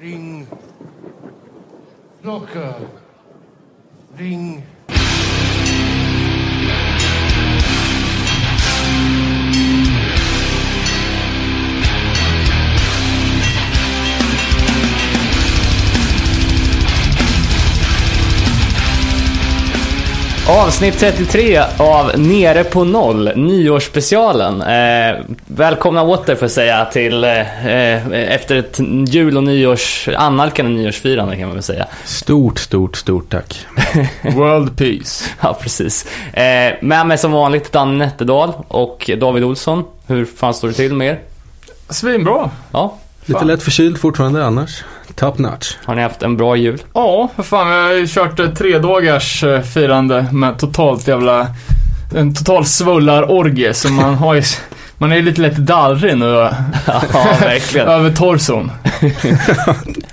Ring. Klocka. Ring. Avsnitt 33 av Nere på noll, nyårsspecialen. Eh, välkomna åter får jag säga till eh, efter ett jul och nyårs, annalkande nyårsfirande kan man väl säga. Stort, stort, stort tack. World Peace. Ja, precis. Eh, med mig som vanligt Danne Nätterdal och David Olsson. Hur fan står det till med er? Svinbra. Ja, Lite lätt förkyld fortfarande annars. Top notch. har ni haft en bra jul? Ja, för fan. Vi har ju kört ett tre dagars eh, firande med totalt jävla... En total svullarorgie. Så man har ju... Man är ju lite lätt darrig nu Ja, verkligen. över torson.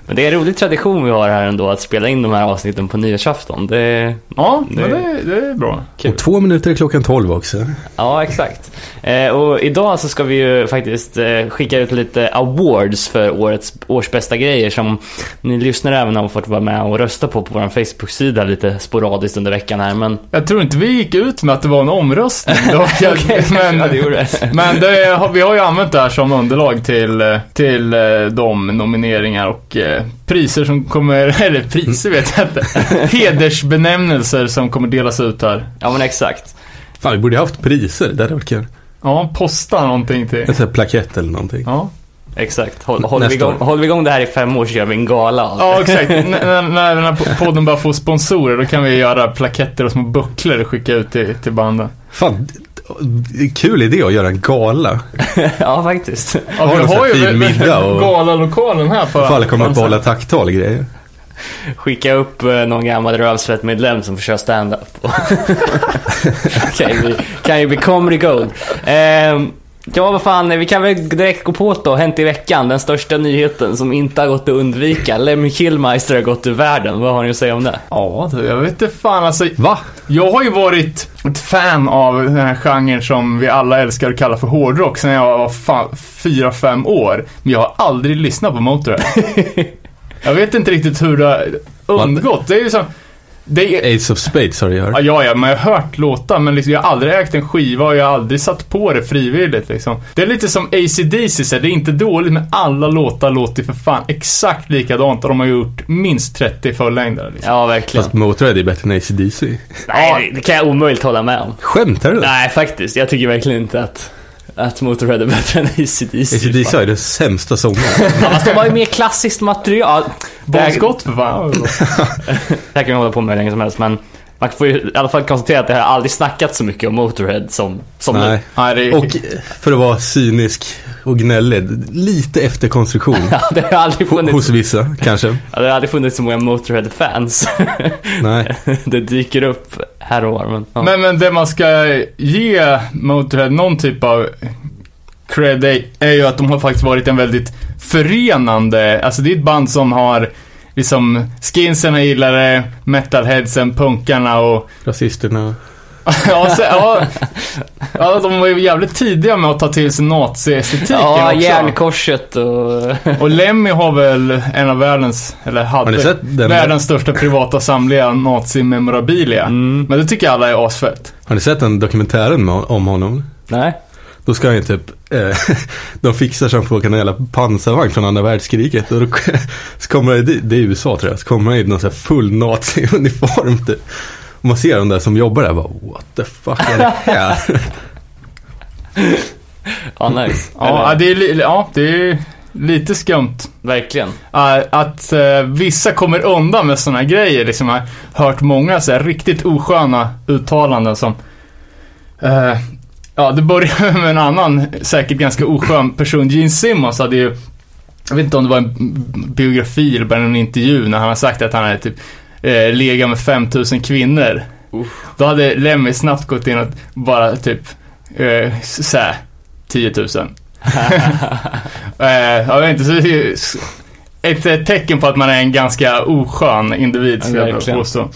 Men det är en rolig tradition vi har här ändå att spela in de här avsnitten på nyårsafton. Det, Ja, Det- men det, det är bra. Kul. Om två minuter är klockan tolv också. Ja, exakt. Eh, och idag så ska vi ju faktiskt eh, skicka ut lite awards för årets års bästa grejer som ni lyssnare även har fått vara med och rösta på på vår Facebook-sida lite sporadiskt under veckan här. Men, Jag tror inte vi gick ut med att det var en omröstning. Okej, men ja, det gjorde det. men det, har- vi har ju använt det här som underlag till, eh, till eh, de nomineringar och eh, priser som kommer, eller priser vet jag inte, hedersbenämnelser som kommer delas ut här. Ja, men exakt. Fan, vi borde ha haft priser. Det hade varit kul. Ja, posta någonting till. En sån här plakett eller någonting. Ja, Exakt. Håll, håller, vi igång, håller vi igång det här i fem år så gör vi en gala ja exakt. När, när den här podden bara får sponsorer då kan vi göra plaketter och små bucklor och skicka ut till, till banden. Fan, är kul idé att göra en gala. ja, faktiskt. Ja, Har vi har ju fin middag och- galalokalen här För alla kommer att Fansen. behålla tacktal och grejer. Skicka upp eh, någon gammal rövsvettmedlem som får köra stand-up. Okej, vi kan ju bli comedy gold. Ehm, ja, vad fan, vi kan väl direkt gå på då. Hänt i veckan, den största nyheten som inte har gått att undvika. Lemmy Killmeister har gått ur världen. Vad har ni att säga om det? Ja, jag vet inte fan alltså. Va? Jag har ju varit ett fan av den här genren som vi alla älskar att kalla för hårdrock sen jag var fan 4-5 år. Men jag har aldrig lyssnat på Motörhead. jag vet inte riktigt hur det har undgått. Det är ju som... Det är, Ace of Spades har du ja, hört. ja, ja, men jag har hört låtar men liksom, jag har aldrig ägt en skiva och jag har aldrig satt på det frivilligt liksom. Det är lite som AC/DC så här, det är inte dåligt men alla låtar låter för fan exakt likadant och de har gjort minst 30 fullängdare liksom. Ja, verkligen. Fast Motörhead är bättre än ACDC. Nej, det kan jag omöjligt hålla med om. Skämtar du? Nej, faktiskt. Jag tycker verkligen inte att, att Motorhead är bättre än AC/DC. ACDC är den sämsta sångaren. Ja, fast de har ju mer klassiskt material. Det Bon Scott för fan. det här kan vi hålla på med hur länge som helst, men man får ju i alla fall konstatera att det har aldrig snackats så mycket om Motorhead som, som nu. Nej. Nej, det är... Och för att vara cynisk och gnällig, lite efterkonstruktion. Ja, det har aldrig funnits, Hos vissa, kanske. ja, det har aldrig funnits så många Motorhead-fans. Nej. det dyker upp här och var, men, ja. Men, men det man ska ge Motörhead någon typ av cred är- är ju att de har faktiskt varit en väldigt förenande, alltså det är ett band som har liksom skinsen gillar det, metalheadsen, punkarna och Rasisterna. ja, så, ja, ja, de var ju jävligt tidiga med att ta till sig naziestetiken ja, också. järnkorset och... Och Lemmy har väl en av världens, eller hade, världens största privata samlingar nazi-memorabilia. Mm. Men det tycker alla är asfett. Har ni sett den dokumentären med, om honom? Nej. Då ska han ju typ, eh, de fixar så han får åka en jävla pansarvagn från andra världskriget. Och då så kommer det, det är USA tror jag, så kommer han i någon sån här full nazi-uniform typ. Och man ser de där som jobbar där bara, what the fuck är det här? Ja, nice. Ja, Eller, det är, ja, det är lite skumt. verkligen. Att uh, vissa kommer undan med såna här grejer. Liksom, jag har hört många så här, riktigt osköna uttalanden som... eh, ja, det börjar med en annan, säkert ganska oskön person. Gene Simmons hade ju... Jag vet inte om det var en biografi eller bara en intervju när han har sagt att han hade typ uh, legat med 5000 kvinnor. Då hade Lemmy snabbt gått in och bara typ uh, såhär 10 000. Eh, jag vet inte, så ett, ett tecken på att man är en ganska oskön individ, skulle jag verkligen. påstå.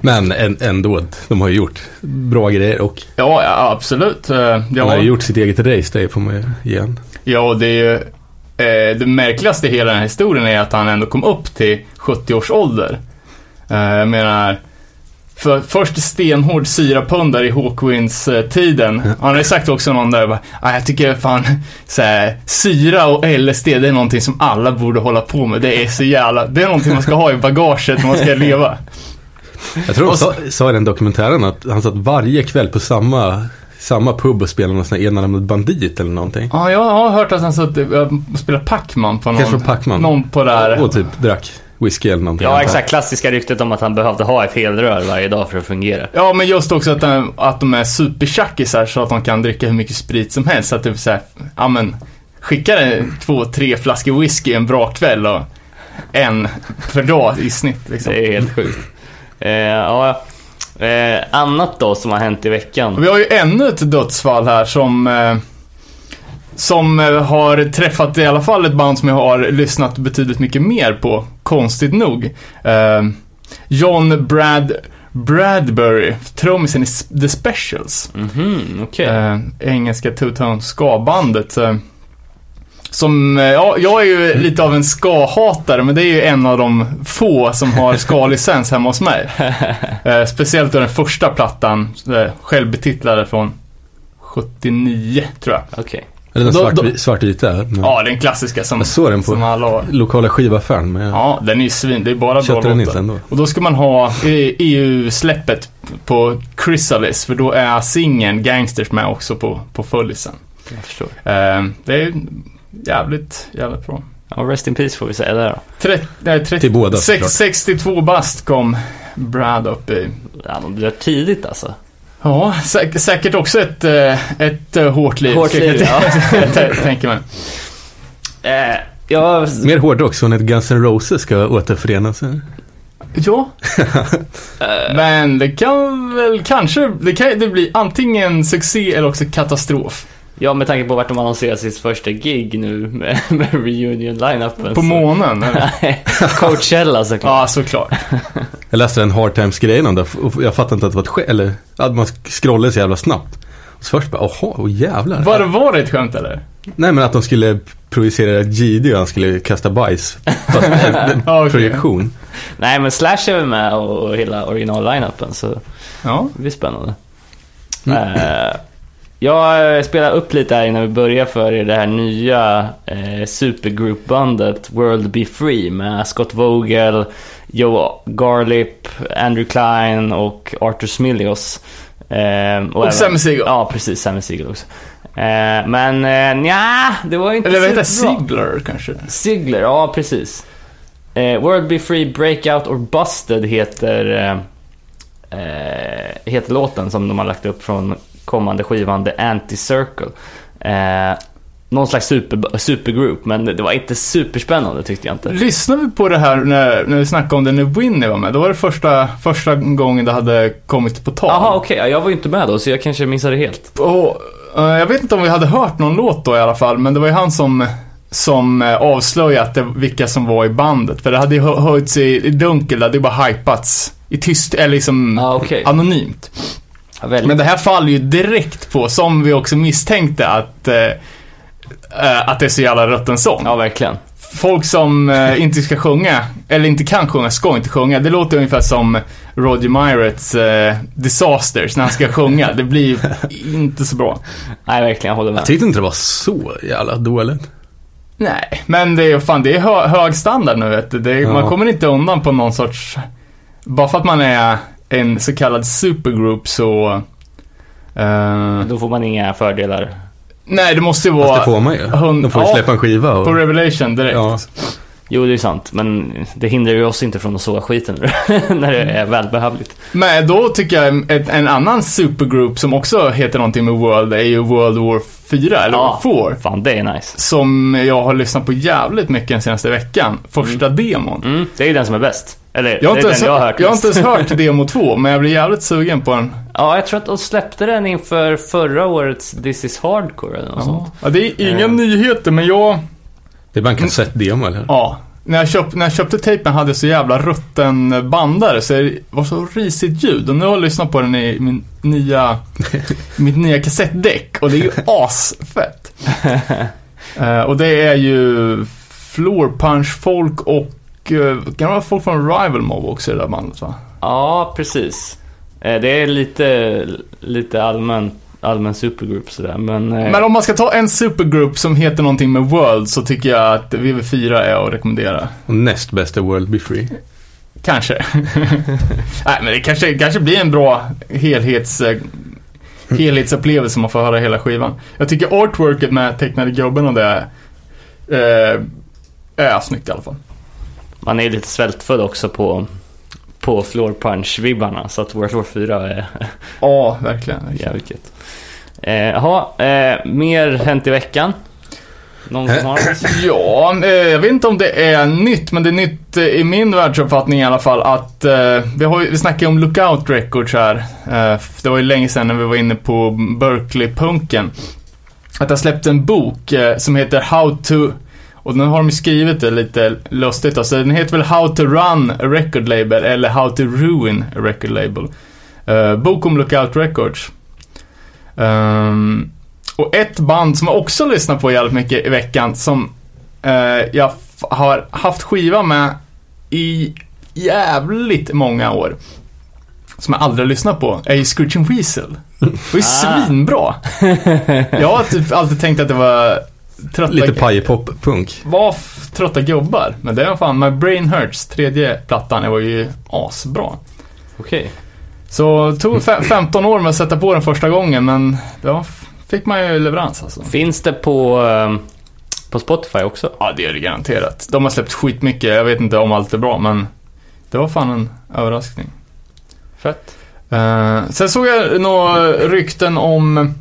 Men än- ändå, de har ju gjort bra grejer och Ja, ja absolut. Eh, de har ju gjort sitt eget race, det får man ju igen. ja, det är ju eh, det märkligaste i hela den här historien är att han ändå kom upp till 70 års ålder. Eh, jag menar, för först stenhård syrapundare i Hawkwinds-tiden. Han har ju sagt också någon där, bara, ah, jag tycker fan, så här, syra och LSD, det är någonting som alla borde hålla på med. Det är så jävla, det är någonting man ska ha i bagaget när man ska leva. Jag tror de sa, sa i den dokumentären att han satt varje kväll på samma, samma pub och spelade någon sån här enarmad bandit eller någonting. Ja, jag har hört att han satt och spelade Pac-Man på någon, Kanske Pac-Man. någon på där. Och typ drack whisky eller någonting. Ja, exakt. Klassiska ryktet om att han behövde ha ett helrör varje dag för att fungera. Ja, men just också att, de- att de är supertjackisar så att de kan dricka hur mycket sprit som helst. Så att det är så här, ja men, skicka två, tre flaskor whisky en bra kväll och en per dag i snitt liksom. Det är helt sjukt. Eh, ja, eh, annat då som har hänt i veckan. Vi har ju ännu ett dödsfall här som eh, som eh, har träffat i alla fall ett band som jag har lyssnat betydligt mycket mer på, konstigt nog. Eh, John Brad Bradbury, trummisen i The Specials. Mhm, okej. Eh, engelska two-tone ska-bandet. Som, eh, ja, jag är ju lite av en ska-hatare, men det är ju en av de få som har ska-licens hemma hos mig. Eh, speciellt den första plattan, eh, självbetitlade från 79, tror jag. Okej. Eller den Då- svart, då- svartvita. Men Ja, den klassiska som, Jag såg den på- som alla har. Lokala skivaffären. Men jag Ja, den är ju svin, det är bara bra köpte den låtar. inte ändå. Och då ska man ha eh, EU-släppet på Chrysalis, för då är singeln Gangsters med också på, på fullisen. Jag förstår. Eh, det är jävligt, jävligt bra. Ja, rest in peace får vi säga där då. 30, nej, 30, Till båda, sex, såklart. 62 bast kom Brad upp i. Ja, de dör tidigt alltså. Ja, säk, säkert också ett, eh, ett eh, hårt liv. Hårt jag liv, t- tänker man. Eh, ja, Mer hårdrock, så när Guns N' Roses ska återförenas. Ja. Men det kan väl kanske, det kan det bli antingen succé eller också katastrof. Ja, med tanke på vart de annonserar sitt första gig nu med, med reunion-line-upen. På så- månen. Nej, Coachella såklart. Ja, såklart. Jag läste en Hard Times-grejen om det och jag fattade inte att det var ett skämt. Eller att man scrollade så jävla snabbt. Och så först bara, jaha, oh, jävlar. Var, var det ett skämt eller? Nej men att de skulle projicera GD och han skulle kasta bajs. Fast Ja, okej. Nej. projektion. men Slash är väl med och, hela original-line-upen så Ja. det blir spännande. Eh, jag spelar upp lite här innan vi börjar för det här nya eh, supergroupbandet World Be Free med Scott Vogel, Joe Garlip, Andrew Klein och Arthur Smilios. Eh, Och Sammy Siegel. Ja, precis. Sammy Siegel också. Eh, men eh, nja, det var inte Eller vad heter. Sigler kanske? Sigler, ja precis. Eh, World Be Free, Breakout or Busted heter, eh, eh, heter låten som de har lagt upp från kommande skivan The Anti-Circle. Eh, någon slags super, supergroup, men det var inte superspännande tyckte jag inte. Lyssnade vi på det här när, när vi snackade om det när Winnie var med? Då var det första, första gången det hade kommit på tal. Jaha, okej, ja, jag var ju inte med då, så jag kanske missade helt. Och, eh, jag vet inte om vi hade hört någon låt då i alla fall, men det var ju han som, som eh, avslöjat det, vilka som var i bandet. För det hade ju hö- höjts i, i dunkel, det hade ju bara hypats i tyst, eller liksom Ja, okej. anonymt. Ja. Men det här faller ju direkt på, som vi också misstänkte, att, eh, eh, att det är så jävla rutten sång. Ja, verkligen. Folk som eh, inte ska sjunga, eller inte kan sjunga, ska inte sjunga. Det låter ungefär som Roger Myrets eh, Disasters när han ska sjunga. Det blir inte så bra. Nej, verkligen, jag håller med. Jag tyckte inte det var så jävla dåligt. Nej, men det är fan, det är hö hög standard nu vet du. Det är, Ja. Man kommer inte undan på någon sorts... Bara för att man är en så kallad supergroup så... eh, Då får man inga fördelar. nej, det måste ju Fast vara det får man ju. hund- De får ju ja, släppa en skiva. på Och, Revelation direkt. Ja. Jo, det är sant, men det hindrar ju oss inte från att såga skiten när det är välbehövligt. Men då tycker jag ett, en annan supergroup som också heter någonting med World är ju World War 4, eller Ja. 4. Fan, det är nice. Som jag har lyssnat på jävligt mycket den senaste veckan. Första demon. Mm, det är ju den som är bäst. Eller, Jag har, det inte är ens, jag har hört jag har inte ens hört demo 2, men jag blir jävligt sugen på den. Ja, jag tror att de släppte den inför förra årets This is Hardcore eller något sånt. Ja, det är inga Eh. nyheter, men jag... det är bara en kassettdemo eller? Ja. När jag, köpt, när jag köpte tejpen hade jag så jävla rutten bandare så det var så risigt ljud. Och nu har jag lyssnat på den i min nya, mitt nya kassettdäck och det är ju asfett. Eh, och det är ju Floor Punch folk och kan det vara folk från Rival Mob också i det där bandet va? Ja, precis. Eh, Det är lite, lite allmän, allmän supergroup sådär, men... eh, Men om man ska ta en supergroup som heter någonting med World så tycker jag att VV4 är att rekommendera. Och näst bästa World Be Free. Kanske. Nej, men det kanske, kanske blir en bra helhets, eh, helhetsupplevelse om man får höra hela skivan. Jag tycker artworket med tecknade gubben och det eh, är snyggt i alla fall. Man är lite svältfödd också på, på floor punch-vibbarna, så att World War 4 är Ja, verkligen. verkligen. jävligt gött. Eh, Jaha, eh, mer hänt i veckan? Någon som har något? Ja, eh, jag vet inte om det är nytt, men det är nytt eh, i min världsuppfattning i alla fall att eh, vi, har, vi snackade om Lookout Records här. Eh, det var ju länge sedan när vi var inne på Berkeley-punken. Att jag släppte en bok eh, som heter How to och nu har de skrivit det lite lustigt. Alltså, den heter väl How to Run a Record Label eller How to Ruin a Record Label. Eh, bok om Lookout Records. Ehm, och ett band som jag också lyssnar på jävligt mycket i veckan som eh, jag har haft skiva med i jävligt många år. Som jag aldrig har lyssnat på, är ju Screeching Weasel. Det var ju Ah. svinbra. Jag har typ alltid tänkt att det var trötta, Lite pajpop-punk. var trötta gubbar. Men det var fan My Brain Hurts, tredje plattan, det var ju asbra. Okej. Så det tog fe- 15 år med att sätta på den första gången, men då fick man ju leverans alltså. Finns det på, eh, på Spotify också? Ja, det är det garanterat. De har släppt skitmycket, jag vet inte om allt är bra, men det var fan en överraskning. Fett. Eh, sen såg jag några rykten om,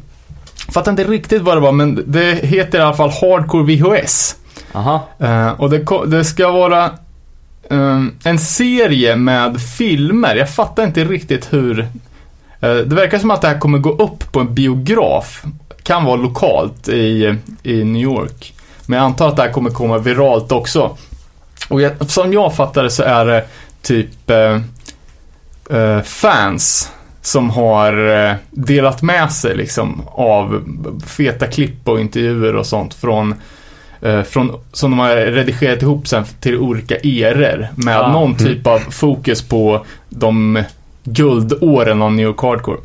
fattar inte riktigt vad det var, men det heter i alla fall Hardcore VHS. Aha. Eh, och det, det ska vara eh, en serie med filmer. Jag fattar inte riktigt hur... eh, det verkar som att det här kommer gå upp på en biograf. Kan vara lokalt i, i New York. Men jag antar att det här kommer komma viralt också. Och jag, som jag fattar det så är det typ eh, fans som har eh, delat med sig liksom av feta klipp och intervjuer och sånt från eh, från, som de har redigerat ihop sen till olika eror med Ah. någon typ av fokus på de guldåren av New York Hardcore.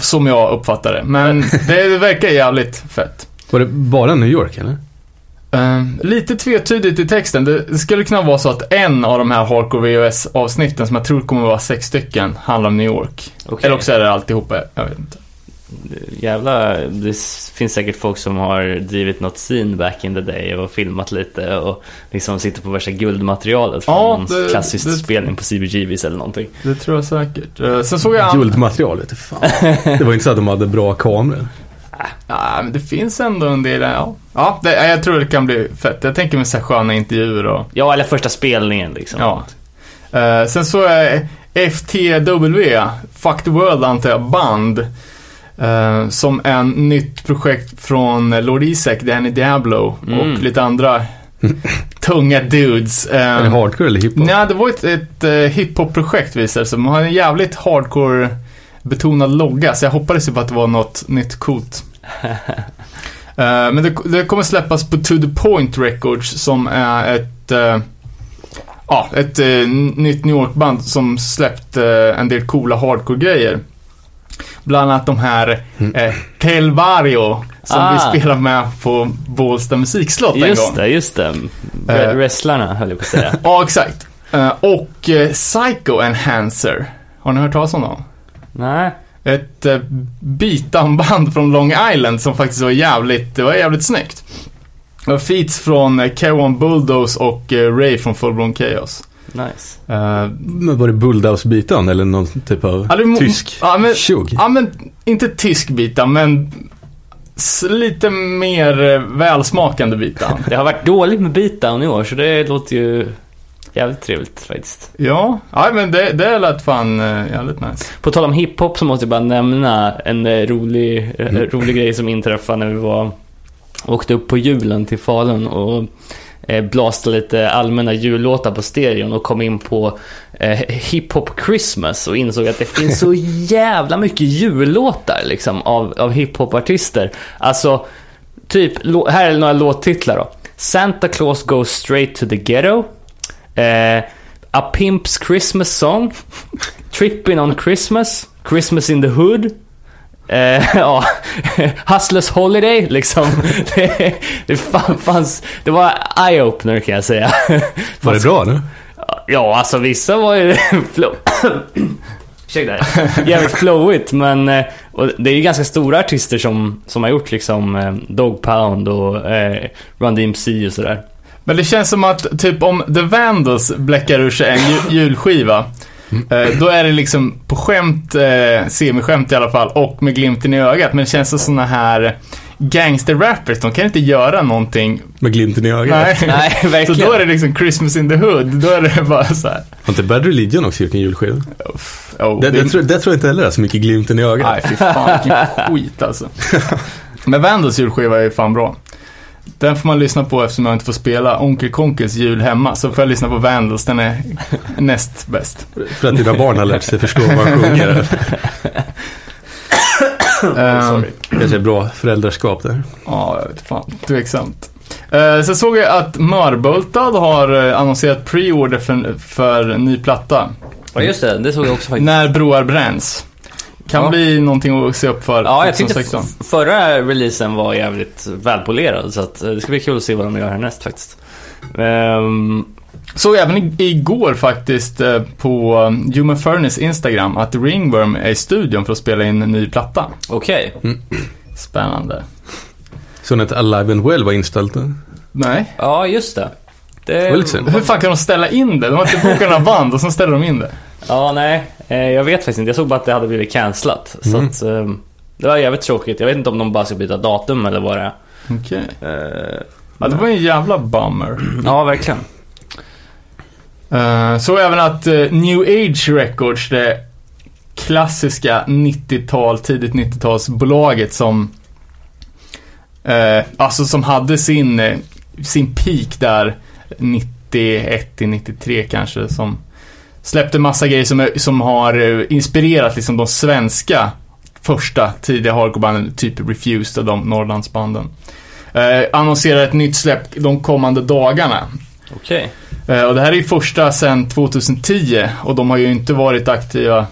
Som jag uppfattar det. Men det verkar jävligt fett. Var det bara New York eller? Eh, lite tvetydigt i texten. Det skulle kunna vara så att en av de här Hardcore VHS-avsnitten, som jag tror kommer att vara sex stycken, handlar om New York. Okej. Eller också är det alltihopa, jag vet inte. Jävla, det finns säkert folk som har drivit något scene back in the day och filmat lite och liksom sitter på värsta guldmaterialet från Ja, någon det- klassisk det- spelning på CBGBs eller någonting. Det tror jag säkert. Eh, sen såg jag... Guldmaterial vet du fan. Det var inte så att de hade bra kameror. Ja, men det finns ändå en del, ja. Ja, det, jag tror det kan bli fett. Jag tänker mig så här sköna intervjuer och, Ja, eller första spelningen liksom. ja. Eh, sen så är FTW, Fuck the World antar jag, band. eh, som en nytt projekt från Lord Isaac, Danny Diablo Mm. och lite andra tunga dudes. Eh, Är det hardcore eller hiphop? Nej, det var ett, ett uh, hiphop-projekt visade det sig. Man har en jävligt hardcore betonad logga, så jag hoppades ju på att det var något nytt coolt. Eh, men det, det kommer släppas på To The Point Records som är ett, eh, ja, ett eh, nytt New York-band som släppt eh, en del coola hardcore-grejer. Bland annat de här eh, Tel Barrio som Ah. vi spelade med på Bålsta musikslott en gång. Just det, just det. Eh. Wrestlarna höll jag på att säga. Ja, exakt. Eh, och eh, Psycho Enhancer. Har ni hört talas om dem? Nej. Ett uh, beatdown-band från Long Island som faktiskt var jävligt, det var jävligt snyggt. Det var feats från uh, K1 Bulldoze och eh, Ray från Full Blown Chaos. Nice. Eh, Men var det Bulldouse-bitan eller någon typ av ja, det tysk Ja, men, tjugg? ja, men inte tysk beatdown, men lite mer eh, välsmakande beatdown. Det har varit dåligt med beatdown i år, så det låter ju jävligt trevligt faktiskt. ja, ja, men det, det lät fan uh, jävligt nice. På tal om hiphop så måste jag bara nämna en eh, rolig, eh, Mm. rolig grej som inträffade när vi var åkte upp på julen till Falun och eh, blåste lite allmänna jullåtar på stereon och kom in på eh, hiphop Christmas och insåg att det finns så jävla mycket jullåtar liksom av, av hiphopartister. Alltså typ, här är några låttitlar då. Santa Claus Goes Straight to the Ghetto. Eh, A Pimp's Christmas Song. Trippin' on Christmas. Christmas in the Hood. Eh, ja, Hustlers Holiday liksom. Det, det fan, fanns, det var eye-opener kan jag säga. Var det bra nu? Ja, alltså vissa var ju. Ursäkta, jävligt flowigt men eh, det är ju ganska stora artister som, som har gjort liksom eh, Dog Pound och eh, Run DMC och sådär. Men det känns som att typ om The Vandals bläckar ur sig en ju- julskiva. Eh, då är det liksom på skämt, eh, semiskämt i alla fall, och med glimten i ögat. Men det känns som såna här gangster-rappers, de kan inte göra någonting. Med glimten i ögat. Nej. Nej, Så verkligen. då är det liksom Christmas in the hood. Då är det bara så här. Har inte Bad Religion också gjort en julskiva? Oh, Det, det, tror, det tror jag inte heller är så mycket glimten i ögat. Nej, fy fan vilken skit alltså. Men Vandals julskiva är fan bra. Den får man lyssna på eftersom jag inte får spela Onkel Konkels jul hemma. Så får jag lyssna på Vandals, den är näst bäst. För att dina barn har lärt sig förstå vad man sjunger. Ehm, Kanske är bra föräldraskap där. Ja, jag vet fan. Tveksamt. Uh, sen såg jag att Marbultad har eh, annonserat pre-order för, för ny platta. Ja, just det. Det såg jag också faktiskt. När broar bränns. Kan Ja. bli någonting att se upp för Ja, jag tyckte 2016. f- förra releasen var jävligt välpolerad så att eh, det ska bli kul att se vad de gör härnäst faktiskt. Ehm, Såg även igår faktiskt eh, på um, Human Furnace Instagram att Ringworm är i studion för att spela in en ny platta. Okej. Spännande. Så att Alive and Well var inställt. då? Nej. Ja, just det. Det. Hur fan kan de ställa in det? De har inte bokat några band och så ställer de in det. Ja, nej. Eh, jag vet faktiskt inte. Jag såg bara att det hade blivit cancelat. Så Mm. att, ehm, det var jävligt tråkigt. Jag vet inte om de bara ska byta datum eller vad det är. Okej. Eh, Ja, det var en jävla bummer. ja, verkligen. Uh, så även att eh, New Age Records, det klassiska 90-tal, tidigt 90-talsbolaget som alltså som hade sin, sin peak där 91 till 93 kanske som släppte massa grejer som, är- som har eh, inspirerat liksom de svenska första tidiga hardcorebanden, typ Refused och de Norrlandsbanden. Eh, annonserar ett nytt släpp de kommande dagarna. Okej. Eh, Och det här är ju första sedan 2010 och de har ju inte varit aktiva.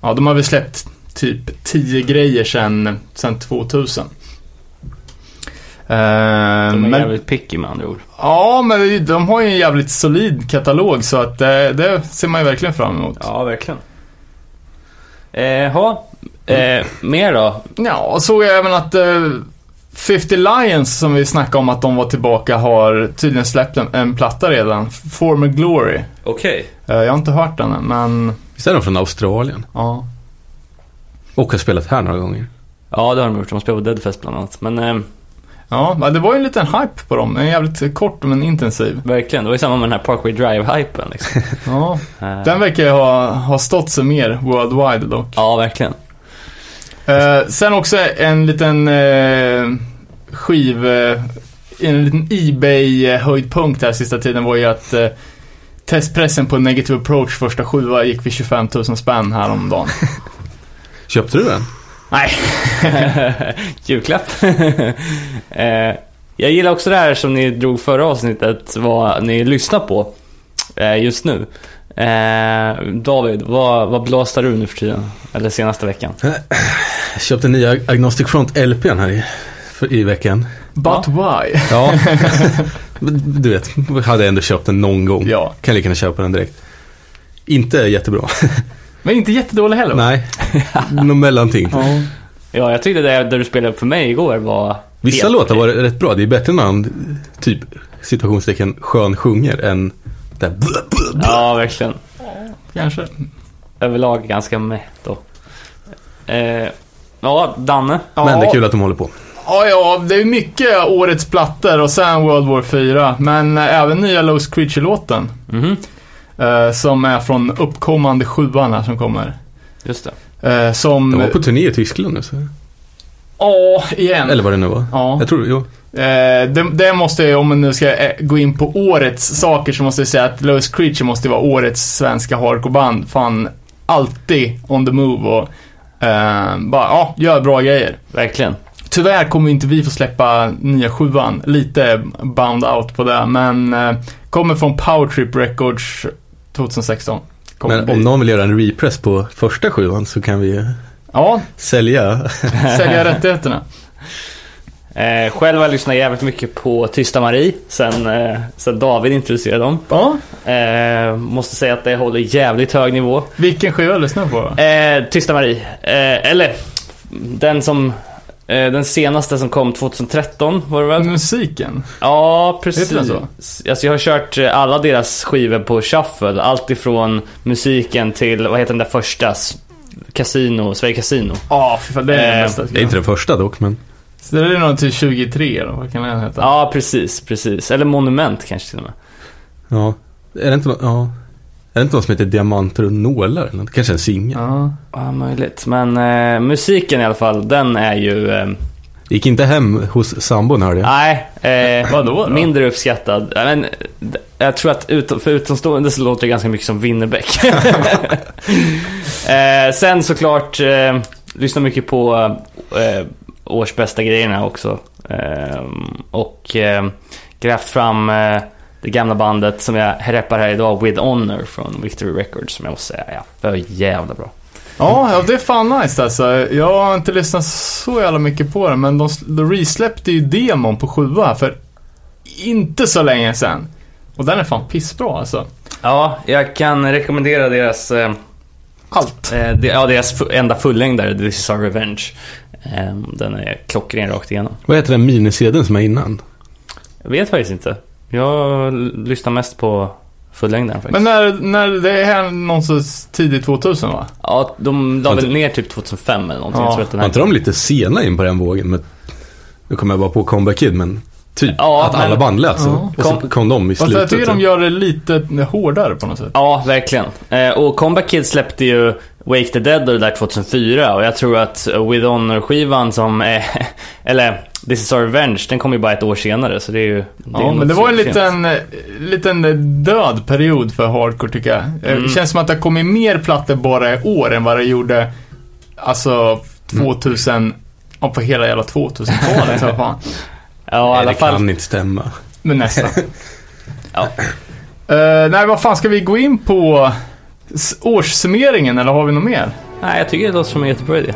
Ja, de har väl släppt typ 10 grejer sedan, sedan 2000. Eh, De är men, jävligt picky med andra ord. ja, men de har ju en jävligt solid katalog så att det, det ser man ju verkligen fram emot. Ja, verkligen. Eh, ha. Eh, mer då? Ja, och såg jag även att eh, 50 Lions som vi snackade om att de var tillbaka har tydligen släppt en, en platta redan. Former Glory. Okej. Eh, jag har inte hört den än, men Visst är de från Australien? ja. Och har spelat här några gånger. Ja, det har de gjort. De spelar på Deadfest bland annat. Men ehm, Ja, men det var ju en liten hype på dem. En jävligt kort men intensiv. verkligen. Det var ju samma med den här Parkway Drive-hypen liksom. Ja, Eh, den verkar ju ha, ha stått sig mer worldwide dock. Ja, verkligen. Eh, sen också en liten eh, skiv... Eh, en liten Ebay-höjdpunkt här sista tiden var ju att eh, testpressen på Negative Approach första sjua gick vid 25 000 spänn häromdagen. Köpte du den? Nej. Julklapp. eh, jag gillar också det här som ni drog förra avsnittet, vad ni lyssnar på eh, just nu. Eh, David, vad, vad blåstar du nu för tiden? Eller senaste veckan? Jag köpte nya Agnostic Front LPn här i, för, i veckan. But why? Ja. Du vet, hade jag ändå köpt den någon gång. Ja. Kan lika gärna köpa den direkt. Inte jättebra. Men inte jättedålig heller va? Nej, någon mellanting. Ja. Ja, jag tyckte det där du spelade för mig igår var Vissa helt låtar okej. var rätt bra. Det är bättre när han, typ, situationstecken, skön sjunger än blö, blö. Ja, verkligen. Kanske. Överlag ganska mätt då. Eh, ja, Danne. Men det är kul att de håller på. Ja, ja, det är mycket årets plattor och sen World War 4. Men eh, även nya Lost Creature-låten. Mhm, Eh, som är från uppkommande sjuan här som kommer. just det. Eh, som... De var på turné i Tyskland nu. Så. Ja, igen. Eller vad det nu var. Ja. Jag tror, jo. Eh, det, det måste jag, om man nu ska gå in på årets saker, så måste jag säga att Lost Creature måste vara årets svenska hardcoreband. Fan, alltid on the move och eh, bara, ja, gör bra grejer. Verkligen. Tyvärr kommer inte vi få släppa nya sjuan. Lite bound out på det. Men eh, kommer från Powertrip Records 2016. Kommer Men om någon vill göra en repress på första sjuan så kan vi Ja, sälja. sälja rättigheterna. Eh, själv har jag lyssnat jävligt mycket på Tysta Marie sen, eh, sen David introducerade dem. Ja, Eh, måste säga att det håller jävligt hög nivå. vilken skiva lyssnar du på? Eh, Tysta Marie. Eh, eller den som... Eh, den senaste som kom 2013 var det väl? Musiken? Ja, precis. Heter den Alltså jag har kört eh, alla deras skivor på shuffle. Allt ifrån musiken till, vad heter den där första? Casino, Sverige Casino. Ja, för fan, det är den Eh, bästa Det är inte den första dock, men Så det är nog till 23 eller vad kan den heta? Ja, precis, precis. Eller Monument kanske till och med. ja. Är det inte ja. Är det inte något som heter Diamanter och nålar? eller? Kanske en singel? Ja. Ja, möjligt. Men eh, musiken i alla fall, den är ju... Eh, Gick inte hem hos sambon hörde jag. nej, eh, Vadå då? mindre uppskattad. Men, jag tror att ut, för utomstående så låter det ganska mycket som Winnerbäck. eh, sen såklart, eh, lyssnar mycket på eh, årsbästa grejerna också. Eh, och eh, grävt fram eh, det gamla bandet som jag reppar här idag, With Honor från Victory Records, som jag måste säga, det var jävla bra. Ja, ja, det är fan nice alltså. Jag har inte lyssnat så jävla mycket på det, men de, de resläppte ju demon på sjua för inte så länge sedan. Och den är fan pissbra alltså. Ja, jag kan rekommendera deras, eh, Allt. eh, de, ja, deras enda fullängdare, This is our revenge. Eh, den är klockren rakt igenom. Vad heter den minisedeln som är innan? Jag vet faktiskt inte. Jag lyssnar mest på fullängdaren faktiskt. Men när, när det är någonstans tidigt 2000 va? Ja, de la väl ner typ 2005 eller någonting. Ja. Jag tror att den Var här... inte de lite sena in på den vågen? Men, nu kommer jag bara på Comeback Kid, men typ Ja, att men- alla band lät så. Ja. Och så Kom- de i Fast slutet. jag tycker de gör det lite hårdare på något sätt. Ja, verkligen. Eh, och Comeback Kid släppte ju Wake the Dead och det där 2004 och jag tror att With Honor-skivan som är, eller This is our revenge, den kom ju bara ett år senare så det är ju... Det är Ja, nog men det var en liten, eh, liten död period för hardcore tycker jag. Eh, Mm. Det känns som att det har kommit mer plattor bara i år än vad det gjorde, alltså 2000, ja, på hela jävla 2000-talet. så fan. Ja, i Nej, alla det fall. kan inte stämma. Men nästan. Ja. Eh, nej, vad fan ska vi gå in på årssummeringen eller har vi något mer? Nej, jag tycker det låter som en jättebra idé.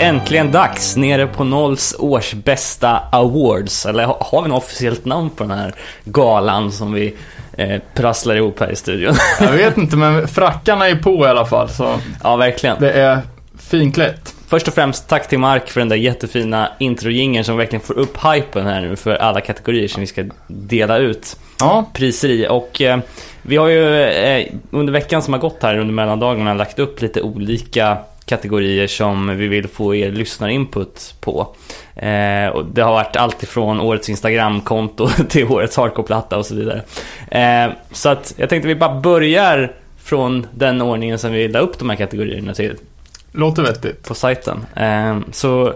Äntligen dags nere på Nolls års bästa awards. Eller ha- har vi något officiellt namn på den här galan som vi eh, prasslar ihop här i studion? Jag vet inte, men frackarna är på i alla fall. Så ja, verkligen. det är finklätt. Först och främst tack till Mark för den där jättefina introjingeln som verkligen får upp hypen här nu för alla kategorier som vi ska dela ut Ja, priser i. Och eh, vi har ju eh, under veckan som har gått här under mellandagarna lagt upp lite olika kategorier som vi vill få er lyssnarinput på. Eh, och det har varit allt ifrån årets Instagramkonto till årets hardcore-platta och så vidare. Eh, så att jag tänkte vi bara börjar från den ordningen som vi la upp de här kategorierna till låter vettigt. på sajten. Eh, så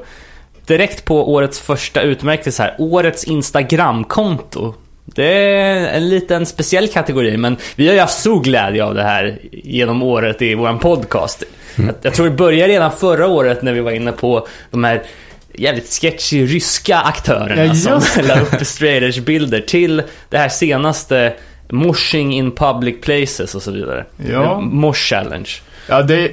direkt på årets första utmärkelse här, årets Instagramkonto. Det är en liten speciell kategori, men vi har ju haft stor glädje av det här genom året i våran podcast. Jag, jag tror det började redan förra året när vi var inne på de här jävligt sketchy ryska aktörerna Ja, som la upp straight bilder till det här senaste moshing in public places och så vidare. Ja. Mosh challenge. Ja, det,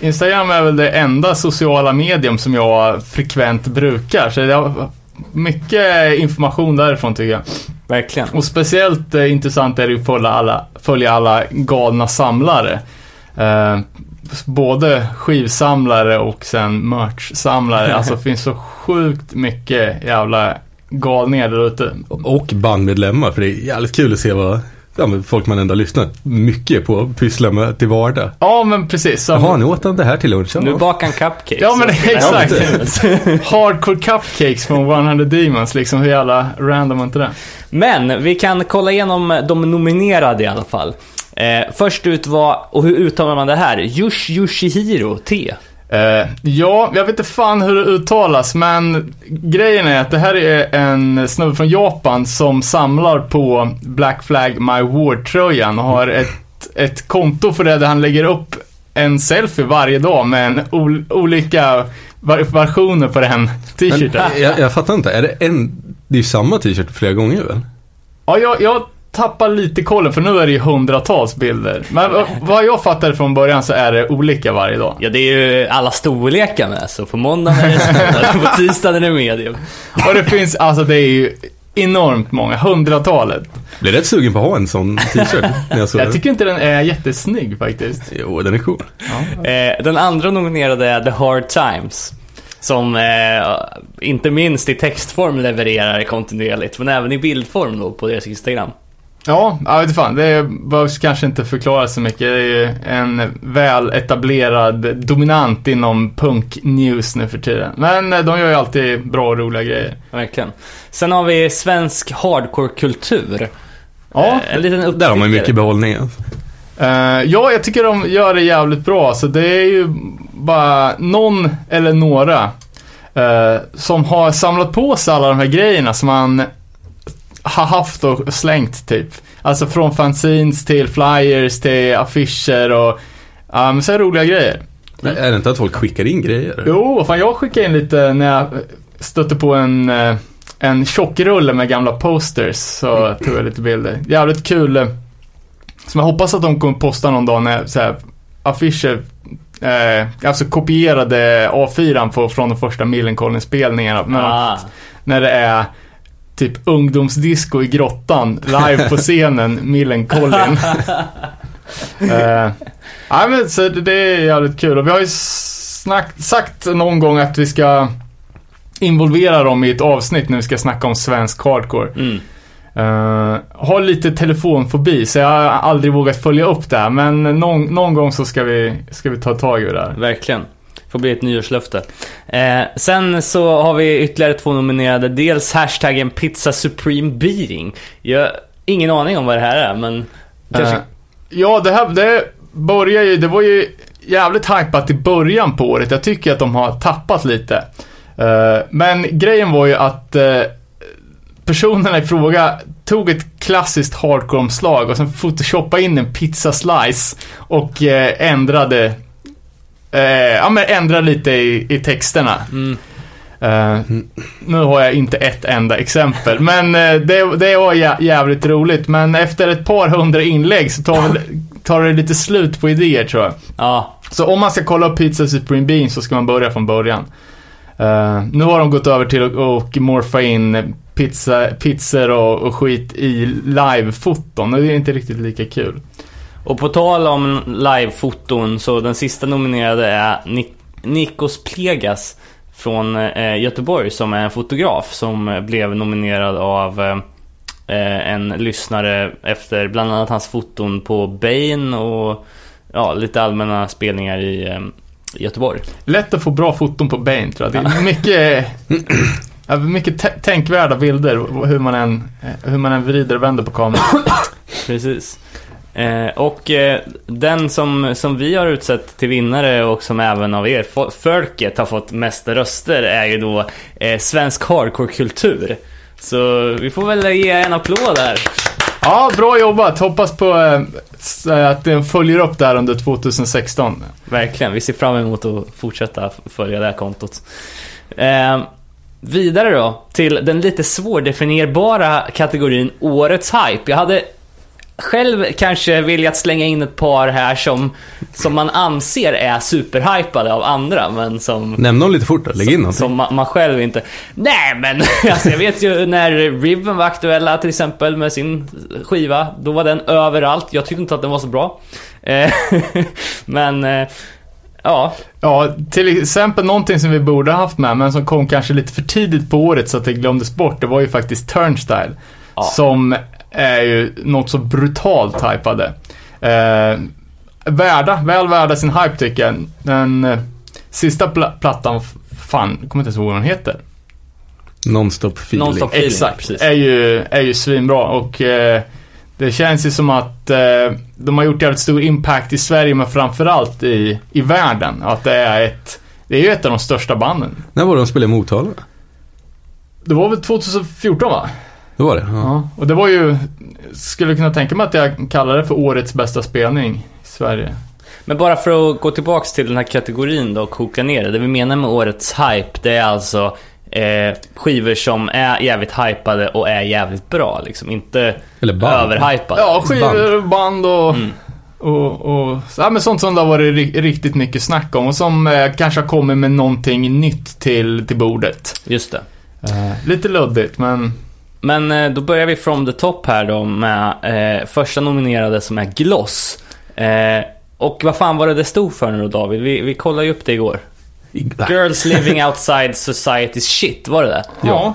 Instagram är väl det enda sociala medium som jag frekvent brukar. Så det har mycket information därifrån tycker jag. Verkligen. Och speciellt eh, intressant är det att följa alla, följa alla galna samlare. Eh, både skivsamlare och sen merch-samlare. alltså det finns så sjukt mycket jävla galningar där ute. Och bandmedlemmar, för det är jävligt kul att se vad ja, men folk man ändå har lyssnat mycket på pysslar med till vardag. Ja, men precis. Som Jaha, nu åt han det här till lunch. Nu bakar han cupcakes. Ja, men exakt. hardcore cupcakes från 100 Demons, liksom. Hur jävla random är inte det? Men vi kan kolla igenom de nominerade i alla fall. Eh, först ut var, och hur uttalar man det här? Yush Yoshihiro T. Eh, ja, jag vet inte fan hur det uttalas, men grejen är att det här är en snubbe från Japan som samlar på Black Flag My War-tröjan och har ett, ett konto för det där han lägger upp en selfie varje dag med en ol, olika versioner på den t-shirten. Men, jag, jag fattar inte, är det en, det är ju samma t-shirt flera gånger väl? Ja, jag, jag tappar lite kollen för nu är det ju hundratals bilder. Men vad- jag fattade från början så är det olika varje dag. Ja, det är ju alla storlekar med, så på måndagen är det standard, på tisdagen är det medium. Och det finns, alltså det är ju enormt många, hundratalet. Blev rätt sugen på att ha en sån t-shirt när jag såg Jag tycker inte den är jättesnygg faktiskt. Jo, den är cool. Eh, den andra nominerade är The Hard Times. Som eh, inte minst i textform levererar kontinuerligt, men även i bildform då på deras Instagram. Ja, jag vet fan. Det behövs kanske inte förklara så mycket. Det är ju en väl etablerad dominant inom punk news nu för tiden. Men eh, de gör ju alltid bra och roliga grejer. Verkligen. Sen har vi svensk hardcore-kultur. Ja, Eh, en liten uppstickare. Där har man mycket behållning. Eh, ja, jag tycker de gör det jävligt bra. Så det är ju bara någon eller några eh, som har samlat på sig alla de här grejerna som man har haft och slängt typ. Alltså från fanzines till flyers till affischer och men så här roliga grejer. Men Är det inte att folk skickar in grejer? Jo, fan jag skickade in lite när jag stötte på en, eh, en tjockrulle med gamla posters. Så tog jag lite bilder. Jävligt kul. eh, Som jag hoppas att de kommer posta någon dag när så här, affischer Eh, alltså kopierade A4 på, från de första Millencolin-spelningarna. Ah, När det är typ ungdomsdisco i grottan, live på scenen, Millencolin. eh, ja, men så det, det är jävligt kul. Och vi har ju snack, sagt någon gång att vi ska involvera dem i ett avsnitt när vi ska snacka om svensk hardcore. mm. Uh, har lite telefonfobi så jag har aldrig vågat följa upp det här. Men någon, någon gång så ska vi, ska vi ta tag i det där. Verkligen. Får bli ett nyårslöfte. Eh, sen så har vi ytterligare två nominerade. Dels hashtaggen Pizza Supreme Beating. Jag har ingen aning om vad det här är, men kanske... Uh. ja, det här, det börjar ju, det var ju jävligt hypat i början på året. Jag tycker att de har tappat lite. Uh, men grejen var ju att uh, personerna i fråga tog ett klassiskt hardcore-omslag och sen photoshopade in en pizza slice och eh, ändrade eh, ja, men ändrade lite i, i texterna. Mm. Eh, nu har jag inte ett enda exempel, men eh, det, det var jä- jävligt roligt. Men efter ett par hundra inlägg så tar, väl- tar det lite slut på idéer tror jag. Ja, Så om man ska kolla upp Pizza Supreme Bean så ska man börja från början. Eh, nu har de gått över till att och morfa in pizza, pizzor och, och skit i live-foton och det är inte riktigt lika kul. Och på tal om livefoton så den sista nominerade är Nik- Nikos Plegas från eh, Göteborg som är en fotograf som blev nominerad av eh, en lyssnare efter bland annat hans foton på Bane och ja, lite allmänna spelningar i eh, Göteborg. Lätt att få bra foton på Bane tror jag. Det är mycket, ja, mycket tä- tänkvärda bilder hur man, än, hur man än vrider och vänder på kameran. Precis. Eh, och eh, den som, som vi har utsett till vinnare och som även av er fo- folket har fått mest röster är ju då eh, svensk hardcore-kultur. Så vi får väl ge en applåd där. Ja, bra jobbat. Hoppas på eh, att den följer upp där under 2016. Verkligen, vi ser fram emot att fortsätta följa det här kontot. Eh, vidare då, till den lite svårdefinierbara kategorin Årets Hype. Jag hade själv kanske velat slänga in ett par här som, som man anser är superhypade av andra, men som Nämn dem lite fort då, lägg in någonting. som man, man själv inte... Nej men, alltså jag vet ju när Riven var aktuella till exempel med sin skiva, då var den överallt. Jag tyckte inte att den var så bra. Eh, men, eh, ja. Ja, till exempel någonting som vi borde ha haft med, men som kom kanske lite för tidigt på året så att det glömdes bort, det var ju faktiskt Turnstyle. Ja. Som är ju något så brutalt hypade. Eh, värda, väl värda sin hype tycker jag. Den eh, sista pla- plattan, fan, jag kommer inte ens ihåg vad den heter. Non-stop feeling. Non-stop. Feeling, Exakt, precis. är ju, är ju svinbra och eh, det känns ju som att eh, de har gjort jävligt stor impact i Sverige men framförallt i, i världen. Att det är ett, det är ju ett av de största banden. När var det de spelade i Motala? Det var väl 2014 va? Det var det? Ja. Ja. Och det var ju, skulle kunna tänka mig att jag kallar det för årets bästa spelning i Sverige. Men bara för att gå tillbaks till den här kategorin då och koka ner det. Det vi menar med årets hype, det är alltså eh, skivor som är jävligt hypade och är jävligt bra liksom. Inte Eller band. överhypade. Ja, skivor, band och, och, och ja, men sånt som det har varit ri- riktigt mycket snack om och som eh, kanske har kommit med någonting nytt till, till bordet. Just det. Lite luddigt, men Men eh, då börjar vi from the top här då med eh, första nominerade som är Gloss. Eh, och vad fan var det det stod för nu då David? Vi, vi kollade ju upp det igår. Girls living outside society's shit, var det det? ja.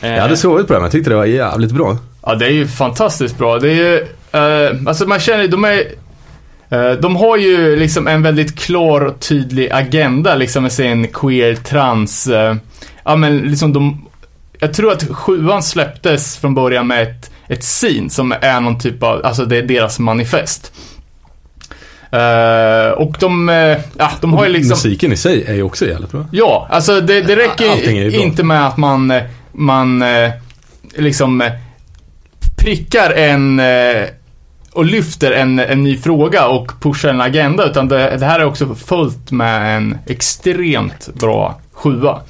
Eh, Jag hade sovit på det, men jag tyckte det var jävligt bra. Ja, det är ju fantastiskt bra. Det är ju, eh, alltså man känner ju, de är, eh, de har ju liksom en väldigt klar och tydlig agenda liksom med sin queer trans, eh, ja men liksom de, jag tror att sjuan släpptes från början med ett, ett scene som är någon typ av, alltså det är deras manifest. Eh, och de, eh, ja de har ju liksom Musiken i sig är ju också jävligt bra. Ja, alltså det, det räcker inte med att man, eh, man eh, liksom prickar en och lyfter en, en ny fråga och pushar en agenda, utan det, det här är också fullt med en extremt bra sjua.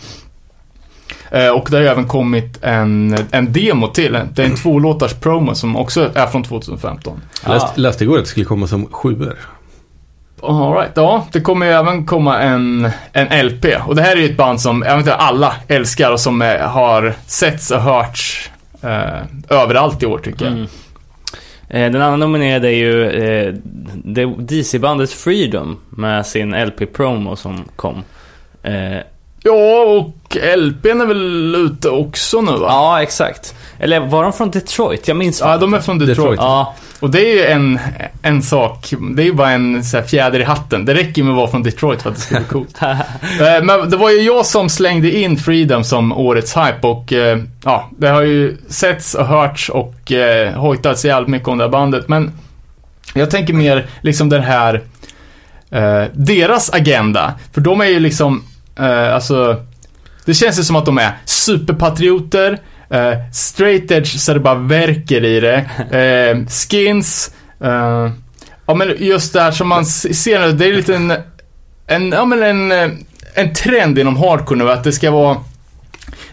Eh, Och det har ju även kommit en, en demo till. Det är en tvålåtars promo som också är från 2015. Jag läste, läste igår att det skulle komma som sjuor. All right, ja, det kommer ju även komma en, en LP. Och det här är ju ett band som, jag vet inte, alla älskar och som eh, har setts och hörts eh, överallt i år tycker jag. Mm. Eh, den andra nominerade är ju eh, det DC-bandet Freedom med sin LP-promo som kom. Ja, och LPn är väl ute också nu va? ja, exakt. Eller var de från Detroit? Jag minns Ja, de är från Detroit. Detroit. Ja, Och det är ju en, en sak, det är ju bara en så här, fjäder i hatten. Det räcker med att vara från Detroit för att det ska bli coolt. Eh, Men det var ju jag som slängde in Freedom som årets hype och eh, ja, det har ju setts och hörts och eh, hojtats jävligt mycket om det här bandet. Men jag tänker mer liksom den här, eh, deras agenda. För de är ju liksom, Uh, alltså, det känns ju som att de är superpatrioter, uh, straight edge så det bara verkar i det, uh, skins, uh, ja men just det här som man ser nu, det är lite en, en, ja men en, en trend inom hardcore nu att det ska vara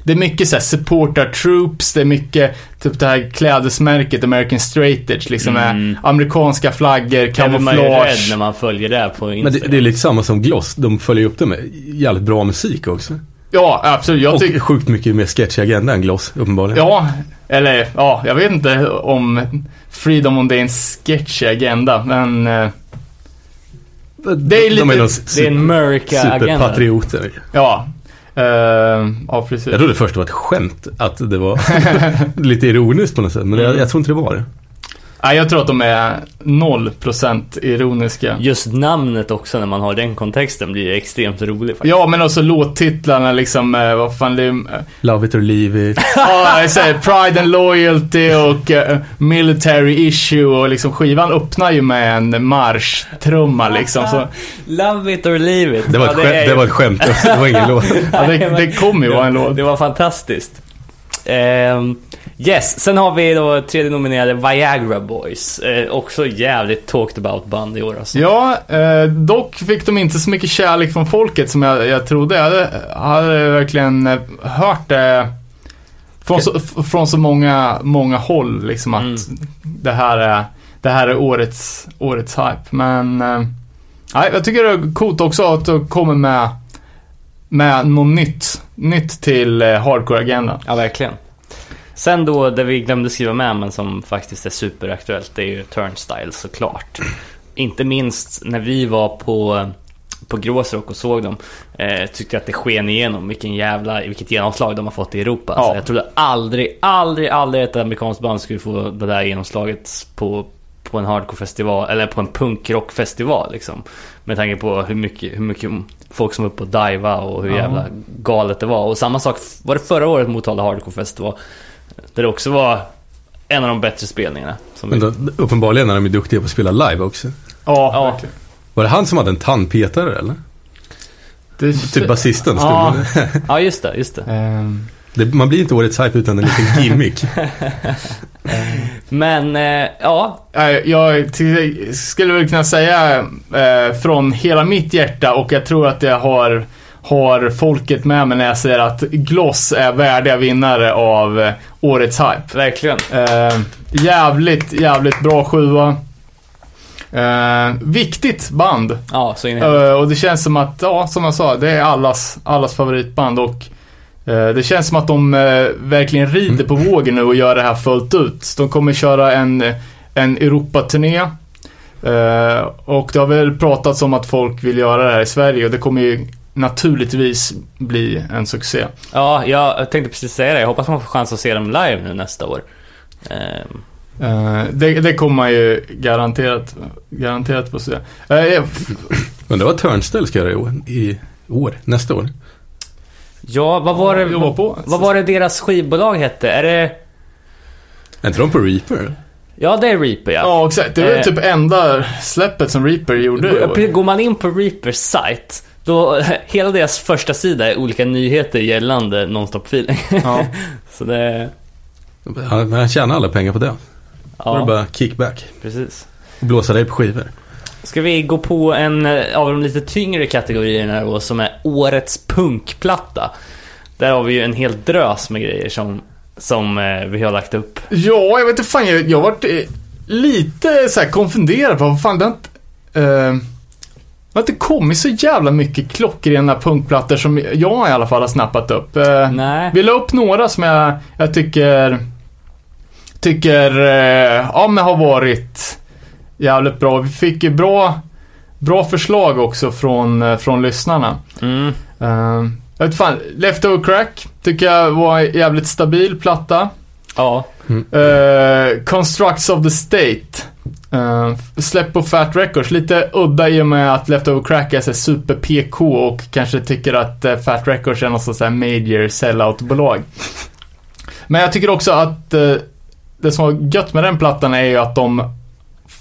det är mycket såhär supportar troops, det är mycket typ det här klädesmärket American Straight Edge liksom Mm. med amerikanska flaggor, blir man ju rädd kamouflage. när man följer det på Men Instagram. det, det är lite samma som Gloss. De följer upp det med jävligt bra musik också. Ja, absolut. Jag tycker, Och sjukt mycket mer sketchig agenda än Gloss, uppenbarligen. Ja, eller ja, jag vet inte om Freedom om det är en sketchig agenda, men eh, det är lite- De är någon det är en mörka agenda. superpatrioter. ja. Uh, ja, precis. Jag trodde först det var ett skämt, att det var lite ironiskt på något sätt. Men jag, jag tror inte det var det. Nej, jag tror att de är 0% ironiska. Just namnet också när man har den kontexten blir extremt rolig faktiskt. Ja, men också låttitlarna liksom, eh, vad fan det är, eh, Love it or leave it. Ja, jag säger Pride and Loyalty och eh, Military Issue och liksom skivan öppnar ju med en marschtrumma liksom. Så, Love it or leave it. Det var, Ja, ett, skämt, är- det var ett skämt, det var ingen låt. ja, det, det kommer ju vara en låt. Det var fantastiskt. Ehm, yes, sen har vi då tredje nominerade Viagra Boys. Eh, också jävligt talked about band i år alltså. Ja, eh, dock fick de inte så mycket kärlek från folket som jag, jag trodde. Jag hade, hade verkligen eh, hört det från så, från så många, många håll liksom att Mm. det här är, det här är årets, årets hype. Men nej, jag tycker det är coolt också att de kommer med, med något nytt, nytt till eh, hardcore-agendan. Ja, verkligen. Sen då, det vi glömde skriva med, men som faktiskt är superaktuellt, det är ju Turnstile såklart. Inte minst när vi var på på Gråsrock och såg dem. Eh, tyckte att det sken igenom vilken jävla, vilket genomslag de har fått i Europa. Ja. Så jag trodde aldrig, aldrig, aldrig att ett amerikanskt band skulle få det där genomslaget på, på en hardcore-festival, eller på en punkrock-festival liksom. Med tanke på hur mycket, hur mycket folk som var uppe och diva och hur Ja. jävla galet det var. Och samma sak var det förra året Motala Hardcore Festival. Där det också var en av de bättre spelningarna. Som Men då, uppenbarligen är de ju duktiga på att spela live också. Ja, Ja. verkligen. Var det han som hade en tandpetare eller? Det, Typ basisten Ja. Ja, just det, just det. Ehm, det. Man blir inte årets hype utan en liten gimmick. Men, eh, ja. Nej, Jag skulle väl kunna säga eh, från hela mitt hjärta och jag tror att jag har, har folket med mig när jag säger att Gloss är värdiga vinnare av eh, årets hype. Verkligen. Eh, jävligt, jävligt bra sjua. Eh, viktigt band. Ja, så in Eh, och det känns som att, ja, som jag sa, det är allas, allas favoritband och eh, det känns som att de eh, verkligen rider på vågen nu och gör det här fullt ut. De kommer köra en, en Europaturné. Eh, och det har väl pratats om att folk vill göra det här i Sverige och det kommer ju naturligtvis bli en succé. Ja, jag tänkte precis säga det. Jag hoppas man får chans att se dem live nu nästa år. Eh, det, det kommer man ju garanterat, garanterat få se. Eh, Men det var Turnstile ska göra i år, i år, nästa år. Ja, vad var det, jobba på. vad var det deras skivbolag hette? Är det... Är inte de på Reaper? Ja, det är Reaper ja. Ja, exakt. Det var Eh. typ enda släppet som Reaper gjorde. Går- man in på Reapers sajt, då hela deras första sida är olika nyheter gällande nonstop feeling. Ja. Så det... Han, han tjänar alla pengar på det. Då är det Ja, bara kickback. precis. Och blåsa dig på skivor. Ska vi gå på en eh, av de lite tyngre kategorierna då, som är årets punkplatta. Där har vi ju en hel drös med grejer som, som eh, vi har lagt upp. Ja, jag vet inte fan. Jag, jag har varit eh, lite så här konfunderad på vad fan det har inte... Eh, det har inte kommit så jävla mycket klockrena punkplattor som jag i alla fall har snappat upp. Eh, Nej. vi la upp några som jag, jag tycker... Tycker, eh, ja men har varit jävligt bra. Vi fick ju bra, bra förslag också från, eh, från lyssnarna. Mm. Uh, jag vet fan, Leftover Crack tycker jag var en jävligt stabil platta. Ja. Uh, Constructs of the State. Uh, släpp på Fat Records. Lite udda i och med att Leftover Crack är så super PK och kanske tycker att uh, Fat Records är något sånt här major sellout-bolag. Men jag tycker också att uh, det som var gött med den plattan är ju att de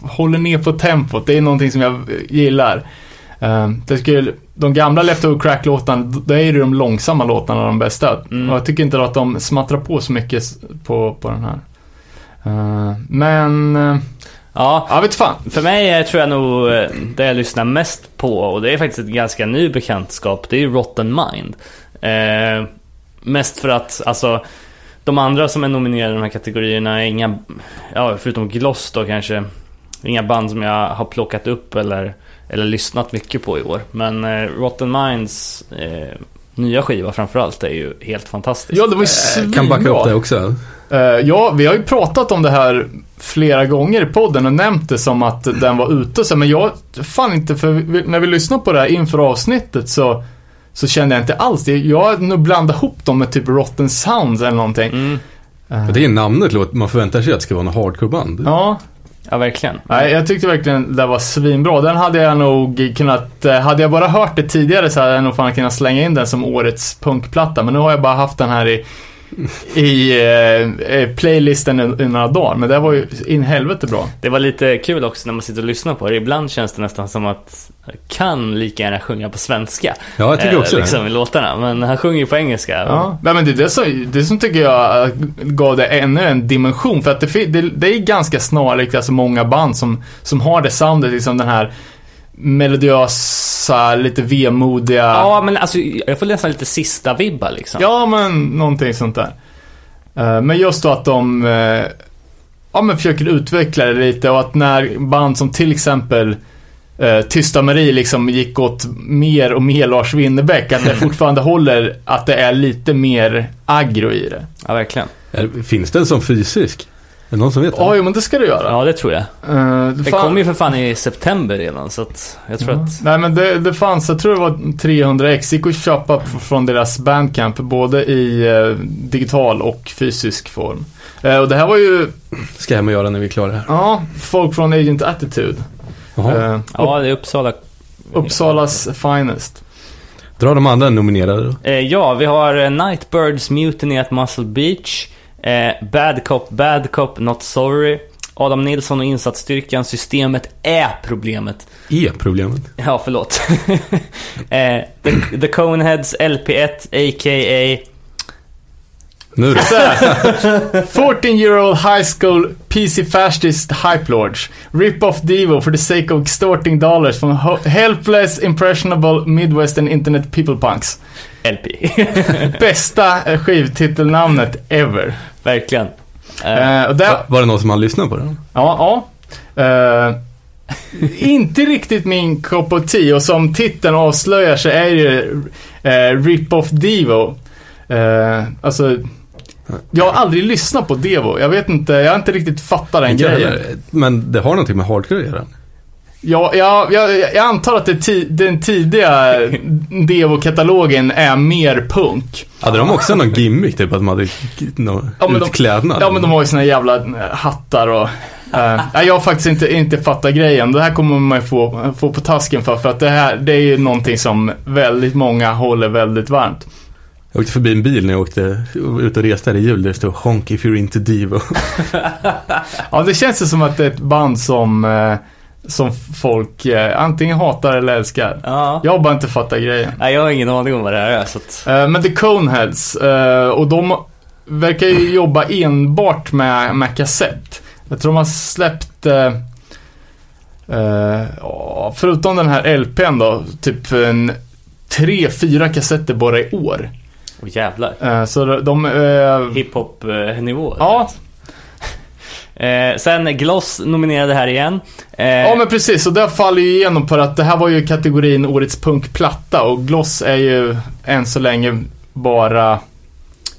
håller ner på tempot. Det är någonting som jag eh, gillar. Uh, det skulle, de gamla Leftover Crack-låtarna, då är ju de långsamma låtarna de bästa. Mm. Och jag tycker inte att de smattrar på så mycket på, på den här. Eh, men, uh, Ja, jag vet fan. för mig är, tror jag nog eh, det jag lyssnar mest på, och det är faktiskt ett ganska ny bekantskap, det är ju Rotten Mind. Eh, mest för att, alltså, de andra som är nominerade i de här kategorierna är inga, ja, förutom Gloss då kanske, inga band som jag har plockat upp eller, eller lyssnat mycket på i år. Men eh, Rotten Minds eh, nya skiva framförallt är ju helt fantastisk. Ja, det var ju Eh, Kan backa upp det svinbra. också. Eh, ja, vi har ju pratat om det här flera gånger i podden och nämnt det som att den var ute. Så, men jag, fan inte, för vi, när vi lyssnade på det här inför avsnittet så, så kände jag inte alls det. Jag har nog blandat ihop dem med typ Rotten Sounds eller någonting. Mm, Eh, Det är namnet man förväntar sig att det ska vara en hardcore-band. Ja, ja, verkligen. Nej, jag tyckte verkligen det var svinbra. Den hade jag nog kunnat, eh, hade jag bara hört det tidigare så hade jag nog fan kunnat slänga in den som årets punkplatta. Men nu har jag bara haft den här i, i eh, eh, playlisten i, i några dagar. Men det var ju in helvete bra. Det var lite kul också när man sitter och lyssnar på det. Ibland känns det nästan som att jag kan lika gärna sjunga på svenska. Ja, jag tycker eh, också liksom, det. i låtarna. Men han sjunger ju på engelska. Ja, Nej, men det är det som, det som tycker jag eh, gav det ännu en dimension. För att det, det, det är ganska snarlikt, alltså många band som, som har det soundet, liksom den här melodiösa, lite vemodiga. Ja, men alltså jag får nästan lite sista vibbar liksom. Ja, men någonting sånt där. Eh, Men just då att de eh, ja, men försöker utveckla det lite och att när band som till exempel eh, Tysta Marie liksom gick åt mer och mer Lars Winnerbäck, att det fortfarande håller att det är lite mer aggro i det. Ja, verkligen. Finns den som fysisk? Det någon som vet? Ja, jo, men det ska du göra. Ja, det tror jag. Eh, Det fan- kom ju för fan i september redan, så att jag tror att... Nej men det, det fanns, jag tror det var 300 ex, gick att köpa från deras bandcamp både i eh, digital och fysisk form. Eh, och det här var ju, Ska jag hem och göra när vi är klara här. ja, folk från Agent Attitude. Jaha. Ja, det är Uppsala. Uppsalas finest. Dra de andra nominerade då. Eh, ja, vi har Nightbirds Mutiny at Muscle Beach. Eh, Bad Cop, Bad Cop, Not Sorry. Adam Nilsson och insatsstyrkan. Systemet är problemet. E problemet. Ja, förlåt. eh, the, the Coneheads LP1, a.k.a. Nu då. 14 year old high school PC fascist hype lords. Rip off Devo for the sake of extorting dollars from helpless impressionable midwestern internet people punks. LP. Bästa skivtitelnamnet ever. Verkligen. Eh, Eh, och där, Va- Var det någon som hade lyssnat på den? Ja, ja. Eh, inte riktigt min cup of tea och som titeln avslöjar så är det uh, Rip Off Devo. Eh, alltså, jag har aldrig lyssnat på Devo. Jag vet inte, jag har inte riktigt fattat den Inte grejen. heller. Men det har någonting med hardcore att göra. Ja, jag, jag, jag antar att ti, den tidiga Devo-katalogen är mer punk. Hade de också någon gimmick, typ att de hade någon Ja, men de- utklädnad? Ja, men de har ju såna jävla eh, hattar och... nej, jag har faktiskt inte, inte fattat grejen. Det här kommer man ju få, få på tasken för, för att det här, det är ju någonting som väldigt många håller väldigt varmt. Jag åkte förbi en bil när jag åkte ut och reste här i jul där det stod Honk if you're into Devo. Ja, det känns ju som att det är ett band som, eh, som folk eh, antingen hatar eller älskar. ja. Jag har bara inte fattat grejen. Nej, jag har ingen aning om vad det här är, så att... Eh, men The Coneheads, eh, och de verkar ju jobba enbart med, med kassett. Jag tror de har släppt, eh, eh, förutom den här LPn då, typ en tre, fyra kassetter bara i år. Åh jävlar. Eh, så de, de eh, Hiphop-nivå. ja, Eh, sen Gloss nominerade här igen. Eh, ja men precis, och det faller ju igenom på att det här var ju kategorin Årets punkplatta och Gloss är ju än så länge bara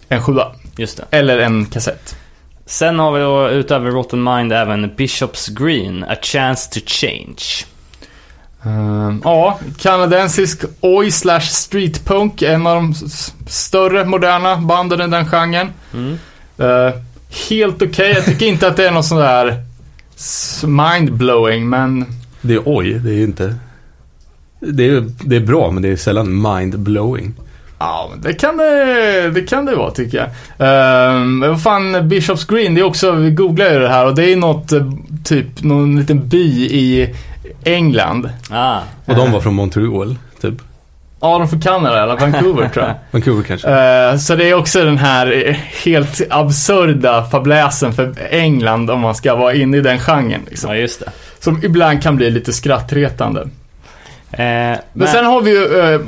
en sjua. Just det. Eller en kassett. Sen har vi då utöver Rotten Mind även Bishops Green, A Chance to Change. Ehm, ja, kanadensisk oj slash streetpunk, en av de större moderna banden i den genren. Mm. Eh, helt okej, jag tycker inte att det är något sån där mindblowing, men Det är oj, det är ju inte... Det är, det är bra, men det är sällan mind-blowing. ja, men det kan det, det kan det vara tycker jag. Um, vad fan, Bishops Green, det är också, vi googlar ju det här och det är något, eh, typ, någon liten by i England. Ah, Och de var från Montreal, typ. Ja, de från Kanada eller Vancouver tror jag. Vancouver kanske. Eh, Så det är också den här eh, helt absurda fabläsen för England om man ska vara inne i den genren. Liksom. ja just det. Som ibland kan bli lite skrattretande. Eh, Men, men, sen har vi ju eh,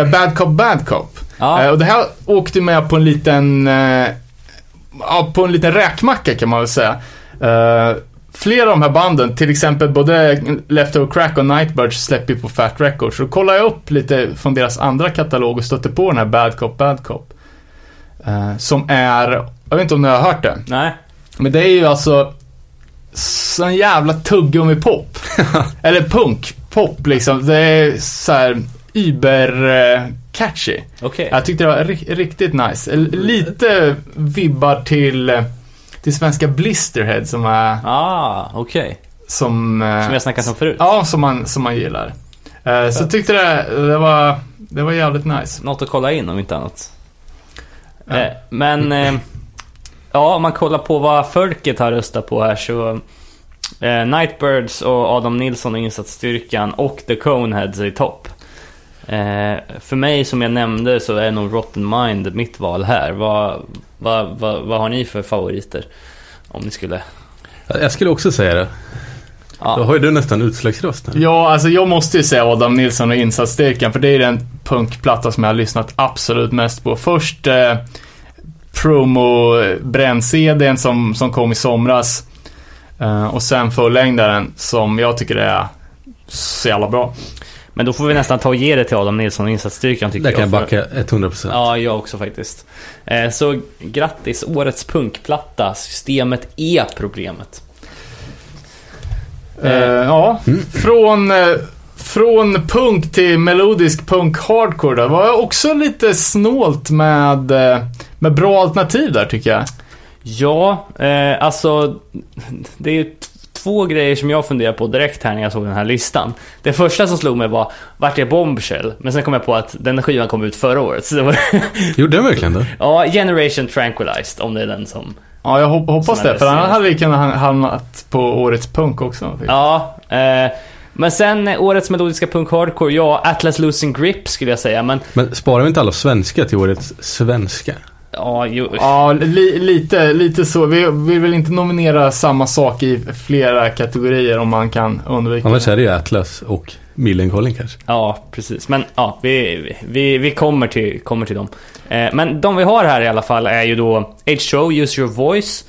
eh, Bad Cop Bad Cop. ja, Eh, och det här åkte med på en liten, eh, på en liten räkmacka kan man väl säga. Eh, flera av de här banden, till exempel både Leftover Crack och Nightbirds släpper ju på Fat Records. Så kollade jag upp lite från deras andra katalog och stötte på den här Bad Cop Bad Cop. Eh, som är, jag vet inte om ni har hört det, nej. men det är ju alltså sån jävla tuggummi-pop. Eller punk-pop liksom. Det är så här über-catchy. Okej. Jag tyckte det var ri- riktigt nice. Lite vibbar till, eh, till svenska Blisterhead som är, Ah, okej. som... eh, Som har snackat om förut. Ja, som man, som man gillar. Eh, Så jag tyckte det, det var, det var jävligt nice. Något att kolla in om inte annat. Ja. Eh, men, eh, ja om man kollar på vad folket har röstat på här så eh, Nightbirds och Adam Nilsson och insatsstyrkan och The Coneheads är i topp. Eh, för mig som jag nämnde så är nog Rotten Mind mitt val här. Vad, vad, vad, vad har ni för favoriter? Om ni skulle... Jag skulle också säga det. Då Ja, har ju du nästan utslagsröst. Ja, alltså jag måste ju säga Adam Nilsson och insatsstyrkan för det är den punkplatta som jag har lyssnat absolut mest på. Först eh, promo bränn-CDn som, som kom i somras. Eh, och sen fullängdaren som jag tycker är så jävla bra. Men då får vi nästan ta och ge det till Adam Nilsson och insatsstyrkan tycker Där kan jag jag. backa 100%. Ja, jag också faktiskt. Eh, så grattis, årets punkplatta. Systemet är problemet. Eh, ja, från, eh, från punk till melodisk punk hardcore där var jag också lite snålt med, med bra alternativ där tycker jag. Ja, eh, alltså det är två grejer som jag funderar på direkt här när jag såg den här listan. Det första som slog mig var, vart är Bombshell? Men sen kom jag på att den skivan kom ut förra året. Så det var, Gjorde den verkligen det? ja, Generation Tranquilized, om det är den som... Ja, jag hop- hoppas det, för annars hade vi kunnat ha- hamnat på årets punk också. Ja, eh, men sen eh, årets melodiska punk hardcore, ja, Atlas Losing Grip skulle jag säga, men Men sparar vi inte alla svenska till årets svenska? Ja, jo, Ja, li, lite, lite så. Vi vill väl inte nominera samma sak i flera kategorier om man kan undvika Annars det. är det ju Atlas och Millencolin kanske. Ja, precis. Men ja, vi, vi, vi kommer, till, kommer till dem. Eh, men de vi har här i alla fall är ju då H2O, Use Your Voice.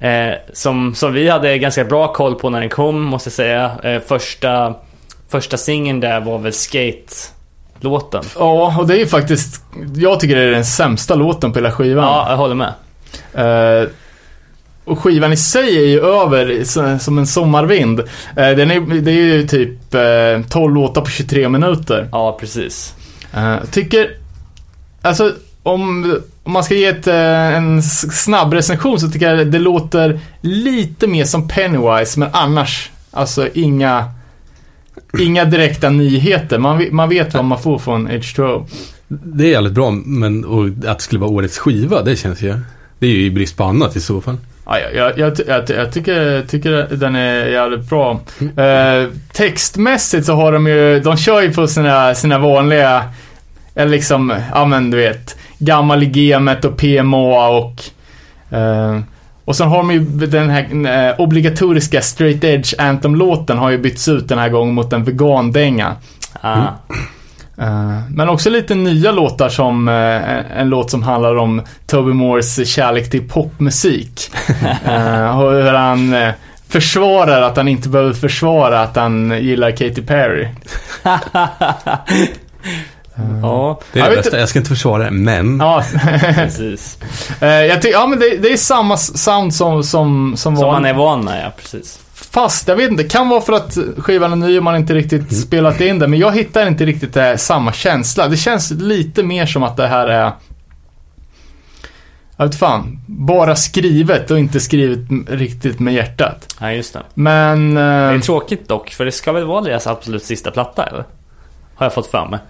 Eh, som, som vi hade ganska bra koll på när den kom, måste jag säga. Eh, första första singeln där var väl Skate-låten. Ja, och det är ju faktiskt, jag tycker det är den sämsta låten på hela skivan. Ja, jag håller med. Eh, och skivan i sig är ju över som en sommarvind. Eh, den är, det är ju typ eh, 12 låtar på 23 minuter. Ja, precis. Tycker, alltså om, om man ska ge ett, en snabb recension så tycker jag det låter lite mer som Pennywise, men annars, alltså inga, inga direkta nyheter. Man, man vet vad man får från H2O. Det är jävligt bra, men att det skulle vara årets skiva, det känns ju... Det är ju i brist på annat i så fall. Ja, jag, jag, jag, jag, ty- jag tycker, tycker den är jävligt bra. Eh, textmässigt så har de ju, de kör ju på sina, sina vanliga, eller liksom, ja men du vet, gammal i gamet och PMA och eh, och sen har de ju den här eh, obligatoriska straight edge anthem-låten har ju bytts ut den här gången mot en vegandänga. Ah. Eh, Men också lite nya låtar som eh, en- låt som handlar om Toby Moores kärlek till popmusik. Och hur han försvarar att han inte behöver försvara att han gillar Katy Perry. Ja, Det är Jag det vet bästa. Jag ska inte försvara det, men... Ja, precis. Eh, jag tycker, ja men det, det är samma sound som, som, som, Som man är van med, ja precis. Fast, jag vet inte, det kan vara för att skivan är ny och man inte riktigt spelat in den. Men jag hittar inte riktigt eh, samma känsla. Det känns lite mer som att det här är jag vet fan, bara skrivet och inte skrivet riktigt med hjärtat. Ja, just det. Men... Det Eh, är tråkigt dock, för det ska väl vara deras absolut sista platta, eller? Har jag fått för mig.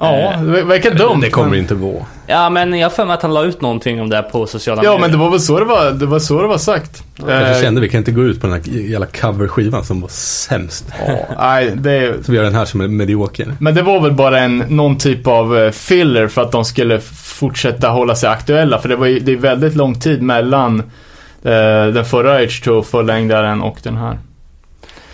Ja, det verkar dumt. det kommer men, inte vara. Ja, men jag har för mig att han la ut någonting om det här på sociala Ja, medier. men det var väl så det var, det var, så det var sagt. Jag Eh, kände vi kan inte gå ut på den här jävla coverskivan som var sämst. ja, nej, det, Så vi gör den här som är medioker. Men det var väl bara en, någon typ av eh, filler för att de skulle fortsätta hålla sig aktuella. För det var ju, det är väldigt lång tid mellan eh, den förra H2 fullängdaren och den här.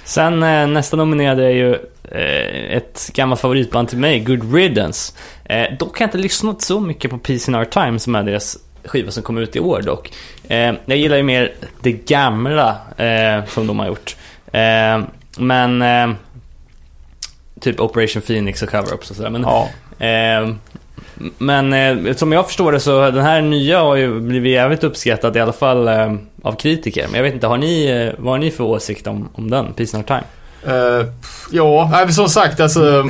Sen eh, nästa nominerade är ju eh, ett gammalt favoritband till mig, Good Riddance. Eh, dock har jag inte lyssnat så mycket på Peace in Our Time som är deras skiva som kom ut i år dock. Eh, jag gillar ju mer det gamla eh, som de har gjort. Eh, men eh, typ Operation Phoenix och cover-ups och sådär. Men, Ja. eh, men eh, som jag förstår det så den här nya har ju blivit jävligt uppskattad i alla fall eh, av kritiker. Men jag vet inte, har ni, eh, vad har ni för åsikt om, om den? Peace in Our Time? Eh, ja, som sagt alltså.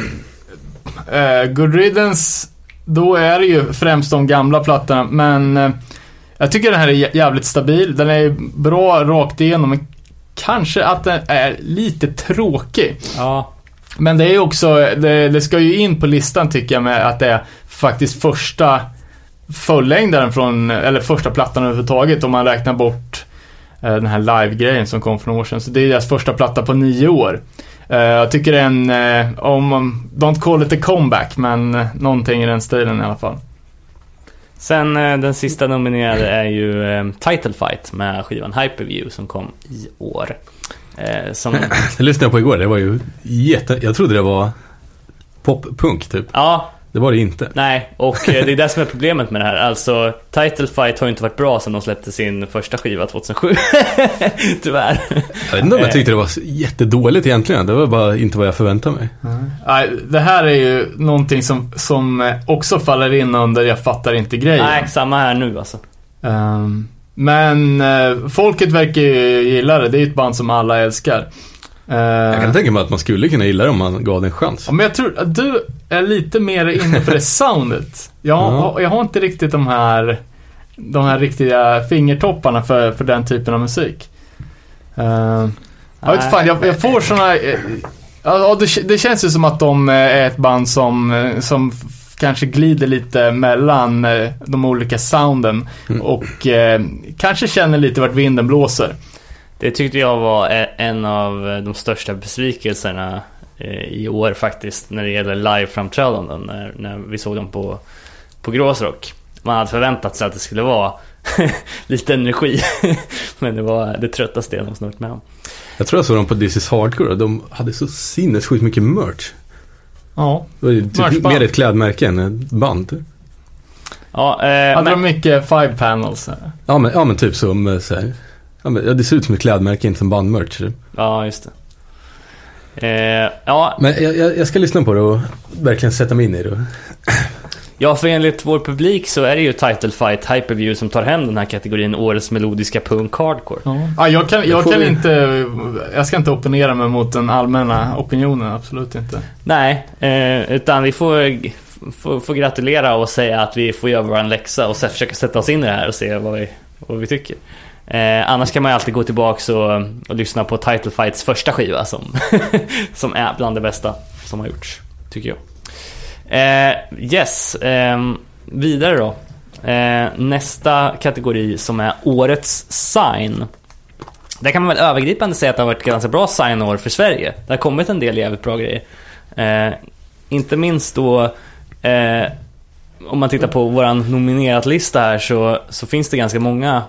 Uh, Good Riddance, då är det ju främst de gamla plattorna. Men eh, jag tycker den här är jä- jävligt stabil. Den är bra rakt igenom. Men kanske att den är lite tråkig. Ja, Men det är ju också, det, det ska ju in på listan tycker jag med att det är faktiskt första fullängdaren från, eller första plattan överhuvudtaget om man räknar bort eh, den här live-grejen som kom för några år sedan. Så det är deras första platta på nio år. Eh, jag tycker det är en, eh, om, don't call it a comeback, men eh, någonting i den stilen i alla fall. Sen eh, den sista nominerade är ju eh, Title Fight med skivan Hyperview som kom i år. Eh, som, Det lyssnade jag på igår, det var ju jätte... Jag trodde det var poppunk typ. ja, Det var det inte. Nej, och eh, det är det som är problemet med det här. Alltså, Title Fight har ju inte varit bra sedan de släppte sin första skiva 2007. Tyvärr. Jag vet inte om jag tyckte det var jättedåligt egentligen. Det var bara inte vad jag förväntade mig. Nej, det här är ju någonting som, som eh, också faller in under jag fattar inte grejen. Nej, samma här nu alltså. Ehm, men eh, folket verkar ju gilla det. Det är ju ett band som alla älskar. Ehm, Jag kan tänka mig att man skulle kunna gilla det om man gav det en chans. Ja, men jag tror att du är lite mer inne på det soundet. Jag, Ja. jag har inte riktigt de här, de här riktiga fingertopparna för, för den typen av musik. Uh, jag vet fan, jag, jag får såna... eh, Ja, det, det känns ju som att de eh, är ett band som, eh, som kanske glider lite mellan eh, de olika sounden och eh, kanske känner lite vart vinden blåser. Det tyckte jag var e- en av de största besvikelserna eh, i år faktiskt när det gäller live-framträdanden när, när vi såg dem på, på Gråsrock. Man hade förväntat sig att det skulle vara lite energi men det var det tröttaste jag någonsin varit med om. Jag tror jag såg dem på This is Hardcore de hade så sinnessjukt mycket merch. Ja. Det var typ Merchband. mer ett klädmärke än ett band. Ja, eh, Hade men, de mycket five panels? eh? Ja men, ja, men typ som eh, så här. Ja, men, ja, det ser ut som ett klädmärke, inte som bandmerch. ja just det. Eh, ja, Men jag, jag, jag ska lyssna på det och verkligen sätta mig in i det. Ja, för enligt vår publik så är det ju Title Fight Hyperview som tar hem den här kategorin Årets melodiska punk hardcore. Ja, jag kan, jag kan vi- inte, jag ska inte opponera mig mot den allmänna opinionen, absolut inte. Nej, eh, utan vi får, får, får gratulera och säga att vi får göra vår läxa och försöka sätta oss in i det här och se vad vi, vad vi tycker. Eh, annars kan man ju alltid gå tillbaks och, och lyssna på Title Fights första skiva som, som är bland det bästa som har gjorts, tycker jag. Eh, yes, eh, vidare då. Eh, nästa kategori som är Årets Sign. Där kan man väl övergripande säga att det har varit ganska bra signår för Sverige. Det har kommit en del jävligt bra grejer. Eh, inte minst då eh, om man tittar på våran nominerat lista här så, så finns det ganska många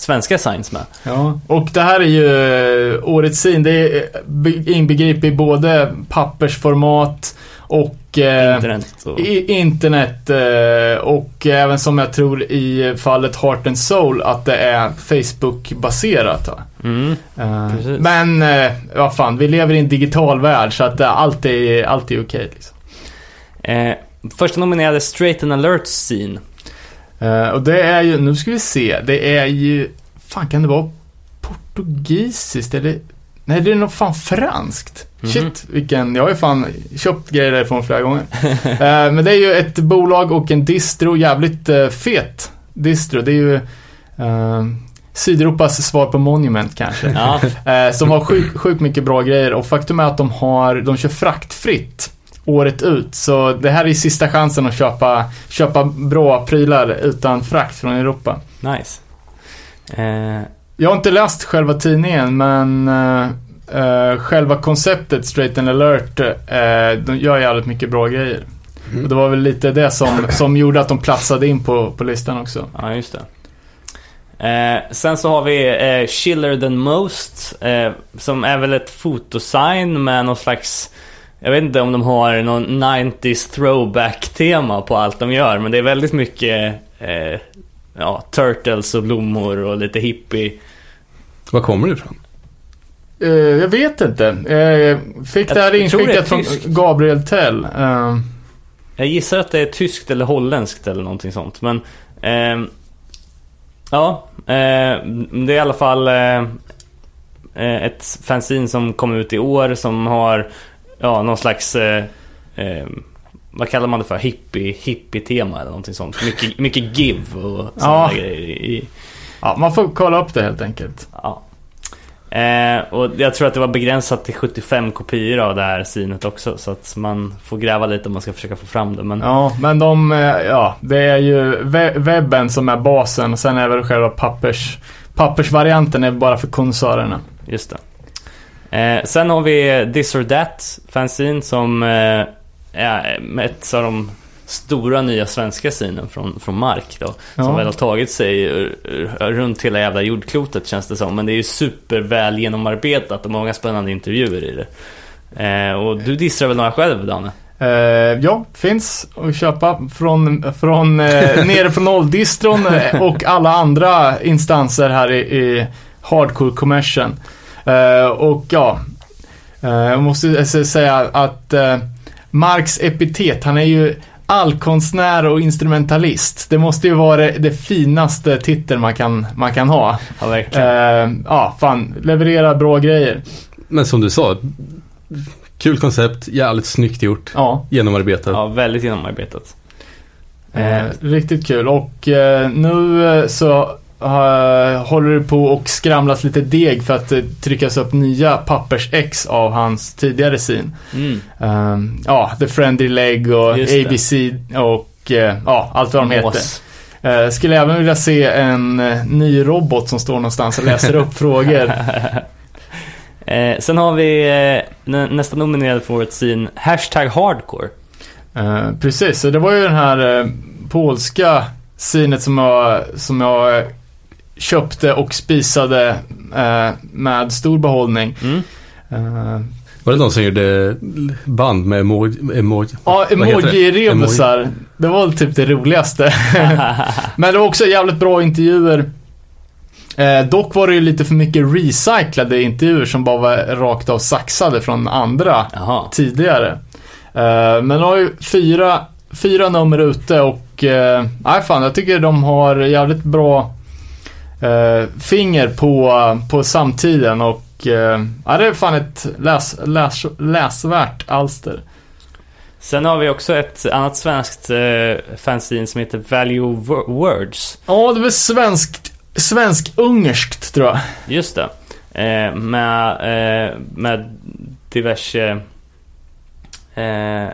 svenska signs med. Ja, och det här är ju eh, årets syn. Det är eh, be- inbegriper i både pappersformat och eh, Internet och... i, internet eh, och även som jag tror i fallet Heart and Soul att det är Facebook-baserat. Mm. Eh, men vad fan, vi lever i en digital värld så att allt är, allt är okej. liksom. Eh, första nominerade Straight and Alert Scene. Eh, och det är ju, nu ska vi se, det är ju, fan kan det vara portugisiskt eller? Nej, det är nog fan franskt. Mhm. Shit, vilken, jag har ju fan köpt grejer därifrån flera gånger. Eh, men det är ju ett bolag och en distro, jävligt eh, fet distro. Det är ju Sydeuropas svar på Monument kanske. Ja, som har sjukt sjuk mycket bra grejer och faktum är att de har, de kör fraktfritt året ut. Så det här är sista chansen att köpa, köpa bra prylar utan frakt från Europa. nice. Eh, Jag har inte läst själva tidningen men eh, eh, själva konceptet Straight and Alert, eh, de gör jävligt mycket bra grejer. Och det var väl lite det som, som gjorde att de platsade in på, på listan också. Ja, just det. Eh, sen så har vi eh, Chiller than most, eh, som är väl ett fotosign med någon slags jag vet inte om de har någon 90s throwback-tema på allt de gör, men det är väldigt mycket eh, ja, turtles och blommor och lite hippie. Var kommer det ifrån? Eh, jag vet inte. Eh, Jag fick Jag det här inskickat från tyskt. Gabriel Tell. Eh, Jag gissar att det är tyskt eller holländskt eller någonting sånt, men ja, eh, det är i alla fall ett fanzine som kom ut i år som har ja, någon slags eh, eh, vad kallar man det för? Hippie, hippie-tema eller någonting sånt. Mycket, mycket give och sådana Ja. grejer. I, Ja, man får kolla upp det helt enkelt. ja. Eh, och jag tror att det var begränsat till 75 kopior av det här synet också. Så att man får gräva lite om man ska försöka få fram det. Men Ja, men de, eh, ja, det är ju we- webben som är basen. Sen är väl själva pappers, pappersvarianten är bara för konsörerna. Just det. Eh, sen har vi This or That fanzine som eh, är ett av de stora nya svenska synen från, från Mark då. Som Ja. väl har tagit sig runt hela jävla jordklotet känns det som. Men det är ju superväl genomarbetat och många spännande intervjuer i det. Eh, och du dissar väl några själv Danne? Eh, ja, finns att köpa från, från eh, nere på nolldistron eh, och alla andra instanser här i, i hardcore commercial. Eh, och ja, eh, jag måste säga att eh, Marks epitet, han är ju allkonstnär och instrumentalist. Det måste ju vara det, det finaste titeln man kan, man kan ha. Ja, verkligen. Eh, ja, fan, leverera bra grejer. Men som du sa, kul koncept, jävligt snyggt gjort, Ja. genomarbetat. Ja, väldigt genomarbetat. Eh, riktigt kul och eh, nu eh, så eh, håller det på och skramlas lite deg för att eh, tryckas upp nya pappersex av hans tidigare sin. Mm. Eh, ja, The Friendly Leg och det. ABC och eh, ja, allt vad de heter. Mås. Eh, skulle även vilja se en eh, ny robot som står någonstans och läser upp frågor. Eh, sen har vi eh, nä- nästa nominerad för årets scene, hashtag hardcore. Eh, precis, så det var ju den här eh, polska sinet som jag, som jag köpte och spisade eh, med stor behållning. Mm. Eh, Var det någon som gjorde band med emoji? emoji ja, vad heter det? emoji-rebusar. Var typ det roligaste. Men det var också jävligt bra intervjuer. Eh, dock var det ju lite för mycket recyclade intervjuer som bara var rakt av saxade från andra Jaha. tidigare. Eh, men har ju fyra, fyra nummer ute och eh, nej fan, jag tycker de har jävligt bra finger på, på samtiden och eh, ja, det är fan ett läs, läs, läsvärt alster. Sen har vi också ett annat svenskt eh, fanzine som heter Value Wo- Words. Ja, det är väl svenskt, svensk-ungerskt tror jag. Just det. Eh, med, eh, med diverse... Eh,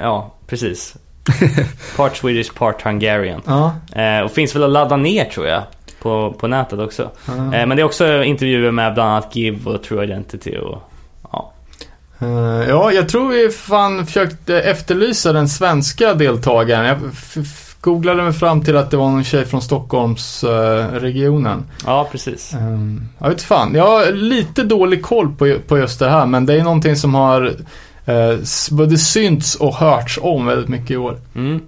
ja, precis. Part Swedish, part Hungarian. Ja. Eh, och finns väl att ladda ner tror jag. På, på nätet också. Eh, men det är också intervjuer med bland annat Give och True Identity och... Ja. Eh, ja, jag tror vi fan försökte efterlysa den svenska deltagaren. Jag googlade mig fram till att det var någon tjej från Stockholmsregionen. regionen. ja, precis. Um, jag vet fan, jag har lite dålig koll på, på just det här men det är någonting som har eh, både synts och hörts om väldigt mycket i år. Mm.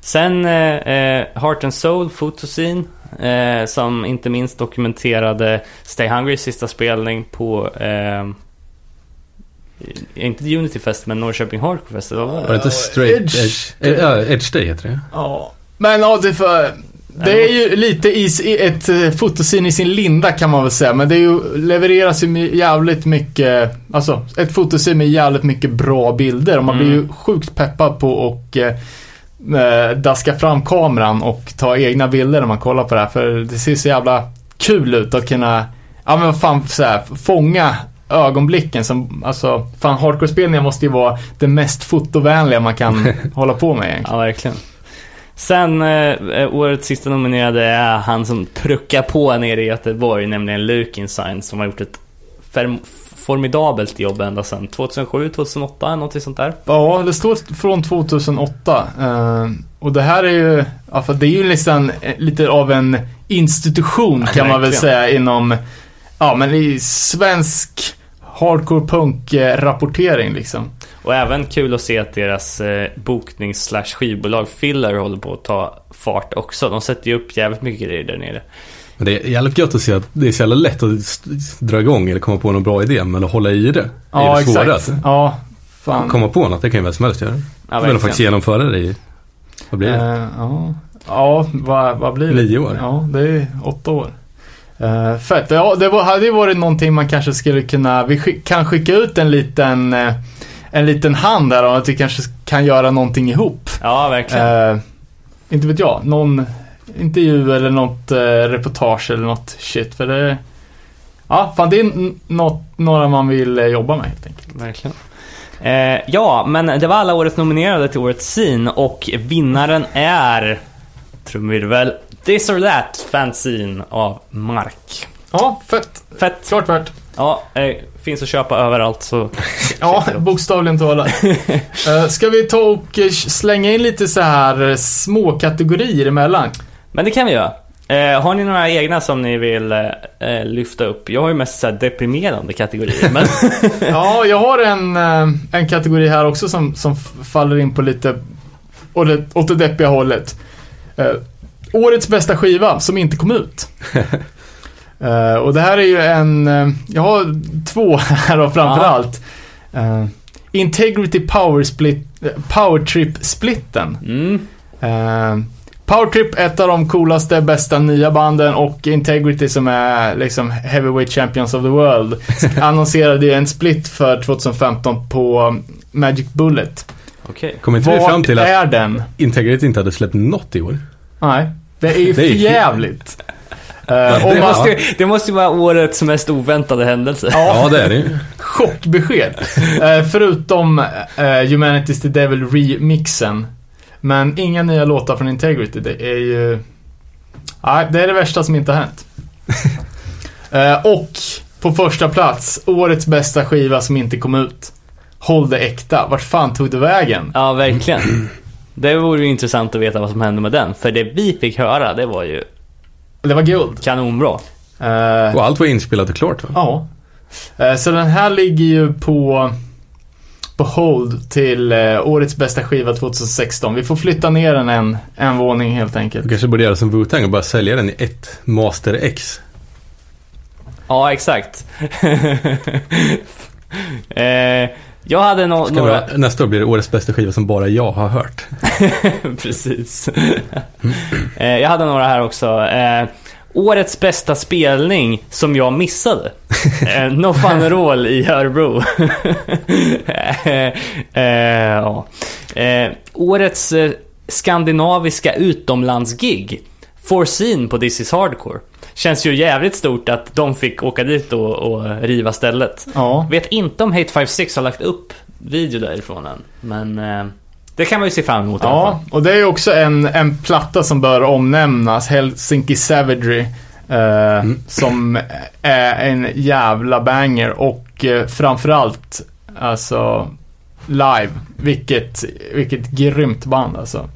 Sen eh, eh, Heart and Soul, Photoscene. Eh, som inte minst dokumenterade Stay Hungrys sista spelning på... Eh, inte Unity Fest men Norrköping Hardcore Fest. Var det? inte straight Edge. edge? Eh, Ja, edge day heter det. Ja. Men ja, det, är för, det är ju lite i, ett eh, fotosyn i sin linda kan man väl säga. Men det är ju, levereras ju jävligt mycket, alltså ett fotosyn med jävligt mycket bra bilder. Och man Mm. blir ju sjukt peppad på och eh, daska fram kameran och ta egna bilder när man kollar på det här. För det ser så jävla kul ut att kunna, ja men fan så här, fånga ögonblicken som, alltså, fan hardcore-spelningar måste ju vara det mest fotovänliga man kan hålla på med egentligen. Ja, verkligen. Sen eh, eh, årets sista nominerade är han som truckar på nere i Göteborg, nämligen Lukinsign som har gjort ett formidabelt jobb ända sedan 2007, 2008, något sånt där. Ja, det står från 2008. eh, och det här är ju, ja, för det är ju liksom eh, lite av en institution Ja, kan man väl verkligen. säga inom, ja men i svensk hardcore punk eh, rapportering liksom. Och även kul att se att deras eh, boknings slash skivbolag Filler håller på att ta fart också. De sätter ju upp jävligt mycket grejer där nere. Men det är jävligt gött att se att det är så jävla lätt att dra igång eller komma på någon bra idé, men att hålla i det Ja, är det exakt. Ja, fan. Komma på något, det kan ju vem som helst göra. Ja, men faktiskt genomföra det i, vad blir det? Eh, ja, ja vad, vad blir det? Nio år. Ja, det är åtta år. Uh, fett. Ja, det var, hade ju varit någonting man kanske skulle kunna, vi skick, kan skicka ut en liten, eh, en liten hand där och att vi kanske kan göra någonting ihop. Ja, verkligen. Eh, inte vet jag, någon intervju eller något uh, reportage eller något shit. För det, ja, fan det är något, några man vill eh, jobba med helt enkelt. Verkligen. Eh, ja, men det var alla årets nominerade till årets scene och vinnaren är, trumvirvel, This or That fanzine av Mark. Ja, fett. Fett. Klart värt. Ja, eh, finns att köpa överallt så... Ja, bokstavligen talat. uh, ska vi ta och eh, slänga in lite så här eh, små kategorier emellan? Men det kan vi göra. Eh, har ni några egna som ni vill eh, eh, lyfta upp? Jag har ju mest så här deprimerande kategorier, men Ja, jag har en, eh, en kategori här också som, som faller in på lite åt det, åt det deppiga hållet. Eh, årets bästa skiva som inte kom ut. Eh, och det här är ju en, jag har två här då framförallt. Integrity Power, Split, Power Trip-splitten. mm, Powertrip, ett av de coolaste, bästa nya banden och Integrity som är liksom Heavyweight Champions of the World annonserade ju en split för 2015 på Magic Bullet. okej. Kom inte vi fram till att är den? Integrity inte hade släppt något i år? Nej, det är ju Det är ju- jävligt. Uh, det måste, ju, det måste ju vara årets mest oväntade händelse. ja, Ja, det är det ju. chockbesked. Eh, förutom uh, Humanity's the Devil remixen. Men inga nya låtar från Integrity. Det är ju... Nej, det är det värsta som inte har hänt. Eh, och på första plats, årets bästa skiva som inte kom ut. Håll det äkta. Vart fan tog det vägen? Ja, verkligen. Det vore ju intressant att veta vad som hände med den. För det vi fick höra, det var ju Det var guld. kanonbra. Eh, Och allt var inspelat och klart va? Ja. Eh, Så den här ligger ju på, på hold till eh, årets bästa skiva 2016. Vi får flytta ner den en, en våning helt Du enkelt. kanske borde göra som Wu-Tang och bara sälja den i ett Master X. Ja, exakt. eh, jag hade no- Ska några... vara, nästa år blir det årets bästa skiva som bara jag har hört. Precis. eh, jag hade några här också. Årets bästa spelning som jag missade. Eh, no Fun Roll i Örebro. eh, eh, eh, årets eh, skandinaviska utomlandsgig. Foreseen på This is Hardcore. Känns ju jävligt stort att de fick åka dit och, och riva stället. Ja. Vet inte om Hate 56 har lagt upp video därifrån än. Men eh, det kan man ju se fram emot i alla fall. Ja, och det är ju också en, en platta som bör omnämnas, Helsinki Savagery. Eh, Som är en jävla banger och eh, framförallt, alltså, live. Vilket, vilket grymt band alltså.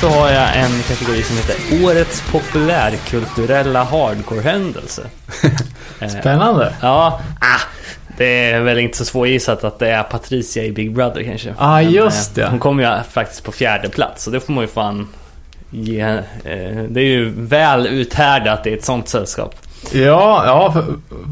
Så har jag en kategori som heter Årets populärkulturella hardcore-händelse. Eh, Spännande. Ja, ah, det är väl inte så svårgissat att det är Patricia i Big Brother kanske. Ah, Men, just eh, det. Hon kommer ju faktiskt på fjärde plats så det får man ju fan ge. Eh, det är ju väl uthärdat i ett sånt sällskap. Ja, ja, för-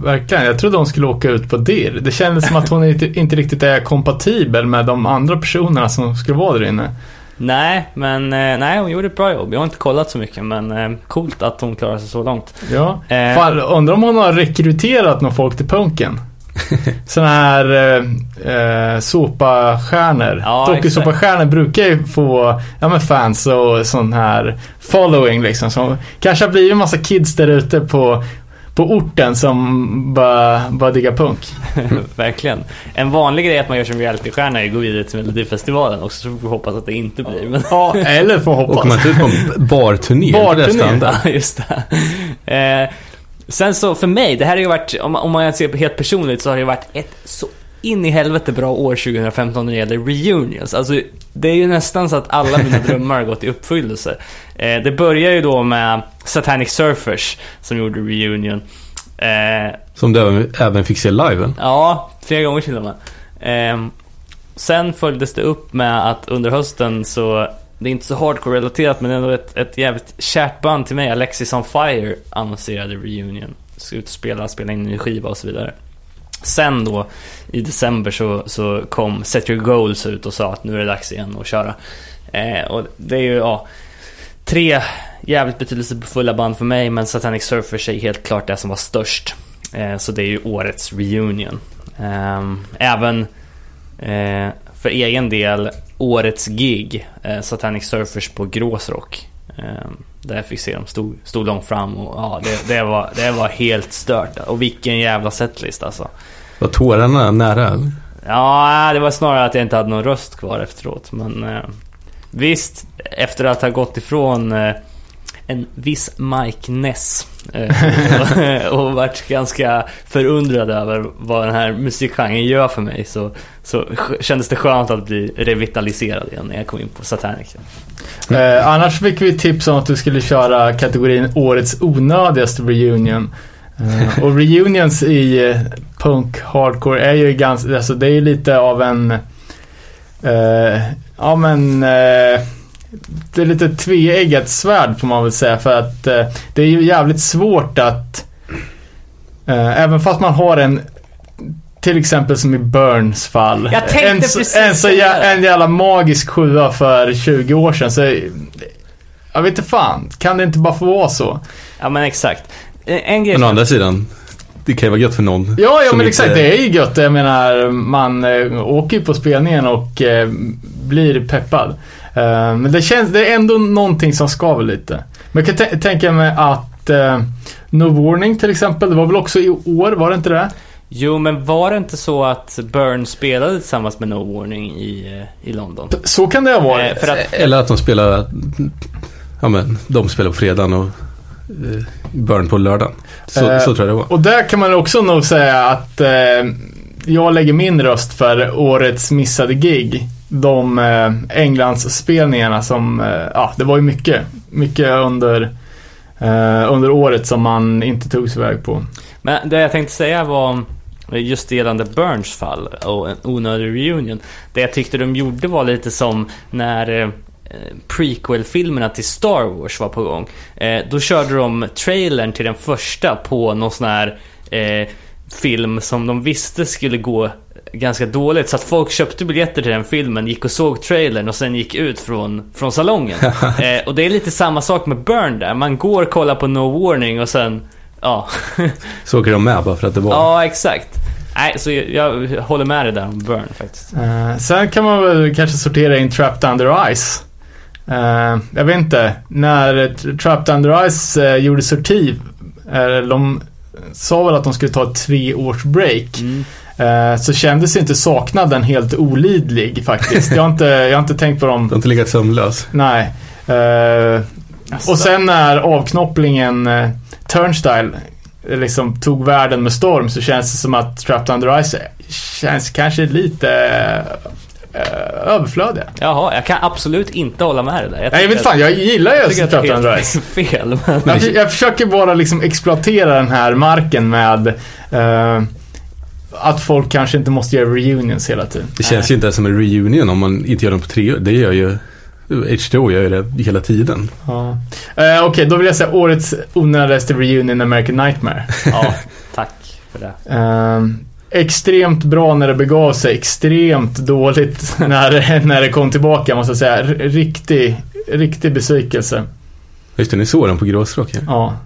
verkligen. Jag trodde hon skulle åka ut på DIR. Det kändes som att hon inte, inte riktigt är kompatibel med de andra personerna som skulle vara där inne. Nej, men eh, nej, hon gjorde ett bra jobb. Jag har inte kollat så mycket men eh, coolt att hon klarar sig så långt. Ja. Eh. Fan, undrar om hon har rekryterat någon folk till punken? sådana här eh, eh, såpastjärnor. Ja, Dokusåpastjärnor brukar ju få ja, men fans och sån här following liksom. Som kanske har blivit en massa kids där ute på, på orten som bara, bara diggar punk. Verkligen. En vanlig grej att man gör som realitystjärna är att gå vidare till Melodifestivalen också, så får vi hoppas att det inte blir. Men... Ja, eller får hoppas. Åker man inte ut på en barturné? Barturné? Ja, just det. Eh, sen så för mig, det här har ju varit, om man, om man ser på helt personligt så har det ju varit ett så in i helvete bra år 2015 när det gäller reunions. Alltså, det är ju nästan så att alla mina drömmar har gått i uppfyllelse. Eh, det börjar ju då med Satanic Surfers som gjorde reunion. Eh, Som du även, även fick se live? eller? Ja, flera gånger till och med. Ehm, sen följdes det upp med att under hösten så, det är inte så hardcore-relaterat men ändå ett, ett jävligt kärt band till mig, Alexis on Fire, annonserade Reunion. Ska ut och spela, spela in en ny skiva och så vidare. Sen då, i december så, så kom Set Your Goals ut och sa att nu är det dags igen att köra. Eh, och det är ju, ja, tre jävligt betydelsefulla band för mig, men Satanic Surfers är helt klart det som var störst. Eh, så det är ju årets reunion. Eh, även eh, för egen del, årets gig, eh, Satanic Surfers på Gråsrock. Ehm, där jag fick se dem, stod, stod långt fram och ja, det, det, var, det var helt stört. Och vilken jävla setlist alltså. Var tårarna nära? Ja, det var snarare att jag inte hade någon röst kvar efteråt. Men eh, visst, efter att ha gått ifrån eh, en viss Mike Ness och, eh, och varit ganska förundrad över vad den här musikgenren gör för mig så, så kändes det skönt att bli revitaliserad igen när jag kom in på Satanic. Eh, annars fick vi tips om att du skulle köra kategorin Årets onödigaste reunion. Eh, och reunions i eh, punk hardcore är ju ganska, alltså det är ju lite av en, eh, ja men, eh, det är lite tveeggat svärd får man väl säga för att eh, det är ju jävligt svårt att, eh, även fast man har en till exempel som i Burns fall. Jag tänkte en, precis en, så jä, en jävla magisk sjua för 20 år sedan. Så, jag vet inte fan, kan det inte bara få vara så? Ja men exakt. En, grej Men å andra sidan, det kan ju vara gött för någon. Ja, ja men inte- exakt. Det är ju gött. Jag menar, man eh, åker ju på spelningen och eh, blir peppad. Eh, men det känns, det är ändå någonting som skaver lite. Men jag kan tä- tänka mig att eh, No Warning till exempel, det var väl också i år, var det inte det? Jo men var det inte så att Burn spelade tillsammans med No Warning i, eh, i London? Så kan det ha varit. Eh, för att, Eller att de spelar, ja men, de spelar på fredagen och eh, Burn på lördagen. Så, Eh, så tror jag det var. Och där kan man också nog säga att eh, jag lägger min röst för årets missade gig. De eh, Englandsspelningarna som, eh, ja det var ju mycket, mycket under, eh, under året som man inte tog sig iväg på. Men det jag tänkte säga var just gällande Burns fall och en onödig reunion. Det jag tyckte de gjorde var lite som när eh, prequel-filmerna till Star Wars var på gång. Eh, då körde de trailern till den första på någon sån här eh, film som de visste skulle gå ganska dåligt. Så att folk köpte biljetter till den filmen, gick och såg trailern och sen gick ut från, från salongen. eh, och det är lite samma sak med Burn där. Man går och kollar på No Warning och sen, ja. Så åker de med bara för att det var. Ja, exakt. Nej, så jag, jag håller med dig där om Burn faktiskt. Eh, sen kan man väl kanske sortera in Trapped Under Ice. Eh, jag vet inte, när Tra- Trapped Under Ice eh, gjorde sorti, eh, de sa väl att de skulle ta ett tre års break. Mm. Eh, så kändes inte saknaden helt olidlig faktiskt. Jag har inte, jag har inte tänkt på De dem. har inte legat sömnlös. Nej. Eh, Alltså, och sen när avknopplingen eh, Turnstile eh, liksom tog världen med storm så känns det som att Trapped Under Ice känns kanske lite eh, överflödiga. Jaha, jag kan absolut inte hålla med dig där. Nej, jag vet fan, jag gillar ju jag tycker Trapped Under är Ice. fel. Men... Jag, jag försöker bara liksom exploatera den här marken med eh, att folk kanske inte måste göra reunions hela tiden. Det känns ju inte ens som en reunion om man inte gör dem på tre år. Det gör ju H2 gör ju det hela tiden. Ja. Eh, Okej, då vill jag säga årets onödigaste reunion American Nightmare. Ja, tack för det. Ehm, extremt bra när det begav sig, extremt dåligt när, när det kom tillbaka måste jag säga. Riktig, riktig besvikelse. Just det, ni såg den på Gråstråk ja.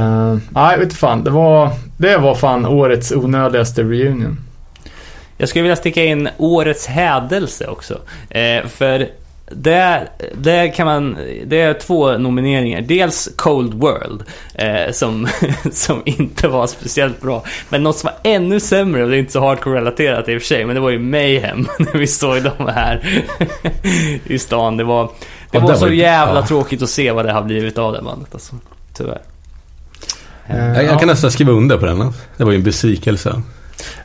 Ja. Uh, nej, vet inte fan. Det var, det var fan årets onödigaste reunion. Jag skulle vilja sticka in årets hädelse också. Eh, för det, det kan man, det är två nomineringar. Dels Cold World, eh, som, som inte var speciellt bra. Men något som var ännu sämre, och det är inte så hardcore-relaterat i och för sig, men det var ju Mayhem när vi såg dem här i stan. Det var, det Ja, var det så var- jävla ja. tråkigt att se vad det har blivit av det bandet alltså. Tyvärr. Eh, Jag, jag kan nästan skriva under på den. Det var ju en besvikelse.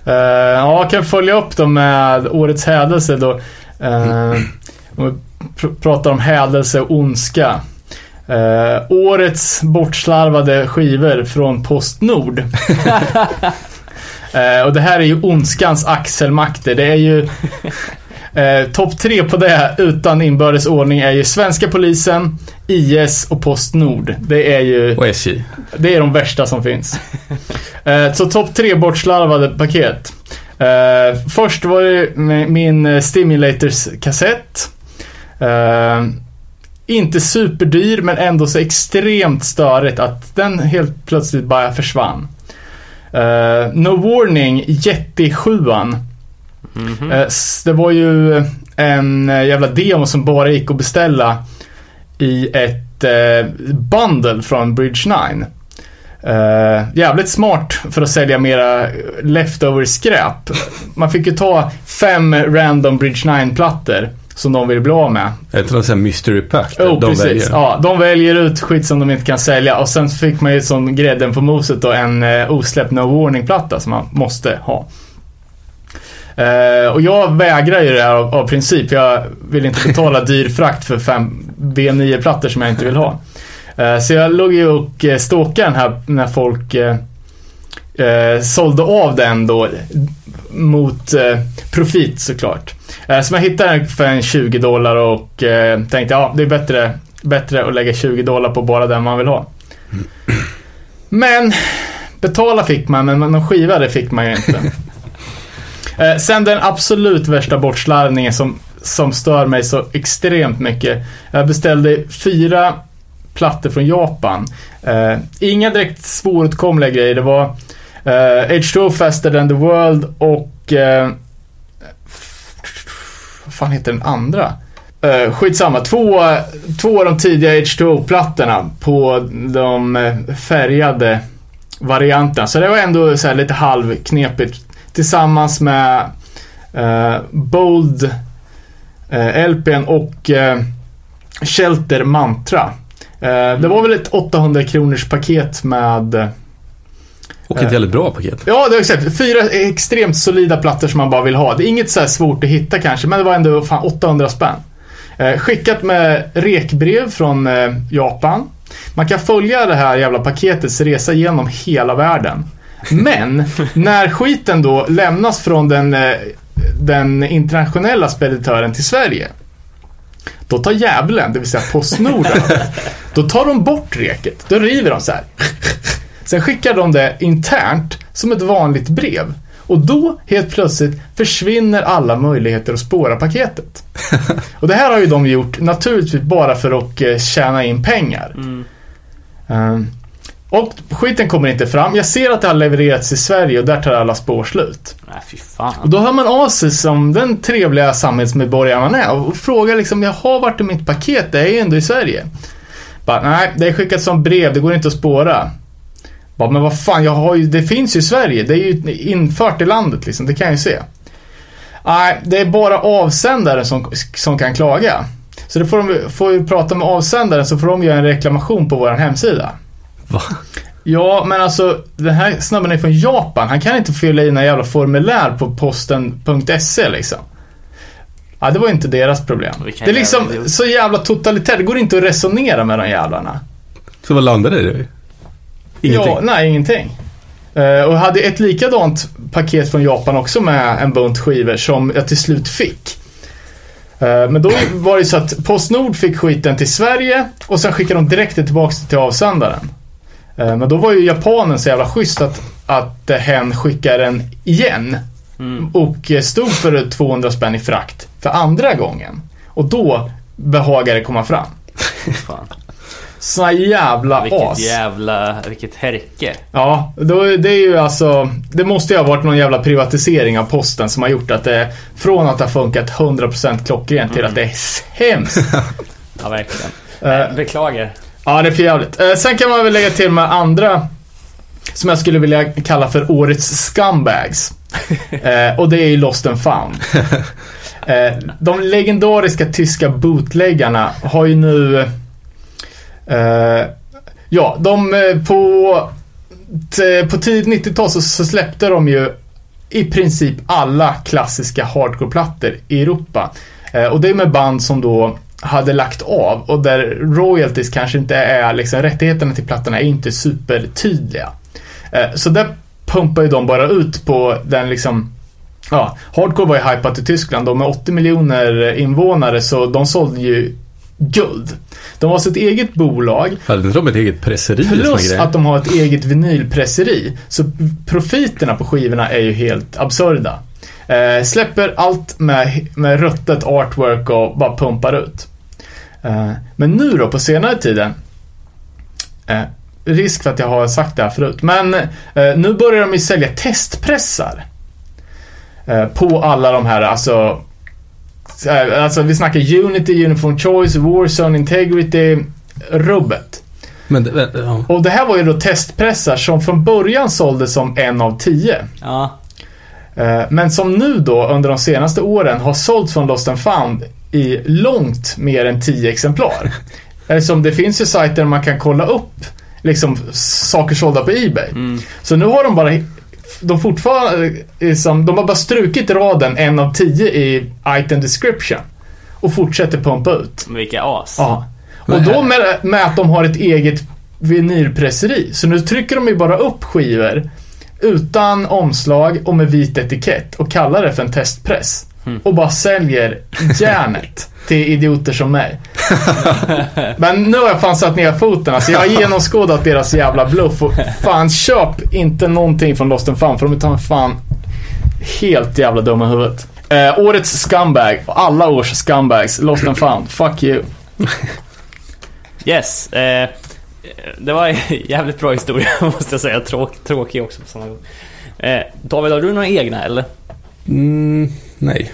Eh, ja, kan följa upp dem med årets hädelse då. Uh, om vi pr- pratar om hädelse och ondska. Eh, årets bortslarvade skivor från Postnord. Eh, och det här är ju ondskans axelmakter. Det är ju eh, topp tre på det utan inbördes ordning är ju svenska polisen, IS och Postnord. Det är ju Och SJ. det är de värsta som finns. Eh, så topp tre bortslarvade paket. Eh, först var det min eh, Stimulators kassett. Eh, inte superdyr men ändå så extremt störigt att den helt plötsligt bara försvann. Eh, no Warning Yeti 7. Eh, s- Det var ju en eh, jävla demo som bara gick att beställa i ett eh, bundle från Bridge 9. Eh, jävligt smart för att sälja mera leftover skräp. Man fick ju ta fem random Bridge 9-plattor som de ville bli av med. Är inte någon sån här mystery pack? där Oh, de precis. väljer? Ja, de väljer ut skit som de inte kan sälja och sen fick man ju som grädden på moset då en eh, osläppt No Warning-platta som man måste ha. Eh, och jag vägrar ju det här av, av princip. Jag vill inte betala dyr frakt för fem B9-plattor som jag inte vill ha. Eh, så jag låg ju och eh, stalkade den här när folk eh, eh, sålde av den då mot eh, profit såklart. Eh, så jag hittade den för en 20 dollar och eh, tänkte ja, det är bättre, bättre att lägga 20 dollar på bara den man vill ha. Men betala fick man, men någon skiva det fick man ju inte. Eh, sen den absolut värsta bortslarvningen som, som stör mig så extremt mycket. Jag beställde fyra plattor från Japan. Eh, inga direkt svåråtkomliga grejer. Det var eh, H2O Faster than the World och eh, vad fan heter den andra? Uh, skitsamma, två, två av de tidiga H2O-plattorna på de eh, färgade varianterna. Så det var ändå så här lite halvknepigt. Tillsammans med eh, Bold eh, LPn och eh, Shelter Mantra. Eh, det var väl ett 800 kronors paket med eh, Och ett jävligt bra paket. Ja, det är exakt. Fyra extremt solida plattor som man bara vill ha. Det är inget så svårt att hitta kanske, men det var ändå fan 800 spänn. Eh, skickat med rekbrev från Japan. Man kan följa det här jävla paketets resa genom hela världen. Men när skiten då lämnas från den, eh, den internationella speditören till Sverige. Då tar djävulen, det vill säga Postnord, då tar de bort reket. Då river de så här. Sen skickar de det internt som ett vanligt brev. Och då helt plötsligt försvinner alla möjligheter att spåra paketet. Och det här har ju de gjort naturligtvis bara för att eh, tjäna in pengar. Mm. Ehm, och skiten kommer inte fram. Jag ser att det har levererats till Sverige och där tar alla spår slut. Nej, fy fan. Och då hör man av sig som den trevliga samhällsmedborgare man är och frågar liksom, jag har varit i mitt paket, det är ju ändå i Sverige. Bara, nej, det är skickat som brev, det går inte att spåra. Bara, men vad fan, jag har ju, det finns ju i Sverige, det är ju infört i landet liksom, det kan jag ju se. Nej, det är bara avsändaren som, som kan klaga. Så då får, de, får vi prata med avsändaren så får de göra en reklamation på vår hemsida. Va? Ja, men alltså den här snubben är från Japan. Han kan inte fylla i några jävla formulär på posten.se liksom. Ja, det var inte deras problem. Det är liksom jävla så jävla totalitärt. Det går inte att resonera med de jävlarna. Så vad landade det i? Ingenting? Ja, nej, ingenting. Eh, och hade ett likadant paket från Japan också med en bunt skivor som jag till slut fick. Eh, men då var det så att Postnord fick skiten till Sverige och sen skickade de direkt tillbaka till avsändaren. Eh, men då var ju japanen så jävla schysst att, att eh, hen skickar den igen. Mm. Och eh, stod för 200 spänn i frakt för andra gången. Och då behagade det komma fram. Fan. Såna jävla Vilket as. jävla, vilket härke. Ja, då, det är ju alltså... Det måste ju ha varit någon jävla privatisering av posten som har gjort att det från att det har funkat 100% klockrent till att det är hemskt. Ja, verkligen. Beklagar. Ja, det är för jävligt. Eh, sen kan man väl lägga till med andra som jag skulle vilja kalla för årets scumbags. Eh, och det är ju Lost and found. Eh, de legendariska tyska bootleggarna har ju nu... Eh, ja, de på... På tidigt 90-tal så, så släppte de ju i princip alla klassiska hardcore-plattor i Europa. Och det är med band som då hade lagt av och där royalties kanske inte är, liksom rättigheterna till plattorna är inte supertydliga. Eh, så där pumpar ju de bara ut på den liksom Ja, Hardcore var ju hypat i Tyskland och med 80 miljoner invånare så de sålde ju guld. De har sitt eget bolag Hade inte de ett eget presseri Plus att de har ett eget vinylpresseri. Så profiterna på skivorna är ju helt absurda. Eh, släpper allt med, med ruttet artwork och bara pumpar ut. Eh, men nu då på senare tiden. Eh, risk för att jag har sagt det här förut. Men eh, nu börjar de ju sälja testpressar. På alla de här, alltså Alltså vi snackar Unity, Uniform Choice, Warzone, Integrity, rubbet. Det- ja. Och det här var ju då testpressar som från början såldes som en av tio. Ja. Men som nu då under de senaste åren har sålts från Lost and found i långt mer än tio exemplar. Eftersom det finns ju sajter där man kan kolla upp liksom saker sålda på Ebay. Mm. Så nu har de bara de fortfarande, liksom, de har bara strukit raden en av tio i item description. Och fortsätter pumpa ut. Vilka as. Ja. Och då med, med att de har ett eget vinylpresseri. Så nu trycker de ju bara upp skivor utan omslag och med vit etikett och kallar det för en testpress. Och bara säljer järnet till idioter som mig. Men nu har jag fan satt ner foten. Alltså jag har genomskådat deras jävla bluff och fan köp inte någonting från Lost and Found för de är ta fan helt jävla dumma i huvudet. Eh, årets scumbag, alla års scumbags, Lost and Found. Fuck you. Yes. Eh, det var en jävligt bra historia måste jag säga. Tråk, tråkig också på samma gång. Eh, David, har du några egna eller? Mm, nej.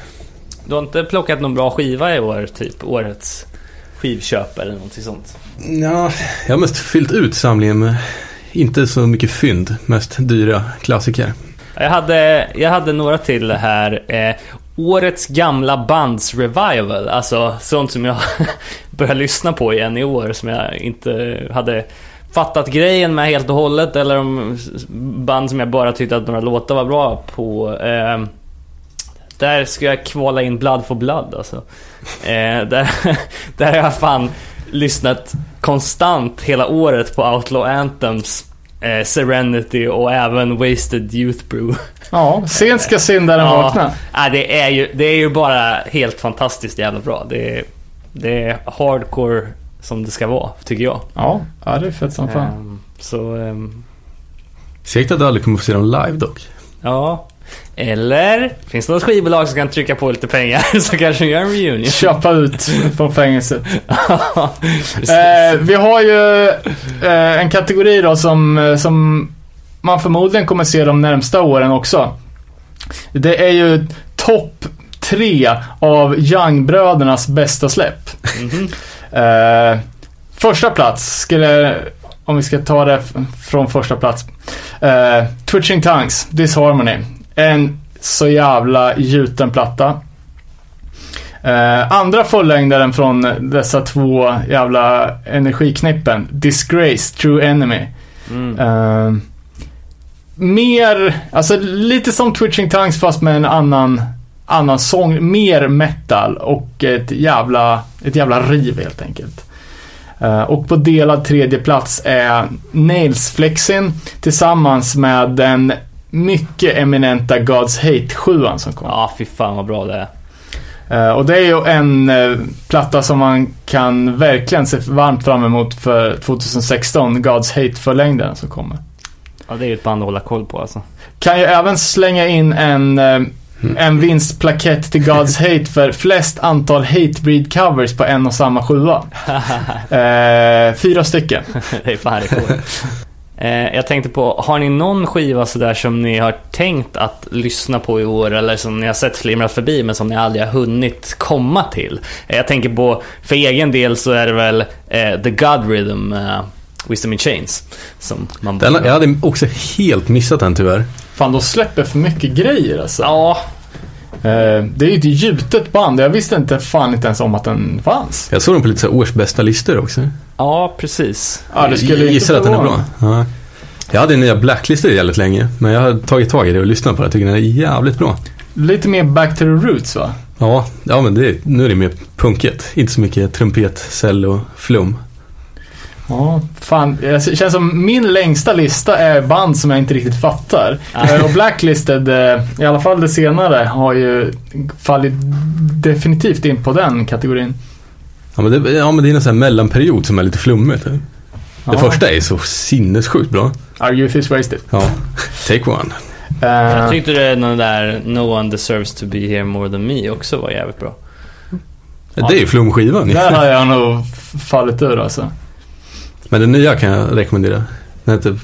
Du har inte plockat någon bra skiva i år? Typ årets skivköp eller någonting sånt? Ja, jag har mest fyllt ut samlingen med inte så mycket fynd. Mest dyra klassiker. Jag hade, jag hade några till här. Eh, årets gamla bands revival. Alltså sånt som jag börjar lyssna på igen i år som jag inte hade fattat grejen med helt och hållet. Eller om band som jag bara tyckte att några låtar var bra på. Eh, där ska jag kvala in Blood for Blood alltså. Eh, där, där har jag fan lyssnat konstant hela året på Outlaw Anthems, eh, Serenity och även Wasted Youth Brew. Ja, sent ska syndaren vakna. Ja, det, är ju, det är ju bara helt fantastiskt jävla bra. Det är, det är hardcore som det ska vara, tycker jag. Ja, ja det är fett som fan. Ehm, så, ehm, Säkert att du aldrig kommer få se dem live dock. ja. Eller, finns det något skivbolag som kan trycka på lite pengar så kanske de gör en reunion. Köpa ut från fängelset. Eh, vi har ju eh, en kategori då som, eh, som man förmodligen kommer se de närmsta åren också. Det är ju topp tre av Young-brödernas bästa släpp. Mhm. Eh, första plats skulle, om vi ska ta det från första plats. Eh, Twitching Tongues, Disharmony. En så jävla gjuten platta. Eh, andra fullängdaren från dessa två jävla energiknippen. Disgrace, True Enemy. Mm. Eh, mer, alltså lite som Twitching Tongues fast med en annan, annan sång. Mer metal och ett jävla, ett jävla riv helt enkelt. Eh, och på delad tredje plats är Nails Flexin tillsammans med den mycket eminenta God's Hate 7 som kom. Ja, fy fan vad bra det är. Eh, och det är ju en eh, platta som man kan verkligen se varmt fram emot för 2016, God's Hate-förlängden som kommer. Ja, det är ju ett band att hålla koll på alltså. Kan ju även slänga in en, eh, En vinstplakett till God's Hate för flest antal Hatebreed covers på en och samma sjua. Fyra stycken. det är fan rekord. Eh, jag tänkte på, har ni någon skiva sådär som ni har tänkt att lyssna på i år eller som ni har sett flimra förbi men som ni aldrig har hunnit komma till? Eh, jag tänker på, för egen del så är det väl eh, The God Rhythm, eh, Wisdom in Chains. Som man Den, jag hade också helt missat den tyvärr. Fan, de släpper för mycket grejer alltså. Ja, det är ju ett gjutet band. Jag visste inte fan inte ens om att den fanns. Jag såg den på lite så årsbästa listor också. ja precis. Ja, det skulle Jag inte gissar att den är bra. Ja. Jag hade nya blacklistor jävligt länge, men jag har tagit tag i det och lyssnat på det. Jag tycker den är jävligt bra. Lite mer back to the roots va? Ja, ja men det, nu är det mer punket. Inte så mycket trumpet, cell och flum. Ja, fan. Det känns som min längsta lista är band som jag inte riktigt fattar. Ja. Eh, Och Blacklisted, eh, i alla fall det senare, har ju fallit definitivt in på den kategorin. Ja men det, ja, men det är en sån här mellanperiod som är lite flummigt. Det Ja. första är så sinnessjukt bra. Our youth is wasted. Ja, take one. Eh, Jag tyckte det den där No one deserves to be here more than me också var jävligt bra. Det är ju flumskivan. där har jag nog fallit ur alltså. Men den nya kan jag rekommendera. Den heter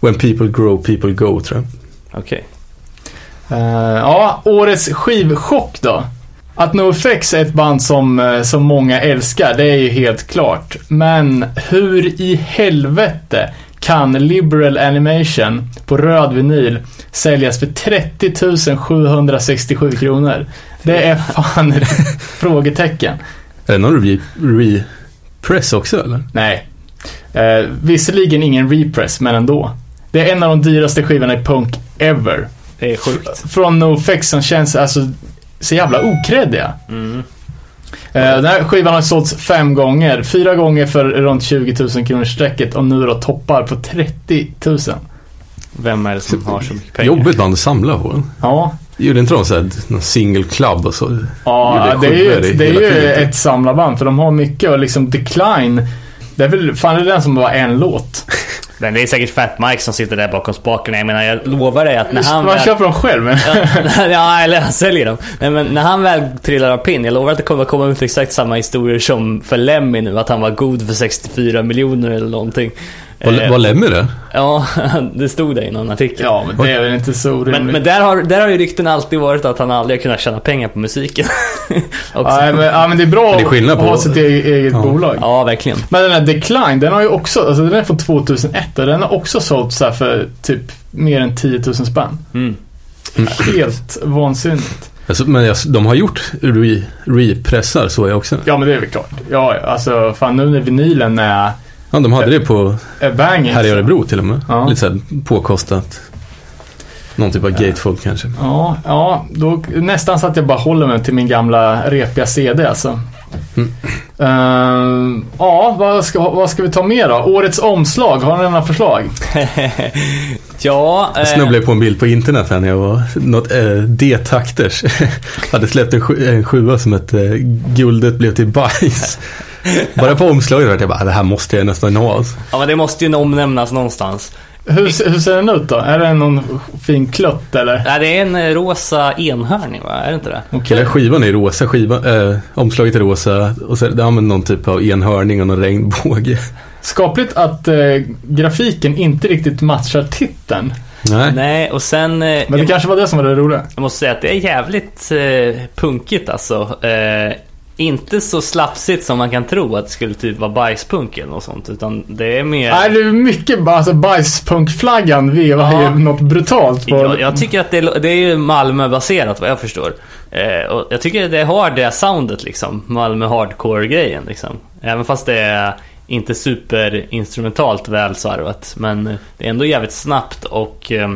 When people grow, people go tror jag. Okej. Eh, ja, årets skivchock då. Att NoFX är ett band som, eh, som många älskar, det är ju helt klart. Men hur i helvete kan Liberal Animation på röd vinyl säljas för 30 767 kronor? Det är fan ett frågetecken. Är det någon re- repress också eller? Nej. Eh, visserligen ingen repress, men ändå. Det är en av de dyraste skivorna i punk ever. Det är sjukt. Från NoFX som känns alltså så jävla okreddiga. Mm. Eh, Den här skivan har sålts fem gånger. Fyra gånger för runt 20 000 kronor strecket och nu då toppar på 30 000. Vem är det som har så mycket pengar? Jobbigt band att samla på. Ja, Gjorde inte de såhär någon single club och så? ja det är ju, ett, det är ju ett samlarband för de har mycket och liksom Decline. Det är väl, fan det är den som var en låt. Men det är säkert Fat Mike som sitter där bakom spakarna. Jag menar, jag lovar dig att när han Man väl... köper dem själv men. Ja, ja, eller han säljer dem. Nej, men när han väl trillar av pinn, jag lovar att det kommer komma ut exakt samma historier som för Lemmy nu, att han var god för 64 miljoner eller någonting. Var, Eh, Lemmy det? Ja, det stod det i någon artikel. Ja, men det är väl inte så orimligt. Men, men där, har, där har ju rykten alltid varit att han aldrig har kunnat tjäna pengar på musiken. Ja, men, ja, men det är bra Men det är att ha på- sitt eget, eget Ja. bolag. Ja, verkligen. Men den här Decline, den har ju också, alltså den är från 2001 och den har också sålt så här för typ mer än 10 000 spänn. Mm. Helt vansinnigt. Alltså, men jag, de har gjort re, repressar så jag också. Ja men det är väl klart. Ja, alltså fan nu när vinylen är, Ja, de hade det på är banging. här i Örebro till och med. Ja. Lite såhär påkostat. Någon typ av gatefold kanske. Ja, ja, då nästan så att jag bara håller mig till min gamla repiga CD alltså. Mm. Ehm, ja, vad ska, vad ska vi ta med då? Årets omslag, har ni några förslag? ja, Jag eh, snubblade på en bild på internet här när jag var något eh, D-takters. hade släppt en, sju, en sjua som hette eh, Guldet blev till bajs. Bara på omslaget var jag bara, det här måste jag nästan ha. Alltså. ja, men det måste ju omnämnas någonstans. Hur, hur ser den ut då? Är det någon fin klutt eller? Nej, det är en eh, rosa enhörning va? Är det inte det? Hela skivan är rosa, skiva, eh, omslaget är rosa och så är det ja, någon typ av enhörning och någon regnbåge. Skapligt att eh, grafiken inte riktigt matchar titeln. Nej. Nej, och sen... Men det jag, kanske var det som var det roliga. jag måste säga att det är jävligt eh, punkigt alltså. Eh, inte så slafsigt som man kan tro att det skulle typ vara bajspunk eller något sånt. Utan det är mer... Nej, det är mycket bara, alltså bajspunkflaggan vevar Ja. ju något brutalt på. Jag, jag tycker att det, är- det är ju Malmö-baserat vad jag förstår. Eh, och jag tycker det har det soundet liksom. Malmö hardcore-grejen liksom. Även fast det är inte superinstrumentalt välsvarvat. Men det är ändå jävligt snabbt och eh,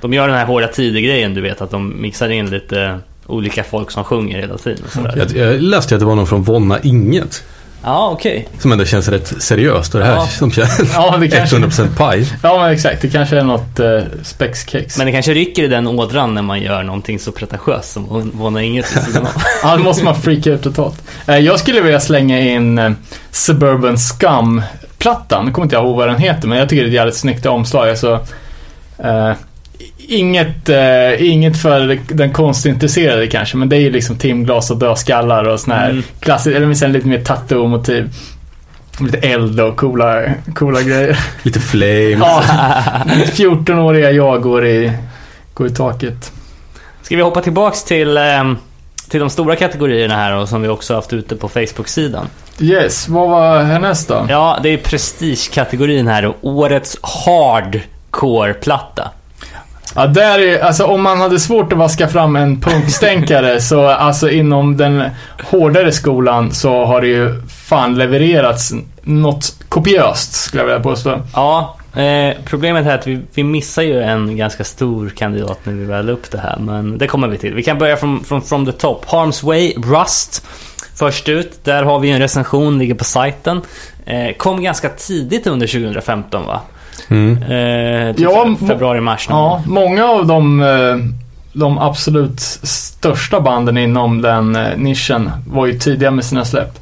de gör den här hårda tider-grejen du vet. Att de mixar in lite olika folk som sjunger hela tiden. Och. Jag, jag läste att det var någon från Vonna Inget. Ja, okej. Som ändå känns rätt seriöst och det här Ja. som känns Ja, det kanske, 100% paj. ja men exakt. Det kanske är något eh, spexcakes. Men det kanske rycker i den ådran när man gör någonting så pretentiöst som Våna Inget. Ja, då måste man freaka ut totalt. Eh, jag skulle vilja slänga in eh, Suburban Scum-plattan. Nu kommer inte jag ihåg vad den heter, men jag tycker det är ett jävligt snyggt omslag. Alltså, eh, Inget, eh, inget för den konstintresserade kanske, men det är ju liksom timglas och dödskallar och såna här Mm. klassiska, eller sen lite mer tattoo-motiv. Lite eld och coola, coola grejer. Lite flame. Ja, 14-åriga jag går i, går i taket. Ska vi hoppa tillbaks till, ehm, till de stora kategorierna här och som vi också haft ute på Facebook-sidan. Yes, vad var härnäst då? Ja, det är prestigekategorin här och årets hardcore-platta. Ja, där är, alltså om man hade svårt att vaska fram en punkstänkare så alltså inom den hårdare skolan så har det ju fan levererats något kopiöst skulle jag vilja påstå. Ja, eh, problemet är att vi, vi missar ju en ganska stor kandidat när vi väl upp det här, men det kommer vi till. Vi kan börja från, från from the top. Harm's Way, Rust. Först ut, där har vi en recension, ligger på sajten. Eh, kom ganska tidigt under 2015 va? Mm. Eh, typ Ja, fe- februari-mars Ja, många av de, eh, de absolut största banden inom den eh, nischen var ju tidiga med sina släpp.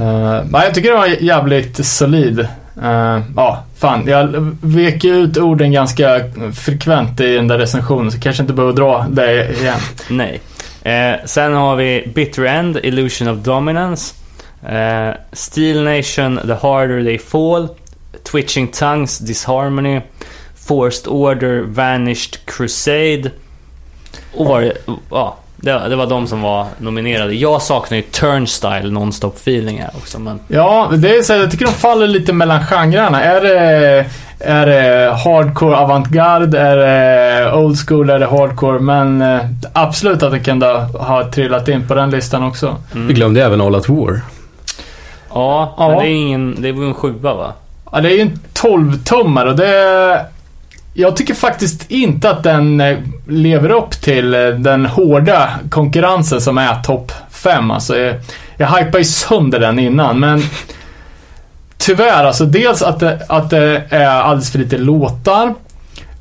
Uh, jag tycker det var jävligt solid. Ja, fan. Jag vek ju ut orden ganska frekvent i den där recensionen, så kanske inte behöver dra det igen. Nej. Eh, sen har vi Bitter End, Illusion of Dominance. Eh, Steel Nation, The Harder They Fall. Twitching Tongues, Disharmony. Forced Order, Vanished Crusade. Och var det, ja, det, var- det var de som var nominerade. Jag saknar ju Turnstyle, Non-Stop Feeling här också. Men Ja, det är så, jag tycker de faller lite mellan genrerna. Är det, är det hardcore avantgarde? Är det old school? Är det hardcore? Men eh, absolut att det kunde ha trillat in på den listan också. Vi glömde även All Out War. ja, Ja. men det är ingen, det var ju en sjua va? Ja, det är ju en 12-tummare och det... Jag tycker faktiskt inte att den eh, lever upp till eh, den hårda konkurrensen som är topp 5. Alltså, jag, jag hypade ju sönder den innan, men tyvärr, alltså dels att det, att det är alldeles för lite låtar,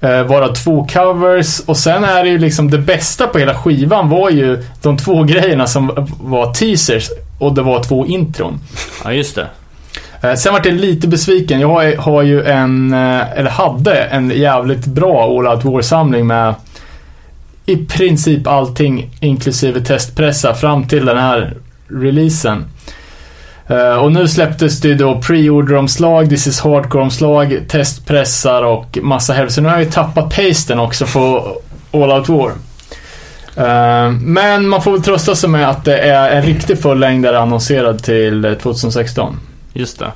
eh, varav två covers och sen är det ju liksom det bästa på hela skivan var ju de två grejerna som var teasers och det var två intron. Ja, just det. Eh, sen vart jag lite besviken. Jag har, ju en, eh, eller hade en jävligt bra All Out War-samling med i princip allting inklusive testpressar fram till den här releasen. Eh, och nu släpptes det ju då pre-order-omslag, This is Hardcore-omslag, testpressar och massa hälften. Så nu har jag ju tappat pasten också på All Out War. Men man får väl trösta sig med att det är en riktig fullängdare annonserad till 2016. Just det.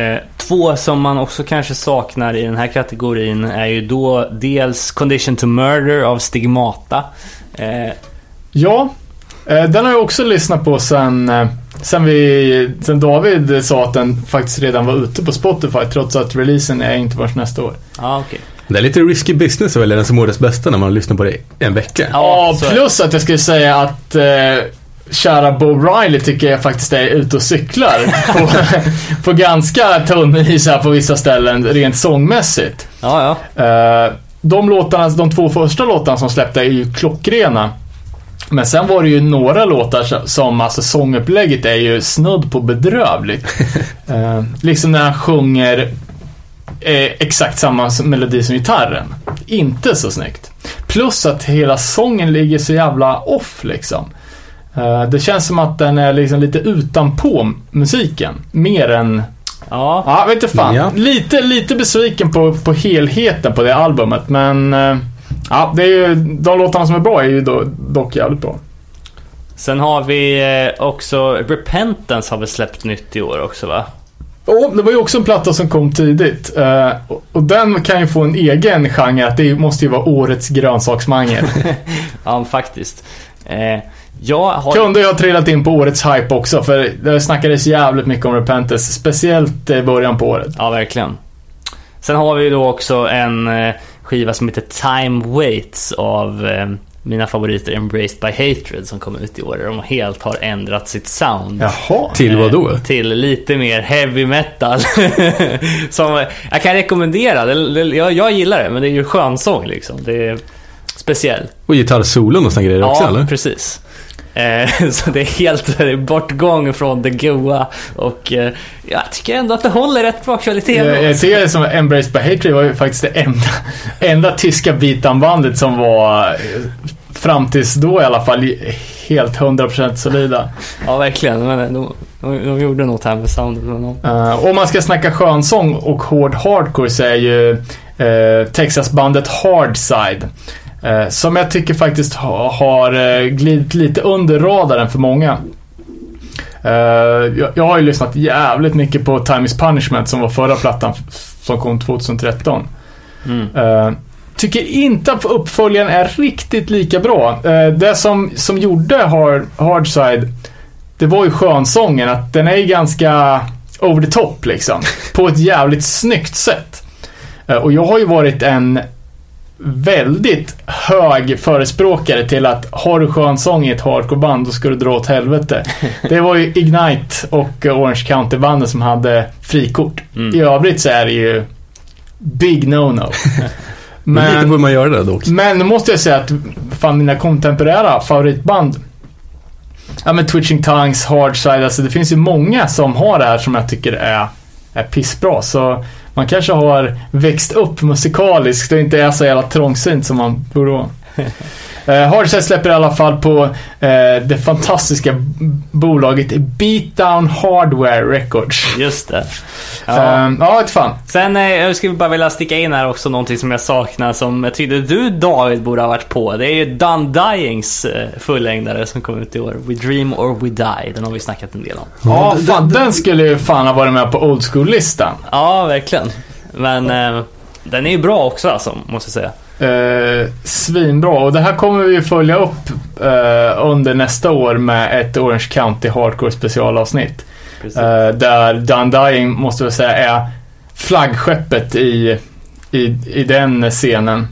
Eh, två som man också kanske saknar i den här kategorin är ju då dels Condition to Murder av Stigmata. Eh, Ja, eh, den har jag också lyssnat på sen, sen, vi, sen David sa att den faktiskt redan var ute på Spotify trots att releasen är inte först nästa år. ja, okej. Det är lite risky business att välja den som årets bästa när man lyssnar på det en vecka. Ja, plus att jag skulle säga att eh, kära Bob Riley tycker jag faktiskt är ute och cyklar på, på ganska tunn is här på vissa ställen rent sångmässigt. Ja, ja. Eh, de låtarna, de två första låtarna som släppte är ju klockrena. Men sen var det ju några låtar som- alltså sångupplägget är ju snudd på bedrövligt. Eh, liksom när han sjunger eh, exakt samma melodi som gitarren. Inte så snyggt. Plus att hela sången ligger så jävla off liksom. Eh, det känns som att den är liksom lite utanpå musiken. Mer än Ja, Ja, vet inte fan. Ja. Lite, lite besviken på, på helheten på det albumet, men... eh, Ja, det är ju, de låtarna som är bra är ju dock jävligt bra. sen har vi eh, också Repentance har vi släppt nytt i år också va? Och det var ju också en platta som kom tidigt. eh, och, den kan ju få en egen genre, att det måste ju vara årets grönsaksmangel. Ja, faktiskt. Eh, jag har... Kunde ha trillat in på årets hype också, för det snackades jävligt mycket om Repentance, speciellt i början på året. Ja, verkligen. Sen har vi då också en eh, skiva som heter Time Waits av eh, mina favoriter Embraced by Hatred som kom ut i år. De helt har ändrat sitt sound. Jaha. Till vad då? Eh, Till lite mer heavy metal. som jag kan rekommendera. Det, jag, jag gillar det, men det är ju skönsång liksom. Det är speciell. Och gitarrsolon och såna grejer också Ja, eller? precis. Eh, så det är helt eh, bortgång från det goa och eh, jag tycker ändå att det håller rätt bra kvalitet. Jag, ändå. jag ser det som Embrace by Hatred var ju faktiskt det enda, enda tyska beatdown-bandet som var eh, fram tills då i alla fall helt 100% solida. Ja, verkligen. Men eh, de, de, de gjorde något här med soundet. Uh, om man ska snacka skönsång och hård hardcore så är ju uh, Texasbandet Hardside. Uh, som jag tycker faktiskt ha, har uh, glidit lite under radaren för många. Uh, jag, har ju lyssnat jävligt mycket på Time is Punishment som var förra plattan som kom 2013. Mm. Tycker inte att uppföljaren är riktigt lika bra. Det som, som gjorde hard, Hardside, det var ju skönsången. Att den är ju ganska over the top liksom. På ett jävligt snyggt sätt. Och jag har ju varit en väldigt hög förespråkare till att har du skönsång i ett hardcoreband då ska du dra åt helvete. Det var ju Ignite och Orange County-bandet som hade frikort. Mm. I övrigt så är det ju big no-no. Men, lite Men, borde man göra det då också. men nu måste jag säga att fan mina kontemporära favoritband Ja men Twitching Tongues, Hardside, alltså det finns ju många som har det här som jag tycker är, är pissbra. Så man kanske har växt upp musikaliskt och inte är så jävla trångsynt som man borde vara. Uh, Hardside släpper i alla fall på eh, det fantastiska bolaget Beatdown Hardware Records. Just det. Ja, uh, ja ett fan. Sen eh, jag skulle bara vilja sticka in här också någonting som jag saknar som jag tyckte du David borde ha varit på. Det är ju Done Dyings eh, fullängdare som kom ut i år. We Dream or We Die. Den har vi snackat en del om. Ja, fan, den skulle ju fan ha varit med på old school-listan. Ja, verkligen. Men eh, den är ju bra också alltså, måste jag säga. Eh, svinbra och det här kommer vi följa upp eh, under nästa år med ett Orange County Hardcore specialavsnitt. Eh, där Done Dying måste jag säga är flaggskeppet i, i, i den scenen.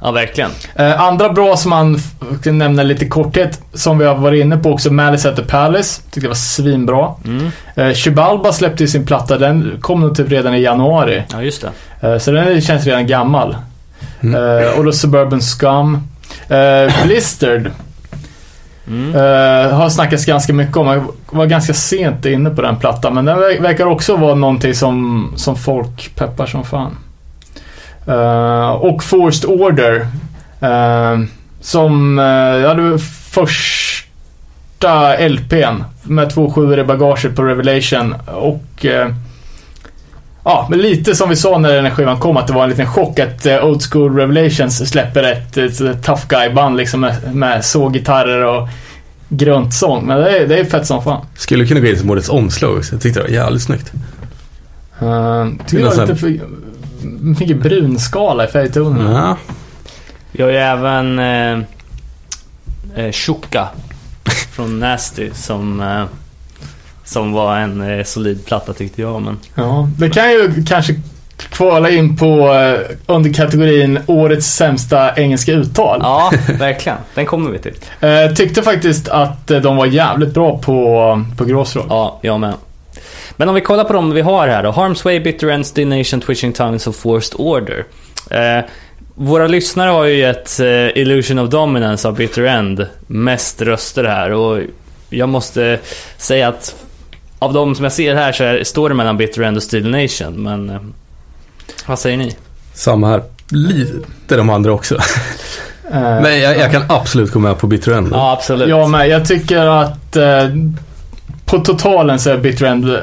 Ja, verkligen. Eh, andra bra som man kan nämna lite korthet som vi har varit inne på också Malice at the Palace. Tyckte det var svinbra. Mm. Eh, Chibalba släppte ju sin platta, den kom nog typ redan i januari. Ja, just det. Eh, Så den känns redan gammal. Mm. Eh, och då Suburban Scum. Uh, Blistered Mm. eh, har snackats ganska mycket om. Jag var ganska sent inne på den plattan. Men den ver- verkar också vara någonting som, som folk peppar som fan. Eh, och Forced Order. eh, som, uh, ja det var första LPn. Med två sjuor i bagaget på Revelation. Och Ja, men lite som vi sa när den här skivan kom, att det var en liten chock att eh, Old School Revelations släpper ett, ett, ett tough guy-band liksom med, med såggitarrer och grönt sång. Men det är, det är fett som fan. Skulle kunna gå in som årets omslag också. Jag tyckte det var jävligt snyggt. Uh, tycker det Det är var lite för mycket brunskala i färgtonerna. Ja. Vi har ju även eh, eh, Shuka från Nasty som, eh, som var en eh, solid platta tyckte jag. Men Ja, det kan ju kanske kvala in på eh, under kategorin Årets sämsta engelska uttal. ja, verkligen. Den kommer vi till. Eh, tyckte faktiskt att de var jävligt bra på, på Gråsrock. Ja, jag med. Men om vi kollar på dem vi har här då. Harm's Way, Bitter Ends, Dination, Twitching Tongues och Forced Order. Eh, våra lyssnare har ju gett eh, Illusion of Dominance av Bitter End mest röster här och jag måste säga att av de som jag ser här så är, står det mellan Bitter End och Steel Nation, men eh, vad säger ni? Samma här. Lite de andra också. Eh, Men jag, jag kan absolut gå med på Bitter End. Ja, absolut. Jag med. Jag tycker att eh, på totalen så är Bitter End,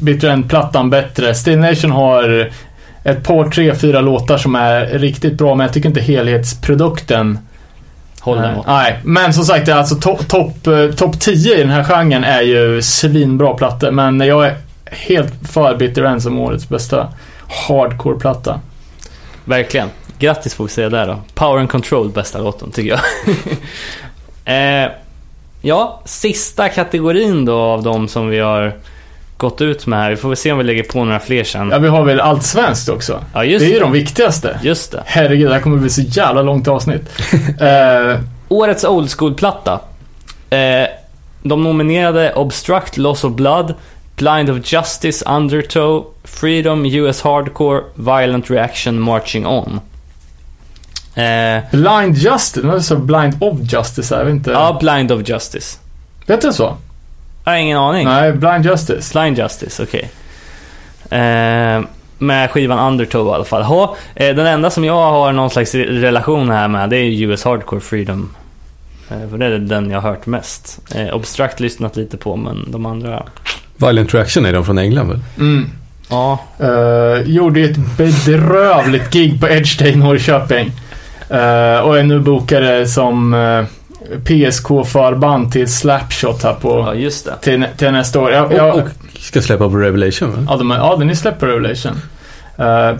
Bitter End-plattan bättre. Steel Nation har ett par, tre, fyra låtar som är riktigt bra, men jag tycker inte helhetsprodukten Håller mot. Nej, men som sagt, alltså topp top, top 10 i den här genren är ju svinbra plattor. Men jag är helt för Bitter End som årets bästa hardcore-platta. Verkligen. Grattis får vi säga där då. Power and Control, bästa låten tycker jag. eh, ja, sista kategorin då av de som vi har gått ut med här. Vi får väl se om vi lägger på några fler sen. Ja, vi har väl allt svenskt också. Ja, just det är ju det. de viktigaste. Just det. Herregud, det här kommer bli så jävla långt avsnitt. Eh, Årets Old School-platta. Eh, de nominerade Obstruct, Loss of Blood, Blind of Justice, Undertow, Freedom, US Hardcore, Violent Reaction, Marching On. Eh, Blind Justice, det var så Blind of Justice jag vet inte. ja, Blind of Justice. Vet du så? Jag har ingen aning. Nej, Blind Justice. Blind Justice, okej. Eh, med skivan Undertow i alla fall. Ha, eh, den enda som jag har någon slags re- relation här med, det är US Hardcore Freedom. Eh, för det är den jag har hört mest. Eh, Obstruct lyssnat lite på, men de andra... Violent Reaction är de från England väl? Mm. Ja, Uh, gjorde ju ett bedrövligt gig på Edge Day i Norrköping. Uh, och är nu bokade som uh, PSK-förband till Slapshot här ja på, just det. till, till nästa år. Jag, jag, Och, och ska släppa på Revelation va? ja, de, ja, den är släppt på Revelation. Uh,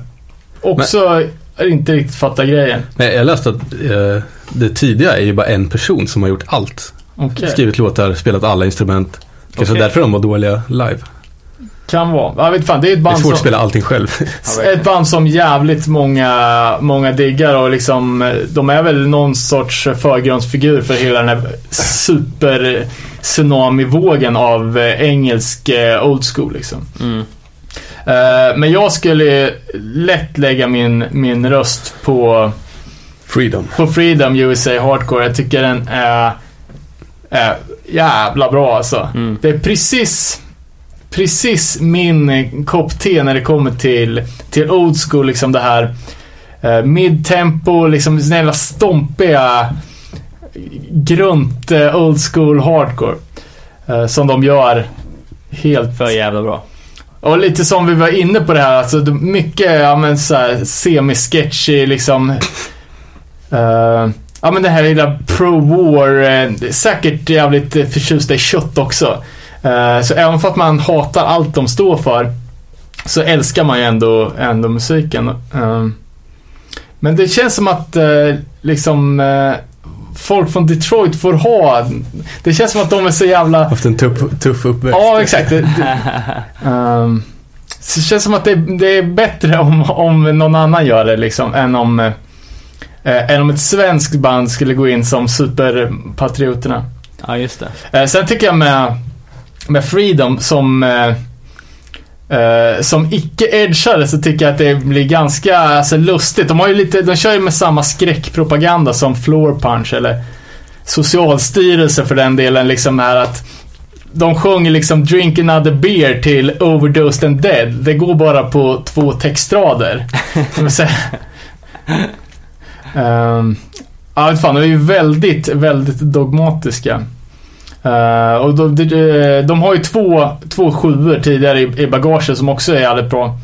också inte riktigt fattar grejen. Men jag läste att eh, det tidiga är ju bara en person som har gjort allt. Okej. Skrivit låtar, spelat alla instrument. Kanske Okej. därför de var dåliga live. Kan vara. Jag vet fan, det är ett Det är band svårt som... att spela allting själv. Ett band som jävligt många, många diggar och liksom, de är väl någon sorts förgrundsfigur för hela den här super tsunami-vågen av eh, engelsk eh, old school liksom. Mm. Eh, Men jag skulle lätt lägga min, min röst på, Freedom. på Freedom USA Hardcore. Jag tycker den är, är jävla bra alltså. Mm. Det är precis, precis min eh, kopp te när det kommer till, till old school, liksom det här eh, midtempo, liksom såna jävla stompiga, grunt eh, old school hardcore. Eh, som de gör helt För jävla bra. och lite som vi var inne på det här, alltså mycket, ja men så här semi-sketchy liksom. eh, ja men det här lilla pro-war, eh, säkert jävligt förtjusta i kött också. Eh, så även för att man hatar allt de står för, så älskar man ju ändå, ändå musiken. Eh, men det känns som att eh, liksom folk från Detroit får ha, det känns som att de är så jävla Haft en tuff, tuff uppväxt. Ja, exakt. Det, det, Ehm, så det känns som att det, det är bättre om, om någon annan gör det liksom, än om, eh, än om ett svenskt band skulle gå in som superpatrioterna. Ja, just det. Eh, sen tycker jag med, med Freedom som eh, eh, som icke-edgare så tycker jag att det blir ganska alltså, lustigt. De, har ju lite, de kör ju med samma skräckpropaganda som Floor Punch eller Socialstyrelsen för den delen. Liksom är att de sjunger liksom Drink another beer till Overdosed and dead. Det går bara på två textrader. Säga- Ehm, Ja, fan, de är ju väldigt, väldigt dogmatiska. Eh, och de, de, de har ju två, två sjuor tidigare i, i bagaget som också är jävligt bra.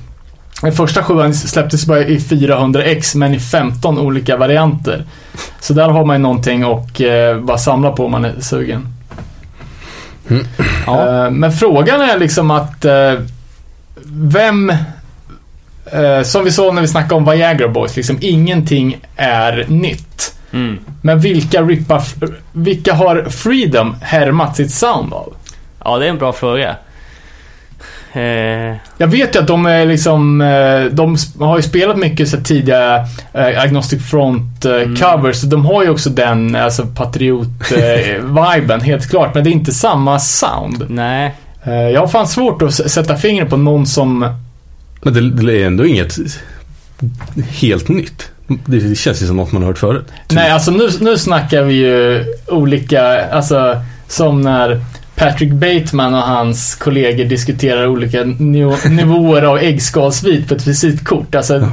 Den första sjuan släpptes bara i 400x men i 15 olika varianter. Så där har man ju någonting och eh, bara samla på om man är sugen. Ja. Eh, men frågan är liksom att eh, vem eh, som vi sa när vi snackade om Viagra Boys, liksom ingenting är nytt. Mm. Men vilka rippar, vilka har Freedom härmat sitt sound av? ja, det är en bra fråga. Eh, Jag vet ju att de är liksom, eh, de har ju spelat mycket så tidiga eh, Agnostic Front eh, Mm. covers. Så de har ju också den, alltså patriot-viben, helt klart. Men det är inte samma sound. nej. Jag har fan svårt att sätta fingret på någon som, Men det, det är ändå inget helt nytt. Det känns ju som något man har hört förut. nej alltså nu, nu snackar vi ju olika, alltså som när Patrick Bateman och hans kollegor diskuterar olika niv- nivåer av äggskalsvit på ett visitkort. Alltså,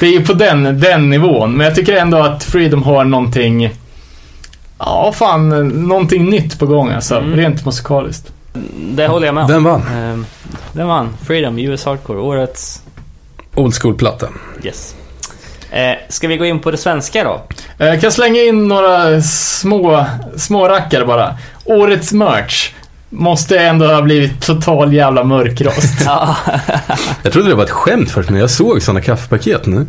det är ju på den, den nivån. Men jag tycker ändå att Freedom har någonting, ja fan, någonting nytt på gång alltså. Mm. Rent musikaliskt. Det håller jag med om. Den vann. Den vann. Freedom, US Hardcore. Årets... Old school-platta. Yes. Eh, ska vi gå in på det svenska då? Eh, Jag kan slänga in några små, små rackare bara. Årets merch måste ändå ha blivit total jävla mörkrost. Ja. Jag trodde det var ett skämt först när jag såg sådana kaffepaket nu.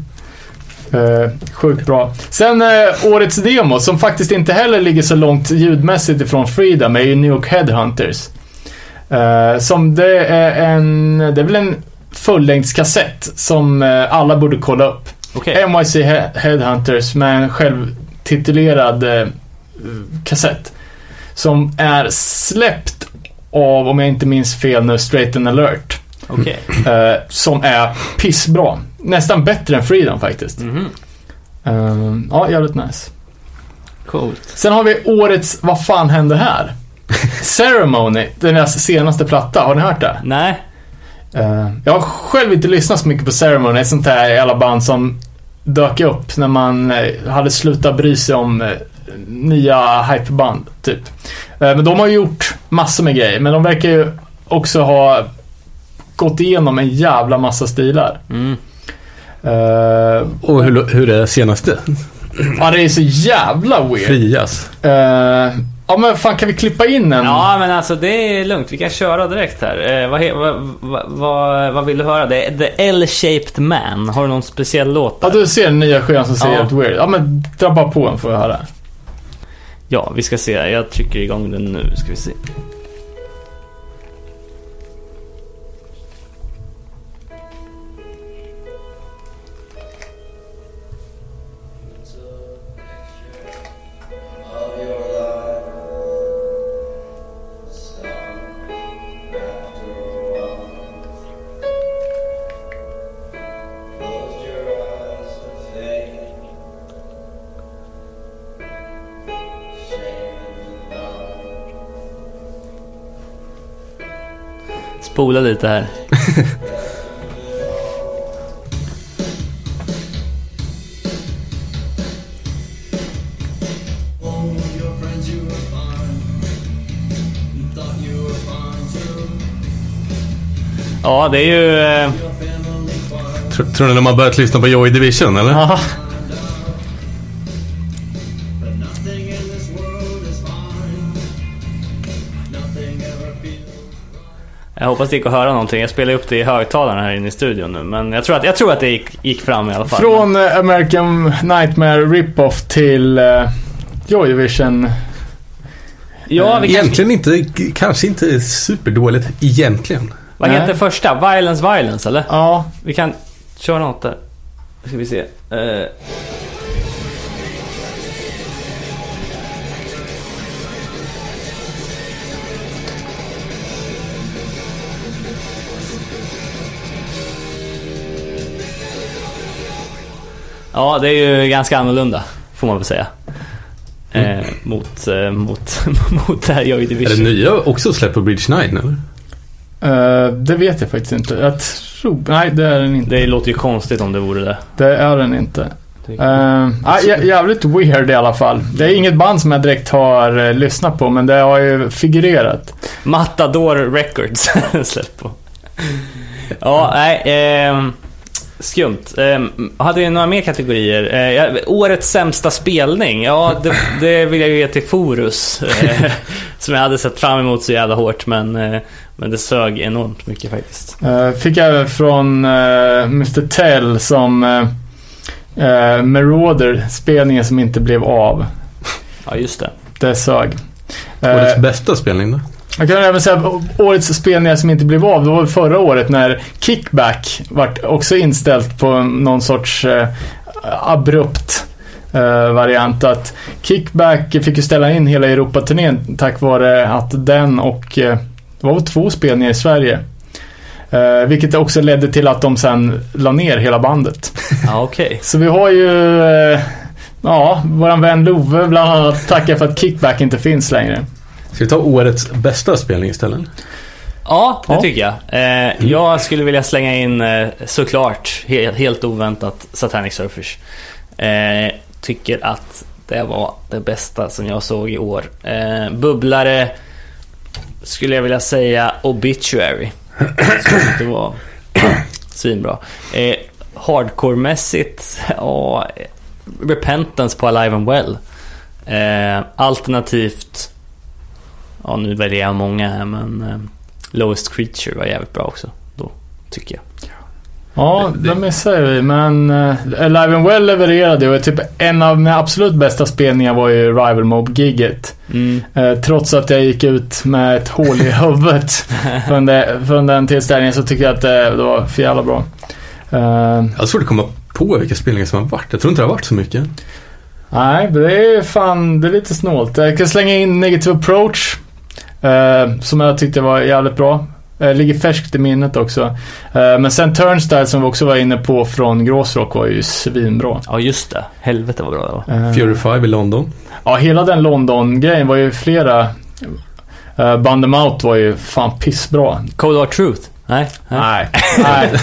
Eh, sjukt bra. Sen eh, årets demo, som faktiskt inte heller ligger så långt ljudmässigt ifrån Freedom, är ju New York Headhunters. Eh, som det är en, det är väl en fullängdskassett som eh, alla borde kolla upp. Okej. NYC He- Headhunters med en självtitulerad eh, kassett. Som är släppt av, om jag inte minns fel nu, Straight and Alert. Okej. Eh, som är pissbra. Nästan bättre än Freedom faktiskt. Mhm. Ehm, ja, jävligt nice. Coolt. Sen har vi årets Vad fan hände här? Ceremony, deras senaste platta. Har ni hört det? Nej. Eh, jag har själv inte lyssnat så mycket på Ceremony, ett sånt här jävla band som dök upp när man eh, hade slutat bry sig om eh, nya hypeband, typ. Men de har ju gjort massor med grejer, men de verkar ju också ha gått igenom en jävla massa stilar. Mm. Eh, Och hur, hur är senaste? ja, det är så jävla weird. Frias. Eh, ja, men fan kan vi klippa in en? Ja, men alltså det är lugnt. Vi kan köra direkt här. Eh, vad, vad, vad, vad, vill du höra? Det är The L-shaped Man. Har du någon speciell låt? Ja, där? du ser den nya skivan som ser Ja. helt weird. Ja, men dra bara på en får vi höra. Ja, vi ska se. Jag trycker igång den nu. Ska vi se. Were fine too. Ja, det är ju... Eh. Tror, tror ni de har börjat lyssna på Joy Division eller? Hoppas det gick att höra någonting. Jag spelade upp det i högtalarna här inne i studion nu. Men jag tror att, jag tror att det gick, gick fram i alla fall. Från eh, American Nightmare Rip-Off till uh, Joy Division. Ja, vi kan... Egentligen inte, kanske inte superdåligt egentligen. Vad Nej. heter första? Violence Violence, eller? Ja, Vi kan köra något där. Nu ska vi se. Eh, Ja, det är ju ganska annorlunda, får man väl säga. Eh, mot, eh, mot, mot det här Joy Är Division. det nya också släppt på Bridge 9 eller? eh, det vet jag faktiskt inte. Jag tror... Nej, det är den inte. Det låter ju konstigt om det vore det. Det är den inte. Uh, jä- jävligt weird i alla fall. Det är inget band som jag direkt har eh, lyssnat på, men det har ju figurerat. Matador Records släppt på. Ja, nej. ehm, skumt. Ehm, hade vi några mer kategorier? Eh, årets sämsta spelning? Ja, det, det vill jag ju ge till Forus. Eh, som jag hade sett fram emot så jävla hårt, men, eh, men det sög enormt mycket faktiskt. Uh, fick även från uh, Mr. Tell som uh, Marauder, spelningen som inte blev av. Ja, just det. Det sög. Eh, Årets bästa spelning då? Jag kan även säga årets spelningar som inte blev av, det var förra året när Kickback vart också inställt på någon sorts eh, abrupt eh, variant. Att Kickback fick ju ställa in hela Europaturnén tack vare att den och eh, det var väl två spelningar i Sverige. Eh, vilket också ledde till att de sen la ner hela bandet. Ja, okej. Så vi har ju, eh, ja, våran vän Love bland annat tackar för att Kickback inte finns längre. Ska vi ta årets bästa spelning istället? Ja, det Ja. tycker jag. Eh, jag skulle vilja slänga in eh, såklart, helt, helt oväntat, Satanic Surfers. Eh, tycker att det var det bästa som jag såg i år. Eh, bubblare skulle jag vilja säga Obituary. Det var svinbra. Eh, Hardcore-mässigt, ja, Repentance på Alive and Well. Eh, alternativt, ja nu väljer jag många här men eh, Lowest Creature var jävligt bra också. Då, tycker jag. Ja, Det- det missade vi. Men uh, Alive and Well levererade ju. Typ en av mina absolut bästa spelningar var ju Rival Mob-giget. Mm. Eh, trots att jag gick ut med ett hål i huvudet från, det, från den tillställningen så tycker jag att det, det var för jävla bra. Eh, Jag har svårt att komma på vilka spelningar som har varit. Jag tror inte det har varit så mycket. nej, det är fan, det är lite snålt. Jag kan slänga in Negative Approach. Eh, som jag tyckte var jävligt bra. Eh, ligger färskt i minnet också. Eh, men sen Turnstile som vi också var inne på från Gråsrock var ju svinbra. Ja, just det. Helvete vad bra det var. Eh, Fury 5 i London. Ja, hela den London-grejen var ju flera... Uh, Band Them Out var ju fan pissbra. Cold Hard Truth? Nej? Nej, nej.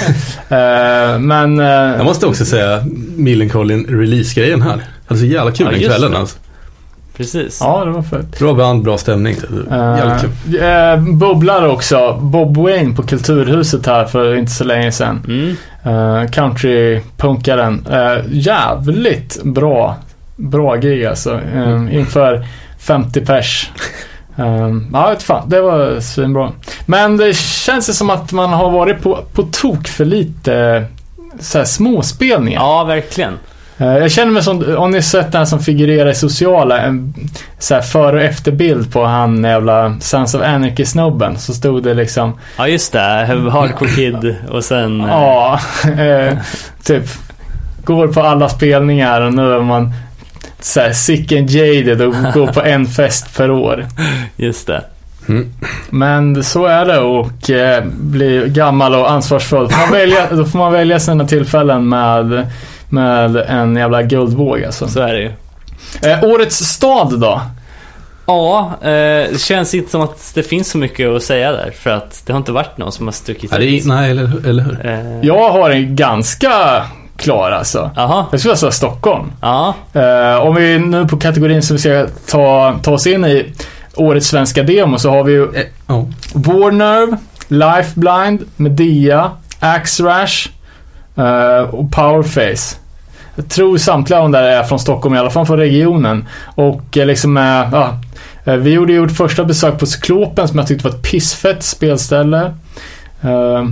Eh, men... eh, Jag måste också säga Millencolin release-grejen här. Hade så jävla kul Ja, den kvällen alltså. Presit. Ja, det var fett. Bra band, bra stämning. Jävligt kul. Uh, bubblar också. Bob Wayne på Kulturhuset här för inte så länge sedan. Mm. Uh, Countrypunkaren. Uh, jävligt bra, bra gig alltså. Um, inför 50 pers. Um, ja, vet fan. Det var svinbra. Men det känns ju som att man har varit på, på tok för lite så här, småspelningar. Ja, verkligen. Eh, Jag känner mig som, om ni sett den som figurerar i sociala, en så här före och efterbild på han jävla Sons of Anarchy-snubben. Så stod det liksom, Ja, just det. Hardcore Kid och sen... eh, ja, eh, typ, går på alla spelningar och nu är man så här sick and jaded och går på en fest per år. Just det. Men så är det och eh, bli gammal och ansvarsfull. Får man välja, då får man välja sina tillfällen med, med en jävla guldvåg alltså. Så är det ju. Eh, årets stad då? Ja, eh, det känns inte som att det finns så mycket att säga där. För att det har inte varit någon som har stuckit Ja, är, nej, eller, eller hur? Eh, Jag har en ganska klar alltså. Jaha. Jag skulle säga Stockholm. Ja. Eh, om vi nu på kategorin som vi ska ta, ta oss in i årets svenska demo så har vi ju Eh, Ja. Warnerve, Lifeline, Medea, Axrash eh, och Powerface. Jag tror samtliga av de där är från Stockholm, i alla fall från regionen. Och eh, liksom, eh, ja, eh, vi gjorde ju vårt första besök på Cyklopen som jag tyckte var ett pissfett spelställe.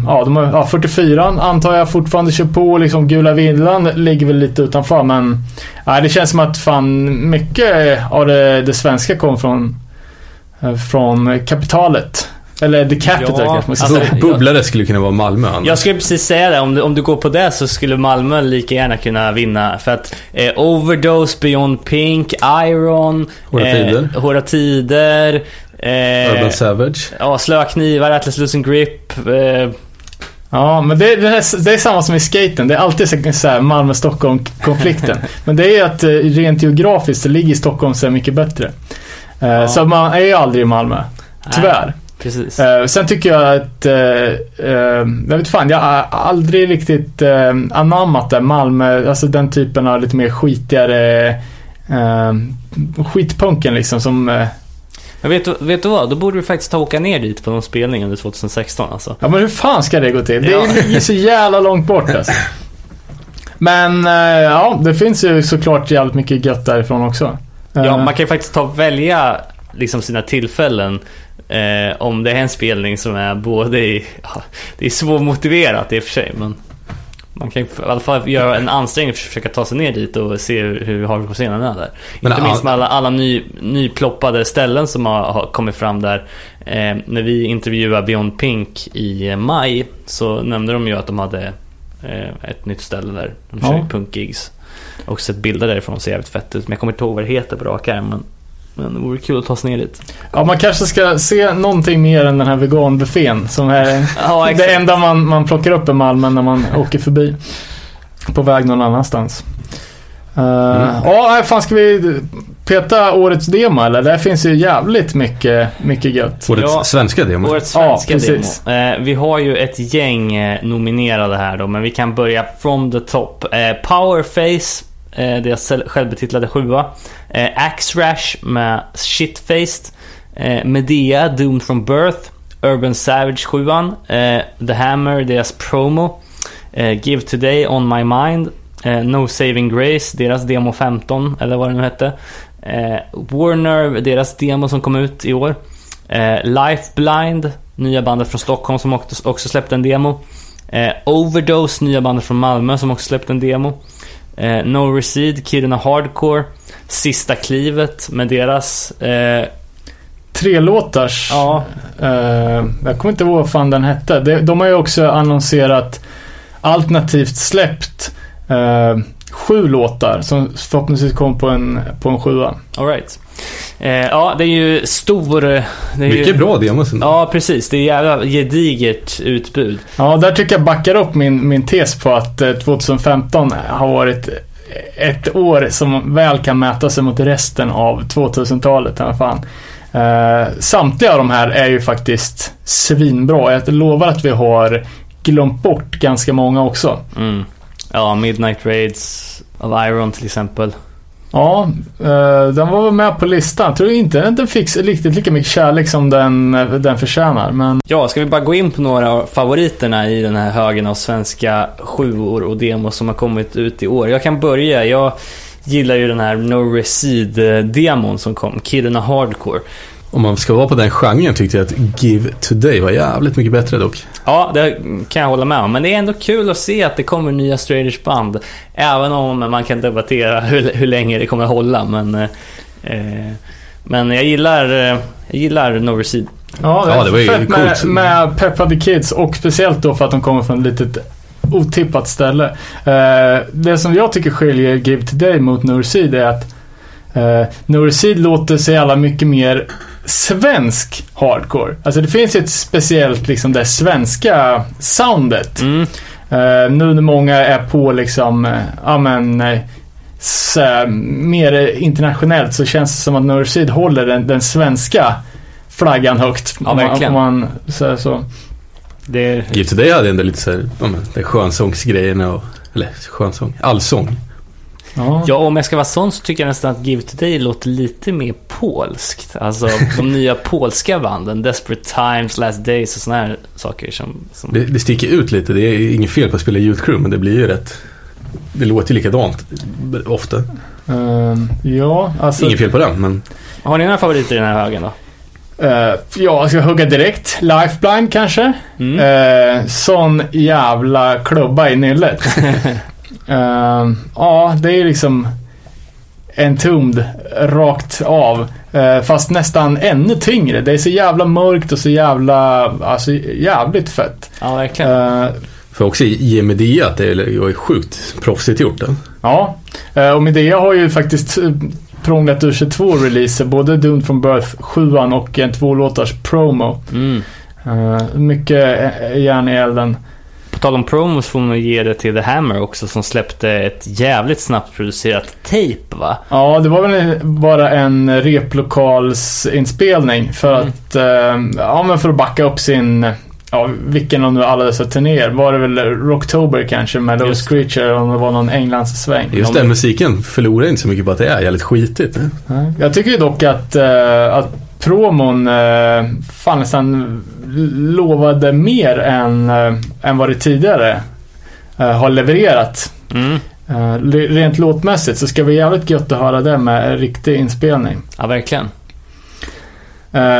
Ja, de har, ja, 44 antar jag fortfarande kör på. Liksom Gula Villan ligger väl lite utanför men ja, det känns som att fan mycket av det, det svenska kom från, från kapitalet. Eller the capital Ja, kanske man ska alltså, Bubblare skulle kunna vara Malmö annars. Jag skulle precis säga det, om du, om du går på det så skulle Malmö lika gärna kunna vinna. För att eh, Overdose, Beyond Pink, Iron, Hårda Tider. eh, Hårda Tider, eh, Urban Savage. ja, Slöa Knivar, Atlas Losing Grip. Eh, Ja, men det, det, är, det är samma som i skaten. Det är alltid så här Malmö-Stockholm-konflikten. men det är ju att eh, rent geografiskt så ligger Stockholm så mycket bättre. Eh, Så man är ju aldrig i Malmö. Tyvärr. Precis. Eh, sen tycker jag att, eh, eh, jag vet fan, jag har aldrig riktigt anammat det. Malmö, alltså den typen av lite mer skitigare skitpunken liksom som Men vet du, vet du vad? Då borde du faktiskt ta och åka ner dit på någon spelning under 2016 alltså. Ja men hur fan ska det gå till? Det Ja. ligger så jävla långt bort alltså. Men ja, det finns ju såklart jävligt mycket gött därifrån också. Ja, man kan ju faktiskt ta och välja liksom sina tillfällen. Eh, om det är en spelning som är både i, ja, det är svårmotiverat i och för sig, men man kan i alla fall göra en ansträngning för att försöka ta sig ner dit och se hur, hur hardcore-scenen är där. Men Inte all- minst med alla, alla ny, nyploppade ställen som har, har kommit fram där. Eh, när vi intervjuade Beyond Pink i eh, maj så nämnde de ju att de hade eh, ett nytt ställe där. De kör Ja. punkgigs. Och sett bilder därifrån ser jävligt fett ut. Men jag kommer inte ihåg vad det heter på rak arm. Men, men det vore kul att ta sig ner dit. Ja, man kanske ska se någonting mer än den här veganbuffén som är Ja, det enda man, man plockar upp i Malmö när man åker förbi. På väg någon annanstans. Uh, Ja, nej, fan ska vi peta årets demo eller? Där finns ju jävligt mycket, mycket gött. Årets Ja. svenska demo. Årets Ja, svenska precis. demo. Eh, vi har ju ett gäng eh, nominerade här då, men vi kan börja from the top. Eh, Powerface, eh, deras själv- självbetitlade sjua. Eh, Axrash med Shitfaced. Eh, Medea, Doomed from Birth. Urban Savage 7 eh, The Hammer, deras promo. Eh, Give Today, On My Mind. Eh, no Saving Grace, deras demo 15, eller vad det nu hette. Eh, Warner, deras demo som kom ut i år. Eh, Life Blind, nya bandet från Stockholm som också, också släppte en demo. Eh, Overdose, nya bandet från Malmö som också släppte en demo. Eh, no Recede, Kiruna Hardcore. Sista klivet med deras... Eh, Tre låtars. ja, Eh, jag kommer inte ihåg vad fan den hette. De, de har ju också annonserat alternativt släppt eh, sju låtar som förhoppningsvis kommer på en, på en sjua. alright. Eh, ja, det är ju stor... Det är Mycket ju, bra demos. Ja, precis. Det är jävla gediget utbud. Ja, där tycker jag backar upp min, min tes på att eh, 2015 har varit ett år som väl kan mäta sig mot resten av 2000-talet. i. Eh, samtliga av de här är ju faktiskt svinbra. Jag lovar att vi har glömt bort ganska många också. Mm. Ja, Midnight Raids of Iron till exempel. Ja, eh, den var väl med på listan. Jag tror inte att den fick riktigt lika mycket kärlek som den, eh, den förtjänar. Men Ja, ska vi bara gå in på några av favoriterna i den här högen av svenska sjuor och demos som har kommit ut i år. Jag kan börja. Jag gillar ju den här No Recede-demon eh, som kom, Kiruna Hardcore. Om man ska vara på den genren tyckte jag att Give Today var jävligt mycket bättre dock. Ja, det kan jag hålla med om. Men det är ändå kul att se att det kommer nya Strange band. Även om man kan debattera hur, hur länge det kommer hålla. Men, eh, men jag gillar, eh, jag gillar No Recede. ja, Ja, det var ju fett coolt. med, med Peppade Kids och speciellt då för att de kommer från ett litet otippat ställe. Eh, det som jag tycker skiljer Give Today mot Norseed är att uh, Norseed låter så jävla mycket mer svensk hardcore. Alltså det finns ett speciellt liksom det svenska soundet. Mm. Eh, nu när många är på liksom, uh, ja men, eh, så, mer internationellt så känns det som att Norseed håller den, den svenska flaggan högt. Ja, om man, verkligen. om man säger så. Det är, Give Today hade ändå lite såhär, ja men, det skönsångsgrejerna och, eller skönsång, allsång. Ja. ja, om jag ska vara sån så tycker jag nästan att Give Today låter lite mer polskt. Alltså de nya polska banden, Desperate Times, Last Days och såna här saker som... som... Det, det sticker ut lite, det är inget fel på att spela Youth Crew men det blir ju rätt, det låter ju likadant ofta. Ehm, ja, alltså. Inget fel på den men Har ni några favoriter i den här högen då? eh, ja, jag ska hugga direkt. Lifeline kanske. Mm. Eh, sån jävla klubba i nyllet. Ehm, ja, det är liksom entombed rakt av. Eh, fast nästan ännu tyngre. Det är så jävla mörkt och så jävla, alltså jävligt fett. Ja, verkligen. Eh, får jag också ge Medea att det är, sjukt proffsigt gjort. Den. ja, och Medea har ju faktiskt eh, prånglat ur sig två releaser. Både Doomed from Birth 7 och en tvålåtars promo. Mm. Mycket eh, järn i elden. Tal om promos får man ge det till The Hammer också som släppte ett jävligt snabbt producerat tape va? Ja, det var väl bara en replokalsinspelning för Mm. att, eh, ja men för att backa upp sin, ja vilken av nu alla dessa turnéer. Var det väl Rocktober kanske med Low Just Screecher om det var någon Englandssväng. Just Ja, den musiken förlorar inte så mycket på att det är jävligt skitigt. Jag tycker ju dock att, eh, att promon eh, fan nästan lovade mer än, eh, än vad det tidigare eh, har levererat. Mm. Eh, rent låtmässigt så ska vi jävligt gött att höra det med riktig inspelning. Ja, verkligen.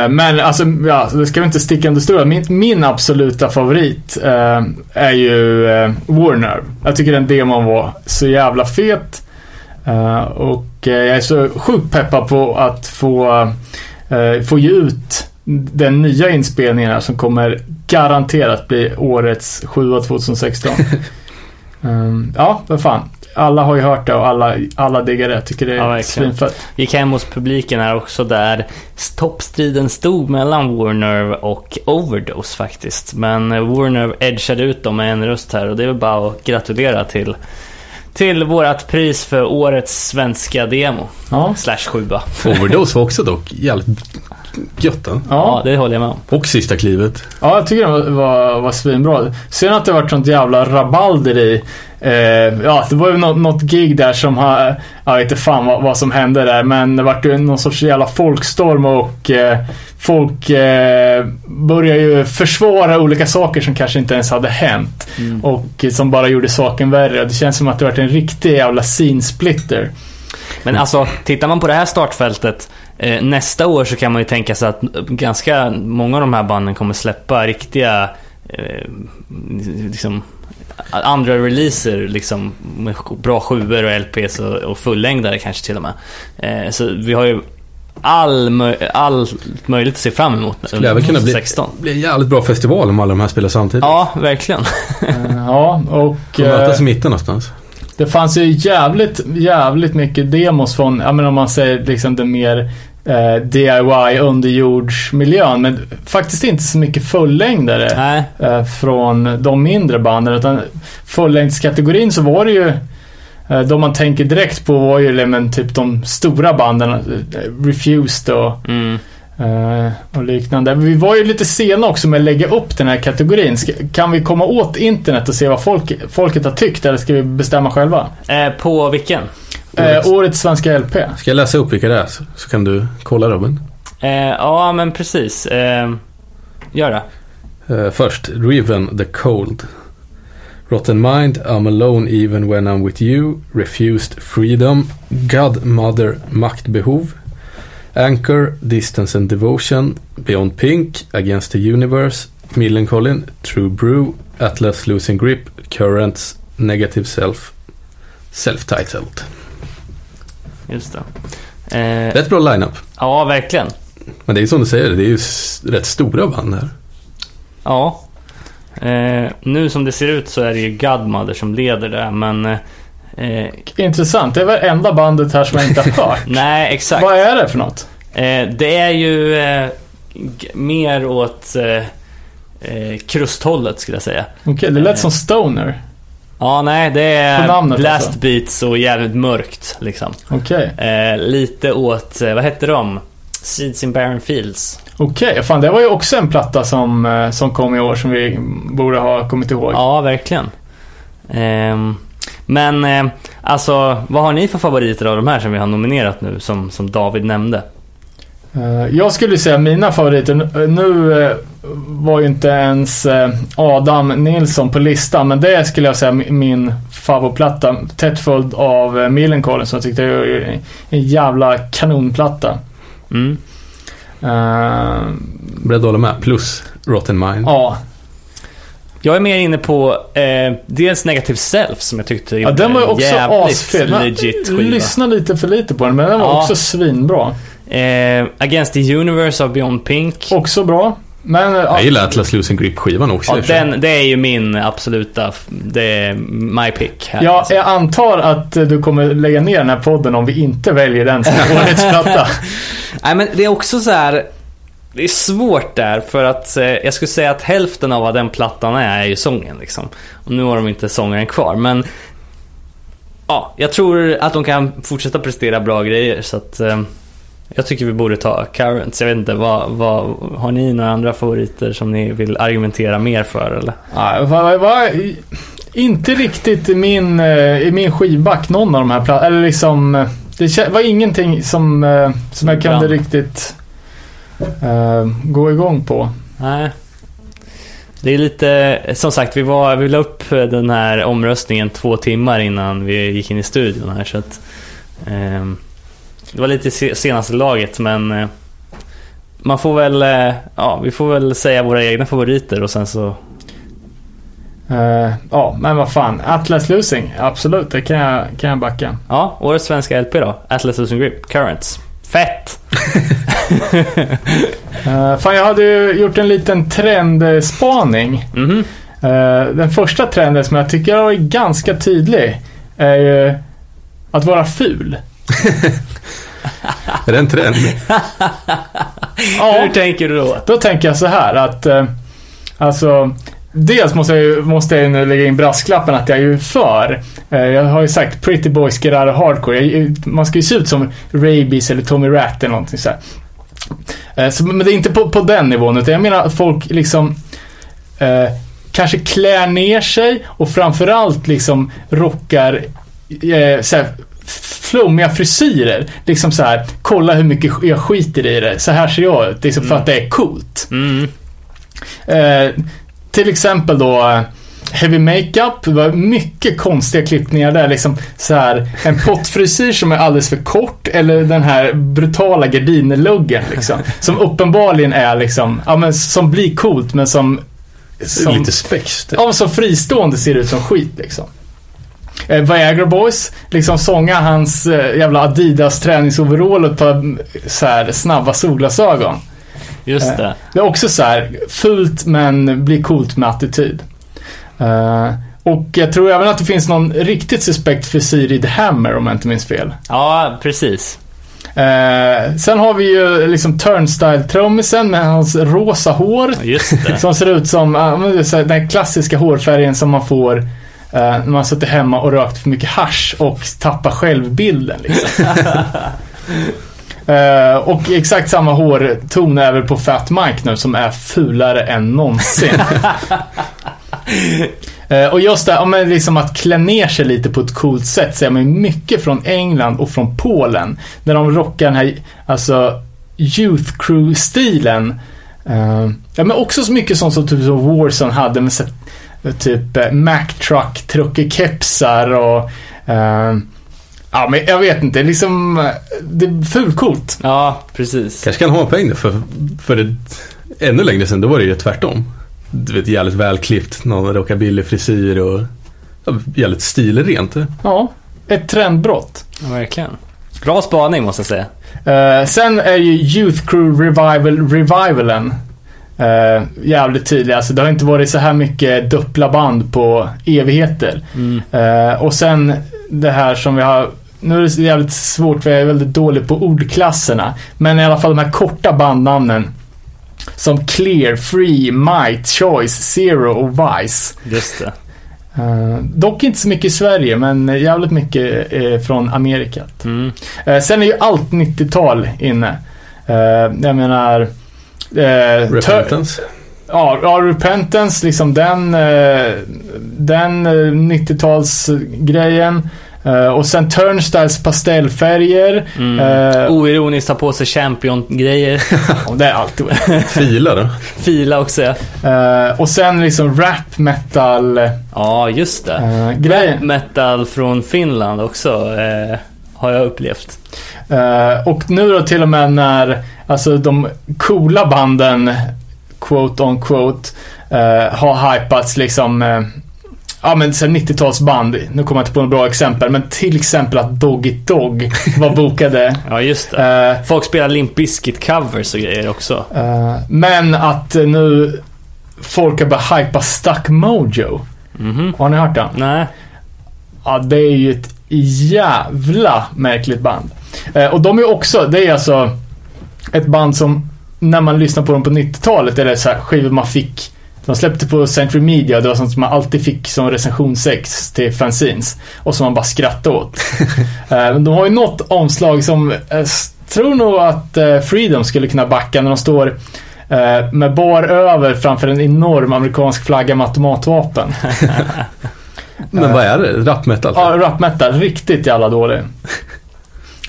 Men alltså, ja, det ska vi inte sticka under stol min, min absoluta favorit eh, är ju eh, Warner. Jag tycker den demon var så jävla fet. Eh, och jag är så sjukt peppad på att få, få ge ut den nya inspelningen här som kommer garanterat bli årets 7 2016. um, ja, vad fan. Alla har ju hört det och alla, alla diggar det. Jag tycker det Ja, är verkligen. svinfett. Gick hem hos publiken här också där toppstriden stod mellan Warner och Overdose faktiskt. Men Warner edgade ut dem med en röst här och det är väl bara att gratulera till till vårat pris för årets svenska demo. Ja, Slash sjua. Overdose var också dock jävligt gött. den. Ja, ja. det håller jag med om. Och sista klivet. Ja, jag tycker den var, var, svinbra. Sen att det varit sånt jävla rabalder i. Eh, ja, det var ju något, något gig där som har, jag vet inte fan vad, vad som hände där, men det vart ju någon sorts jävla folkstorm och eh, folk eh, började ju försvara olika saker som kanske inte ens hade hänt. Mm. Och som bara gjorde saken värre. Det känns som att det varit en riktig jävla scene-splitter. Men alltså, tittar man på det här startfältet eh, nästa år så kan man ju tänka sig att ganska många av de här banden kommer släppa riktiga eh, liksom, andra releaser liksom, med bra sjuor och LPs och, och fullängdare kanske till och med. Eh, så vi har ju all, allt möjligt att se fram emot Skulle även kunna bli, 2016. bli en jävligt bra festival om alla de här spelar samtidigt. Ja, verkligen. Eh, ja, och... Får eh, mötas i mitten någonstans. Det fanns ju jävligt, jävligt mycket demos från, ja men om man säger liksom det mer eh, DIY underjordsmiljön. Men faktiskt inte så mycket fullängdare eh, från de mindre banden. Utan fullängdskategorin så var det ju eh, de man tänker direkt på var ju men, typ de stora banden. eh, Refused och Mm. Eh, och liknande. Vi var ju lite sena också med att lägga upp den här kategorin. Ska, kan vi komma åt internet och se vad folk, folket har tyckt eller ska vi bestämma själva? Eh, på vilken? Eh, årets svenska LP. Ska jag läsa upp vilka det är så, så kan du kolla Robin? Eh, ja, men precis. Eh, gör det. Eh, först, Riven the Cold. Rotten Mind, I'm Alone Even When I'm With You, Refused Freedom, Godmother Maktbehov, Anchor, Distance and Devotion, Beyond Pink, Against the Universe, Millencolin, True Brew, Atlas Losing Grip, Currents, Negative Self, Self-Titled. Just det. Eh, Rätt bra lineup. ja, verkligen. Men det är ju som du säger, det är ju rätt stora band här. Ja. Eh, nu som det ser ut så är det ju Godmother som leder där, men... Eh, eh, Intressant. Det är väl enda bandet här som jag inte har hört. nej, exakt. Vad är det för något? Eh, det är ju eh, mer åt eh, eh, krusthållet skulle jag säga. Okej, det lät som Stoner. Ja, nej, det är namnet blast alltså. beats och jävligt mörkt liksom. Okej. Eh, lite åt, eh, vad hette de? Seeds in Barren Fields. Okej, fan det var ju också en platta som, eh, som kom i år som vi borde ha kommit ihåg. Ja, verkligen. Ehm, men eh, alltså, vad har ni för favoriter av de här som vi har nominerat nu, som, som David nämnde? Eh, Jag skulle säga mina favoriter. Nu- Nu eh, var ju inte ens eh, Adam Nilsson på listan, men det skulle jag säga mi- min favoritplatta. Tätt följd av eh, Millencolin som jag tyckte var en jävla kanonplatta. Mm. Eh, Beredd att hålla med. Plus Rotten Mind. Ja, Jag är mer inne på eh, dels Negative Self som jag tyckte ja den var ju också. Men legit skiva. Lyssna lite för lite på den, men den var Ja. också svinbra. Eh, Against the Universe av Beyond Pink. Också bra. Men ja, Jag gillar Atlas Losing Grip-skivan också. Ja, den, det är ju min absoluta, det är my pick här. Ja, alltså. jag antar att du kommer lägga ner den här podden om vi inte väljer den som årets platta. Nej men det är också så här. Det är svårt där för att eh, jag skulle säga att hälften av vad den plattan är är ju sången liksom. Och nu har de inte sångaren kvar men Ja, jag tror att de kan fortsätta prestera bra grejer så att eh, Jag tycker vi borde ta Currents. Jag vet inte, vad, vad, har ni några andra favoriter som ni vill argumentera mer för eller? Ja, var, var, inte riktigt i min, eh, i min skivback någon av de här plattorna. Eller liksom, eh, det var ingenting som, eh, som jag kunde riktigt eh, gå igång på. Nej. Det är lite, som sagt, vi, var, vi la upp den här omröstningen två timmar innan vi gick in i studion här så att ehm, Det var lite se- senaste laget men eh, Man får väl, eh, ja vi får väl säga våra egna favoriter och sen så Eh, ja, men vad fan. Atlas Losing, absolut, det kan jag, kan jag backa. Ja, årets svenska LP då. Atlas Losing Grip, Currents. Fett! Uh, fan, jag hade ju gjort en liten trendspaning. Mhm. Eh, den första trenden som jag tycker är ganska tydlig är ju att vara ful. Är det en trend? Ja. Hur tänker du då? Då tänker jag så här att, eh, alltså, dels måste jag ju, måste jag nu lägga in brasklappen att jag är ju för. Eh, jag har ju sagt Pretty Boys Get Out of Hardcore. Jag, man ska ju se ut som Rabies eller Tommy Rat eller någonting så. Eh, så, men det är inte på, på den nivån, utan jag menar att folk liksom eh, kanske klär ner sig och framförallt liksom rockar eh, så flummiga frisyrer. Liksom så här, kolla hur mycket jag skiter i det. Så här ser jag ut. Liksom för att det är coolt. Mm. Eh, till exempel då eh, Heavy Makeup, det var mycket konstiga klippningar där. Liksom så här, en pottfrisyr som är alldeles för kort eller den här brutala gardinluggen liksom. Som uppenbarligen är liksom, ja men som blir coolt men som... som Lite spex. Ja, men som fristående ser ut som skit liksom. Eh, Viagra Boys, liksom sånga hans eh, jävla Adidas träningsoverall och ett par så här, snabba solglasögon. Just det. Det är också så här fult men blir coolt med attityd. Eh, och jag tror även att det finns någon riktigt suspekt i The Hammer om jag inte minns fel. Ja, precis. Eh, sen har vi ju liksom Turnstyle-trummisen med hans rosa hår. Som ser ut som här, den klassiska hårfärgen som man får eh, när man suttit hemma och rökt för mycket hasch och tappar självbilden. Liksom. Eh, och exakt samma hårton är väl på Fat Mike nu som är fulare än någonsin. Eh, och just det, ja, men liksom att klä ner sig lite på ett coolt sätt ser man mycket från England och från Polen. När de rockar den här, alltså, Youth Crew-stilen. Eh, ja, men också så mycket sånt som typ så Warzone hade med typ Mac Truck, trucker-kepsar och Ja, men jag vet inte. Liksom, det är fulcoolt. Ja, precis. Kanske kan ha en poäng där, för, för det, ännu längre sedan då var det ju tvärtom. Du vet, jävligt välklippt, någon rockabilly-frisyr och ja, jävligt stilrent. Ja, ett trendbrott. Ja, verkligen. Bra spaning måste jag säga. Eh, sen är ju Youth Crew Revival Revivalen eh, jävligt tydlig. Alltså det har inte varit så här mycket dubbla band på evigheter. Mm. Eh, och sen det här som vi har nu är det jävligt svårt för jag är väldigt dålig på ordklasserna. Men i alla fall de här korta bandnamnen. Som Clear, Free, Might, Choice, Zero och Vice. Just det. Eh, dock inte så mycket i Sverige, men jävligt mycket eh, från Amerika. Mm. Eh, sen är ju allt 90-tal inne. Jag menar... Repentance. Ja, ja, Repentance, liksom den, den eh, 90-talsgrejen. Eh, och sen Turnstiles pastellfärger. Mm. Eh, Oironiskt ta på sig champion-grejer. det är alltid Fila då. Fila också. eh, Och sen liksom rap metal Ja, just det. grejen. Metal från Finland också har jag upplevt. Och nu då till och med när alltså de coola banden, quote on quote, har hypats liksom Ja men sen 90-talsband, nu kommer jag inte på några bra exempel, men till exempel att Dog It Dog var bokade. Ja, just det. Eh, Folk spelar Limp Bizkit covers och grejer också. eh, men att eh, nu folk har börjat hypa Stuck Mojo. Mhm. Har ni hört den? Nej. Ja, det är ju ett jävla märkligt band. Eh, och de är också, det är alltså ett band som när man lyssnar på dem på 90-talet är det så här skivor man fick de släppte på Century Media, det var sånt som man alltid fick som recensionsex till fanzines. Och som man bara skrattade åt. Eh, Men de har ju något omslag som, jag s- tror nog att eh, Freedom skulle kunna backa när de står eh, med bar över framför en enorm amerikansk flagga med automatvapen. Men vad är det? Rapmetal? Ja, rap metal. Riktigt jävla dålig.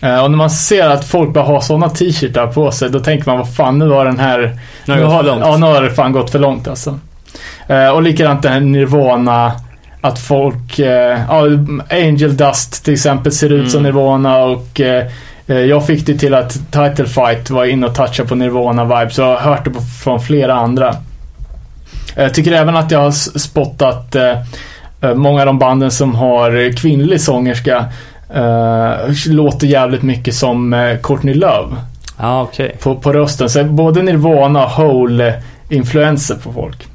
Eh, och när man ser att folk bara har sådana t-shirtar på sig, då tänker man vad fan, nu har den här... Nu har det gått för långt. Ja, nu har det fan gått för långt alltså. Eh, och likadant den här Nirvana, att folk... Eh, ja, Angel Dust till exempel ser ut som Mm. Nirvana och... Eh, eh, jag fick det till att Title Fight var inne och touchade på Nirvana-vibes, så jag har hört det på, från flera andra. Jag tycker även att jag har spottat eh, eh, många av de banden som har kvinnlig sångerska eh, låter jävligt mycket som eh, Courtney Love Ja, okej. på, på rösten. Så både Nirvana och Hole-influenser på folk.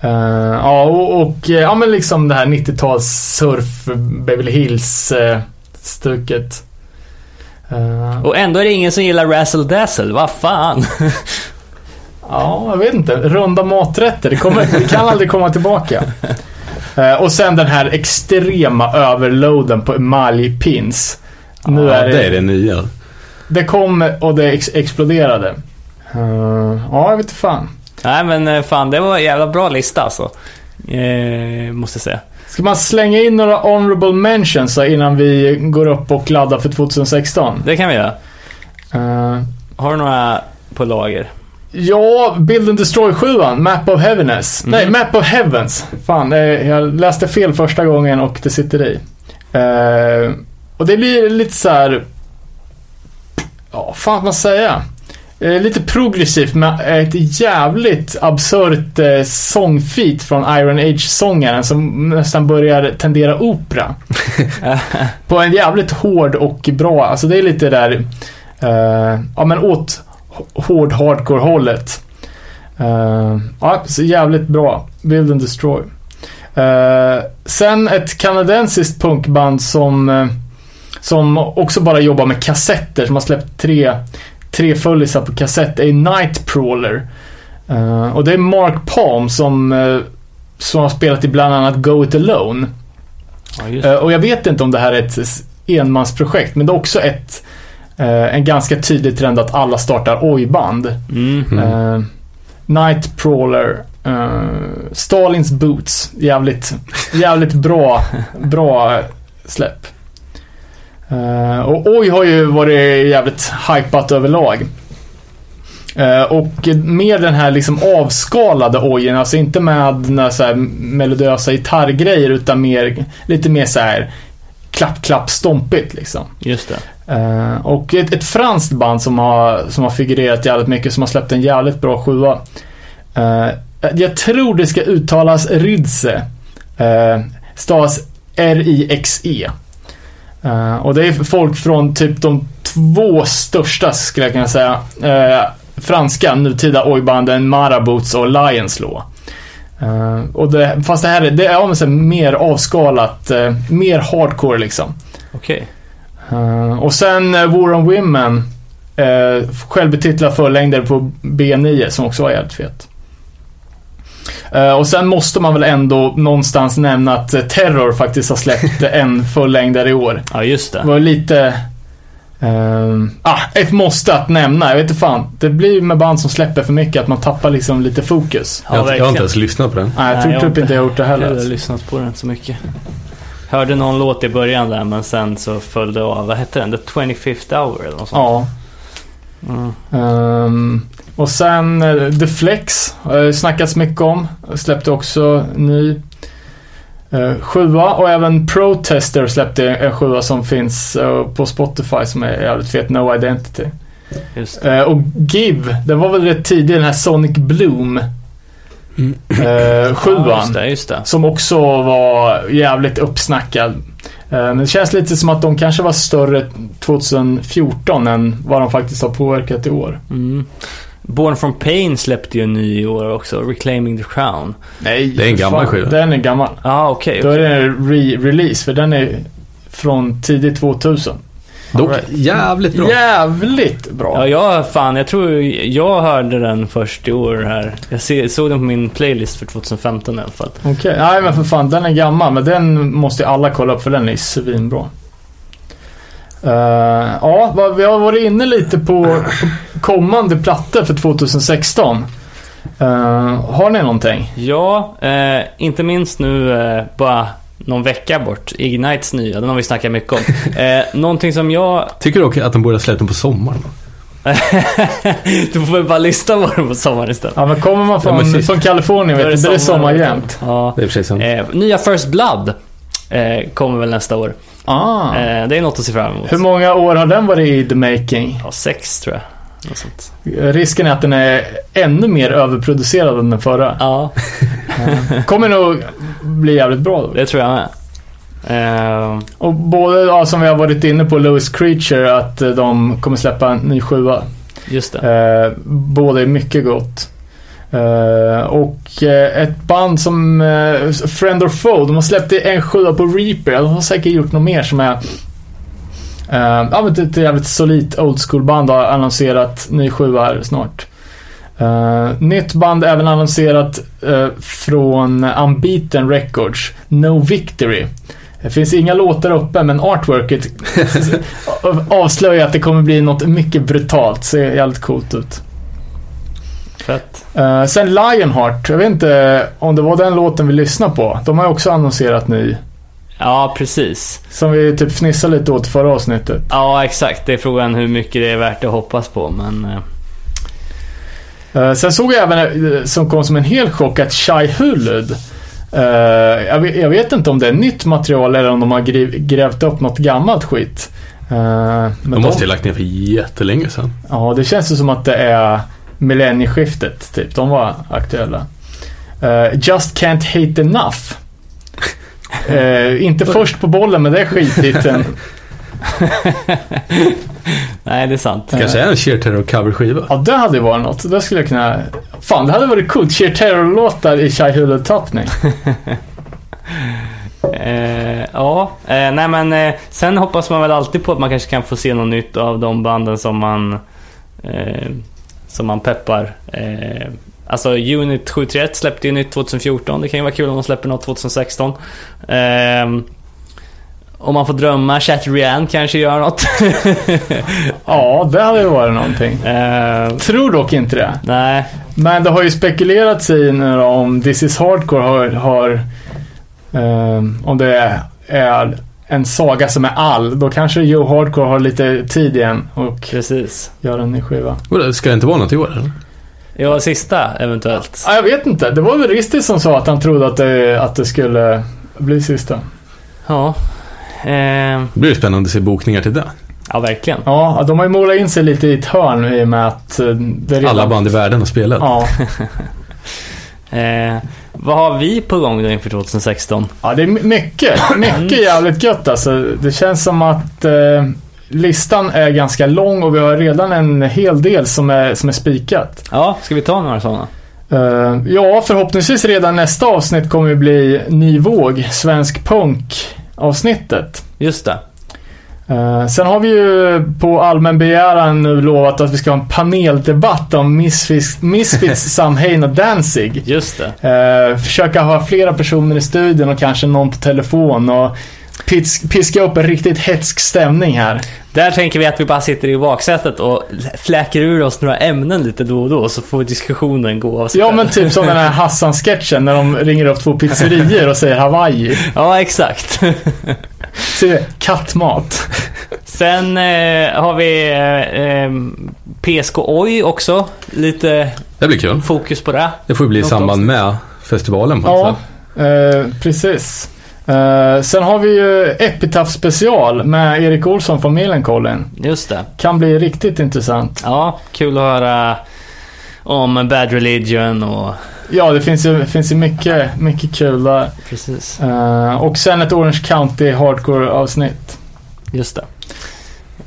Eh, ja, och, och eh, ja, men liksom det här 90-tals surf, Beverly Hills-stuket. Och ändå är det ingen som gillar Razzle Dazzle. Vad fan? Ja, jag vet inte. Runda maträtter. Det, kommer, det kan aldrig komma tillbaka. Och sen den här extrema överloaden på emaljpins. Nu ja, är det, det är det nya. det kom och det ex exploderade. Ja, jag vet inte fan. Nej, men eh, fan, det var en jävla bra lista alltså. Eh, måste jag säga. Ska man slänga in några honorable mentions innan vi går upp och laddar för 2016? Det kan vi göra. Eh, Har du några på lager? Ja, Build and Destroy 7 Map of Heaviness. Mhm. Nej, Map of Heavens. Fan, jag läste fel första gången och det sitter i. Eh, och det blir lite så här. Ja, fan man säga. Eh, lite progressivt med ett jävligt absurt eh, sångfeat från Iron Age-sångaren som nästan börjar tendera opera. På en jävligt hård och bra, alltså det är lite där, eh, ja men åt hård hardcore hållet. Uh, ja, så jävligt bra. Build and Destroy. Eh, sen ett kanadensiskt punkband som, eh, som också bara jobbar med kassetter, som har släppt tre, tre fullisar på kassett, är Nightcrawler. Eh, och det är Mark Palm som, eh, som har spelat i bland annat Go It Alone. Ja, det. och jag vet inte om det här är ett enmansprojekt, men det är också ett, en ganska tydlig trend att alla startar oj-band. Mm. Mm. Eh, Nightcrawler, Stalins Boots. Jävligt, jävligt bra, bra släpp. Eh, och Oj har ju varit jävligt hypat överlag. Eh, och med den här liksom avskalade ojen, alltså inte med några så här melodiösa gitarrgrejer utan mer, lite mer så här klapp, klapp, stompigt liksom. Just det. Eh, och ett, ett franskt band som har, som har figurerat jävligt mycket, som har släppt en jävligt bra sjua. Jag tror det ska uttalas Ridse. Uh, stavas R-I-X-E. Eh, och det är folk från typ de två största, skulle jag kunna säga, eh, franska nutida ojbanden Marabouts och Lions Law. Eh, och det, fast det här är, det är ja, mer avskalat, mer hardcore liksom. Okej. Eh, och sen uh, War on Women. Uh, självbetitlad förlängdare på B9 som också var jävligt fet. Eh, och sen måste man väl ändå någonstans nämna att eh, Terror faktiskt har släppt en fullängdare i år. Ja, just Det det. var lite... ehm, ah, ett måste att nämna. Jag vet inte fan. Det blir ju med band som släpper för mycket att man tappar liksom lite fokus. jag, har inte- jag har inte ens lyssnat på den. Nej, jag Nej, tror jag typ inte jag har gjort det Jag har heller. lyssnat på den så mycket. Hörde någon låt i början där men sen så föll det av. Vad hette den? The 25th hour eller något sånt? Ja. Mm. Ehm, och sen eh, The Flex har det snackats mycket om. Släppte också ny uh, sjua och även Protester släppte en sjua som finns eh, på Spotify som är jävligt fet, No Identity. Just det. Eh, och Give, det var väl rätt tidigt den här Sonic Bloom Mm. uh, Ja, sjuan. just det, just det. Som också var jävligt uppsnackad. Eh, Men det känns lite som att de kanske var större 2014 än vad de faktiskt har påverkat i år. Mm. Born from Pain släppte ju en ny i år också, Reclaiming the Crown. Nej, Det är en gammal skiva. Den är gammal. Ja, ah, okej. Då är det en re-release för den är från tidigt 2000. Dock Alright. jävligt bra. Jävligt bra. Ja, jag fan, jag tror jag hörde den först i år här. Jag se, såg den på min playlist för 2015 i alla fall. Okej, nej men för fan den är gammal men den måste ju alla kolla upp för den är svinbra. Uh, ja, vi har varit inne lite på, på kommande plattor för 2016. Uh, har ni någonting? Ja, eh, inte minst nu eh, bara någon vecka bort. Ignites nya, den har vi snackat mycket om. Eh, någonting som jag... Tycker dock att de borde ha släppt den på sommaren. du får väl bara lyssna på den på sommaren istället. Ja men kommer man Ja, från, men sist- från Kalifornien vet du, det är sommar jämt. Ja. Det är sig sant. Eh, nya First Blood eh, kommer väl nästa år. Ah. Eh, det är något att se fram emot. Hur många år har den varit i the making? Ja, sex tror jag. Risken är att den är ännu mer överproducerad än den förra. Ja, Kommer nog bli jävligt bra då. det tror jag med. Eh, Och både, ja, som vi har varit inne på, Lewis Creature, att de kommer släppa en ny sjua. just det. Eh, båda är mycket gott. Eh, och eh, ett band som eh, Friend or Foe, de har släppt en sjua på Reaper. De har säkert gjort något mer som är ja, men ett, jävligt solitt old school band har annonserat ny sjua här snart. Nytt band även annonserat från Unbeaten Records, No Victory. Det finns inga låtar uppe men artworket avslöjar att det kommer bli något mycket brutalt. Ser jävligt coolt ut. Fett. Uh, sen Lionheart, jag vet inte om det var den låten vi lyssnade på. De har ju också annonserat ny. Ja, precis. Som vi typ fnissade lite åt förra avsnittet. Ja, exakt. Det är frågan hur mycket det är värt att hoppas på, men... Uh, sen såg jag även, som kom som en hel chock, att Shai Hulud. Uh, jag, vet, jag vet inte om det är nytt material eller om de har grävt upp något gammalt skit. Uh, men De måste ju lagt ner för jättelänge sedan. Ja, det känns ju som att det är millennieskiftet, typ. De var aktuella. Eh, Just Can't Hate Enough. Eh, inte först på bollen med det skittiteln. Nej, det är sant. Kanske är en Sheer Terror coverskiva. Ja, det hade ju varit något. Det skulle jag kunna... Fan, det hade varit coolt. Sheer Terror-låtar i Shai Hulud-tappning. Eh, ja, eh, nej men eh, sen hoppas man väl alltid på att man kanske kan få se något nytt av de banden som man eh, som man peppar. Eh, alltså Unit 731 släppte ju nytt 2014. Det kan ju vara kul om de släpper något 2016. Eh, om man får drömma, Chatterian kanske gör något. Ja, det hade ju varit någonting. eh, Tror dock inte det. nej, Men det har ju spekulerats i nu om This is Hardcore har, har ehm, om det är, är en saga som är all. Då kanske Joe Hardcore har lite tid igen och precis. gör en ny skiva. Ska det inte vara något i år eller? Ja, sista eventuellt. Ja, jag vet inte. Det var väl Risti som sa att han trodde att det, att det skulle bli sista. Ja. Eh, Det blir ju spännande att se bokningar till det. ja, verkligen. Ja, de har ju målat in sig lite i ett hörn i och med att eh, det redan... Alla band i världen har spelat. Ja, Eh, vad har vi på gång då inför 2016? ja, det är my- mycket, mycket jävligt gött alltså. Det känns som att eh, listan är ganska lång och vi har redan en hel del som är, som är spikat. Ja, ska vi ta några sådana? Eh, ja, förhoppningsvis redan nästa avsnitt kommer det bli ny våg, svensk punk avsnittet. Just det. Eh, sen har vi ju på allmän begäran nu lovat att vi ska ha en paneldebatt om Misfits, Misfits Samhain och Danzig. Just det. Eh, försöka ha flera personer i studion och kanske någon på telefon och pis- piska upp en riktigt hetsk stämning här. Där tänker vi att vi bara sitter i baksätet och fläker ur oss några ämnen lite då och då så får diskussionen gå av sig Ja men typ som den här Hassan-sketchen när de ringer upp två pizzerior och säger Hawaii. Ja, exakt. Kattmat. Sen eh, har vi eh, eh, PSK Oj också. Lite Det blir kul. fokus på det. Det får ju bli i Något samband avsnitt. med festivalen på något Ja, eh, precis. Eh, sen har vi ju Epitaph special med Erik Olsson från Millencolin. Just det. Kan bli riktigt intressant. Ja, kul att höra om Bad Religion och Ja, det finns ju, finns ju mycket, mycket kul där. precis. Eh, och sen ett Orange County Hardcore avsnitt. Just det.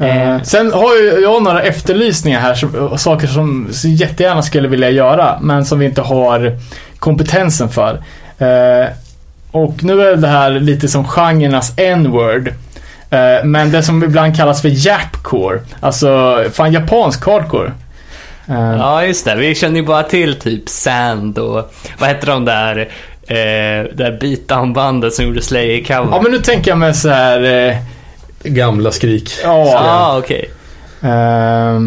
Eh. sen har ju jag några efterlysningar här, som, saker som så jättegärna skulle vilja göra, men som vi inte har kompetensen för. Eh, och nu är det här lite som genrernas n-word. Men det som ibland kallas för japcore, alltså fan japansk hardcore. Eh, Ja, just det. Vi känner ju bara till typ Sand och vad heter de där, eh, det där beatdown-bandet som gjorde Slayer-cover? ja, men nu tänker jag mig så här, eh, Gamla skrik. ja, ah, okej. eh,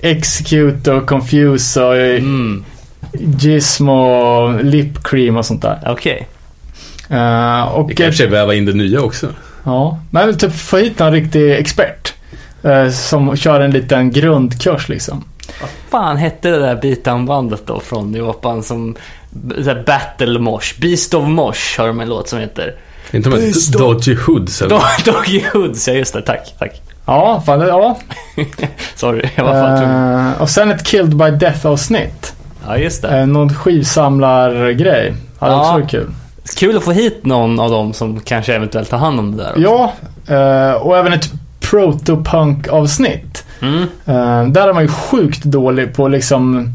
Execute och Confuse och eh, Mm, Gizmo och Lip Cream och sånt där. okej. Eh, och Vi kan i och för sig väva in det nya också. Ja, men typ få hit någon riktig expert. eh, som kör en liten grundkurs liksom. Vad fan hette det där beatdown-bandet då från Japan som här Battle Mosh? Beast of Mosh har de en låt som heter. Inte de då. Dodgy Hoods eller? Do- Doggy Hoods, ja just det. Tack, tack. Ja, fan, det- ja. Sorry, jag var fan. Eh, och sen ett Killed by Death avsnitt. Ja, just det. Uh, någon skivsamlargrej. Hade Ja. också varit kul. Kul att få hit någon av dem som kanske eventuellt tar hand om det där också. Ja, eh, och även ett protopunk avsnitt. Mm. Där är man ju sjukt dålig på liksom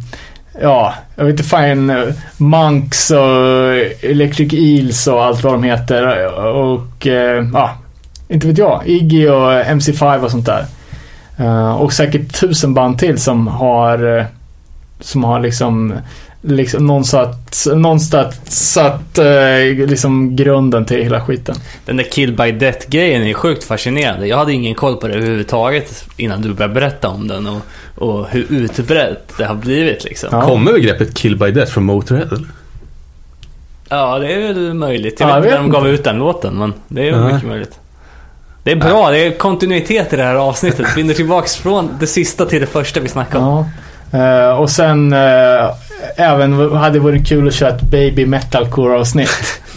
Ja, jag vet inte fan Monks och Electric Eels och allt vad de heter och eh, ja, inte vet jag. Iggy och MC5 och sånt där. Eh, och säkert tusen band till som har som har liksom liksom någonstans, någonstans satt eh, liksom grunden till hela skiten. Den där Kill by Death-grejen är sjukt fascinerande. Jag hade ingen koll på det överhuvudtaget innan du började berätta om den och, och hur utbrett det har blivit liksom. Ja, Ja. Kommer begreppet Kill by Death från Motorhead eller? det är väl möjligt. Jag Ja, vet jag inte när de gav ut den låten, men det är Nej. mycket möjligt. Det är bra, det är kontinuitet i det här avsnittet. Binder tillbaks från det sista till det första vi snackade om. Ja. Eh, och sen eh, även hade det varit kul att köra ett baby metalcore avsnitt.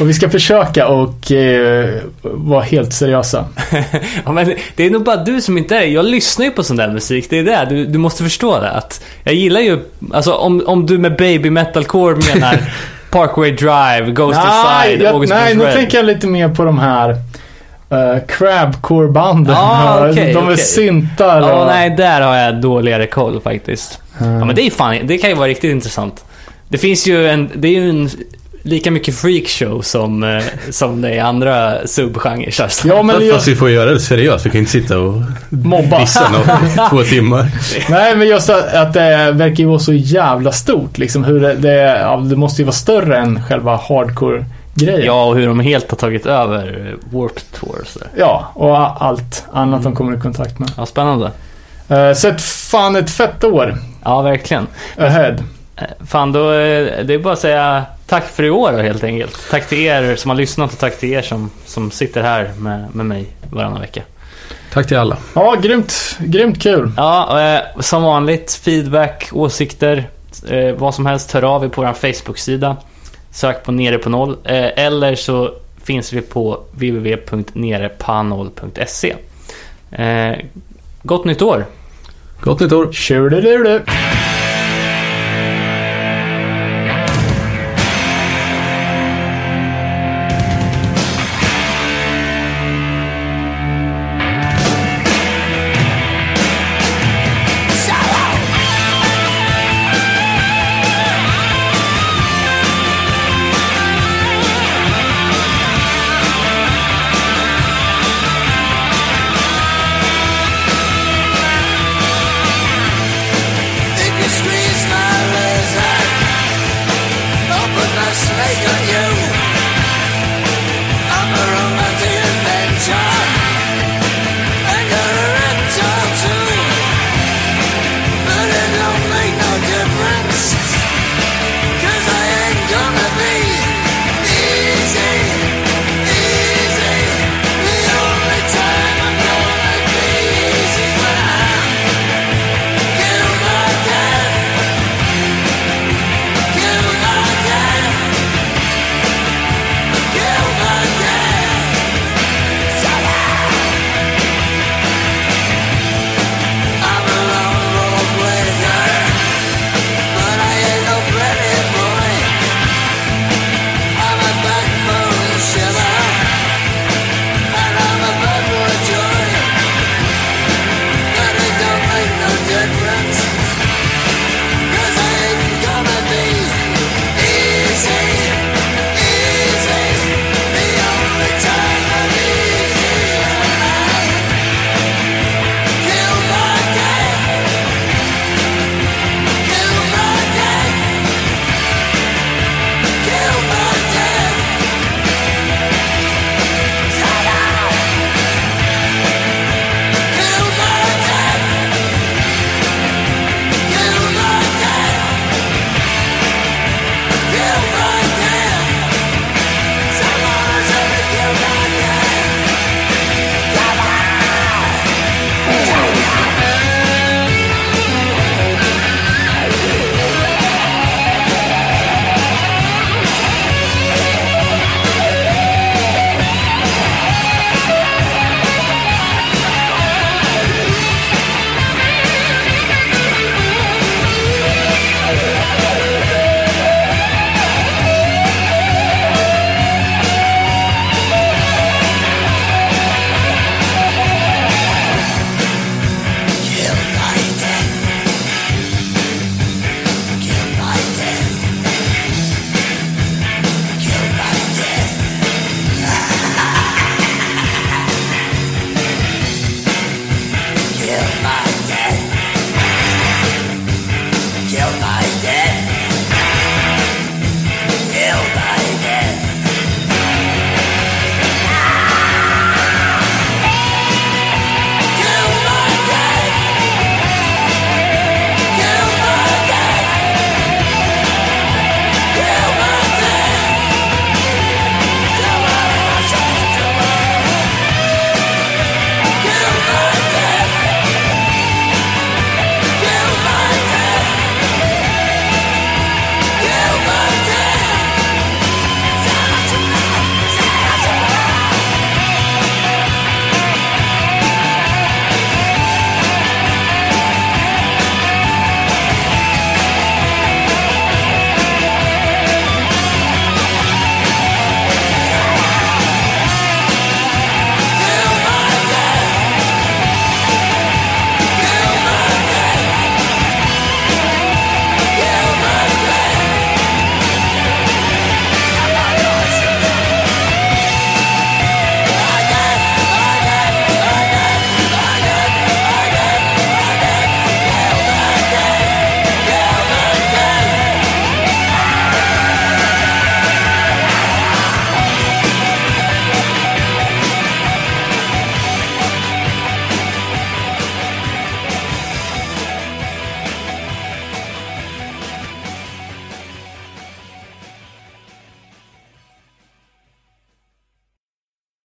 och vi ska försöka och eh, vara helt seriösa. Ja, men det är nog bara du som inte är Jag lyssnar ju på sån där musik, det är det. Du, du måste förstå det. Att jag gillar ju, alltså om, om du med baby metalcore menar Parkway Drive, Ghost Inside, jag, August nej nu tänker jag lite mer på de här uh, crabcore-banden. Ah, okej, de är okej. syntar Ja, och... nej, där har jag dåligare koll faktiskt. Ja, men det är fan, det kan ju vara riktigt intressant. Det finns ju en, det är ju en lika mycket freakshow som, eh, som det är andra subgenrer. Ja, men Fast just, vi får göra det seriöst. Vi kan inte sitta och mobba. dissa någon två timmar. Nej, men just att, att det verkar ju vara så jävla stort. Liksom hur det, det, ja, det måste ju vara större än själva hardcore-grejen. Ja, och hur de helt har tagit över Warp Tour sådär. Ja, och allt annat de kommer i kontakt med. Ja, spännande. Uh, så ett fan ett fett år Ja, verkligen. ahead. Eh, Fan, då, eh, det är bara att säga tack för i år då, helt enkelt. Tack till er som har lyssnat och tack till er som, som sitter här med, med mig varannan vecka. Tack till alla. Ja, grymt, grymt kul. Ja, eh, som vanligt, feedback, åsikter, eh, vad som helst, hör av er på vår Facebook-sida. Sök på Nere på Noll. Eh, eller så finns vi på www.nerepanol.se. Gott nytt år! Gott nytt år. Tjurdelulu.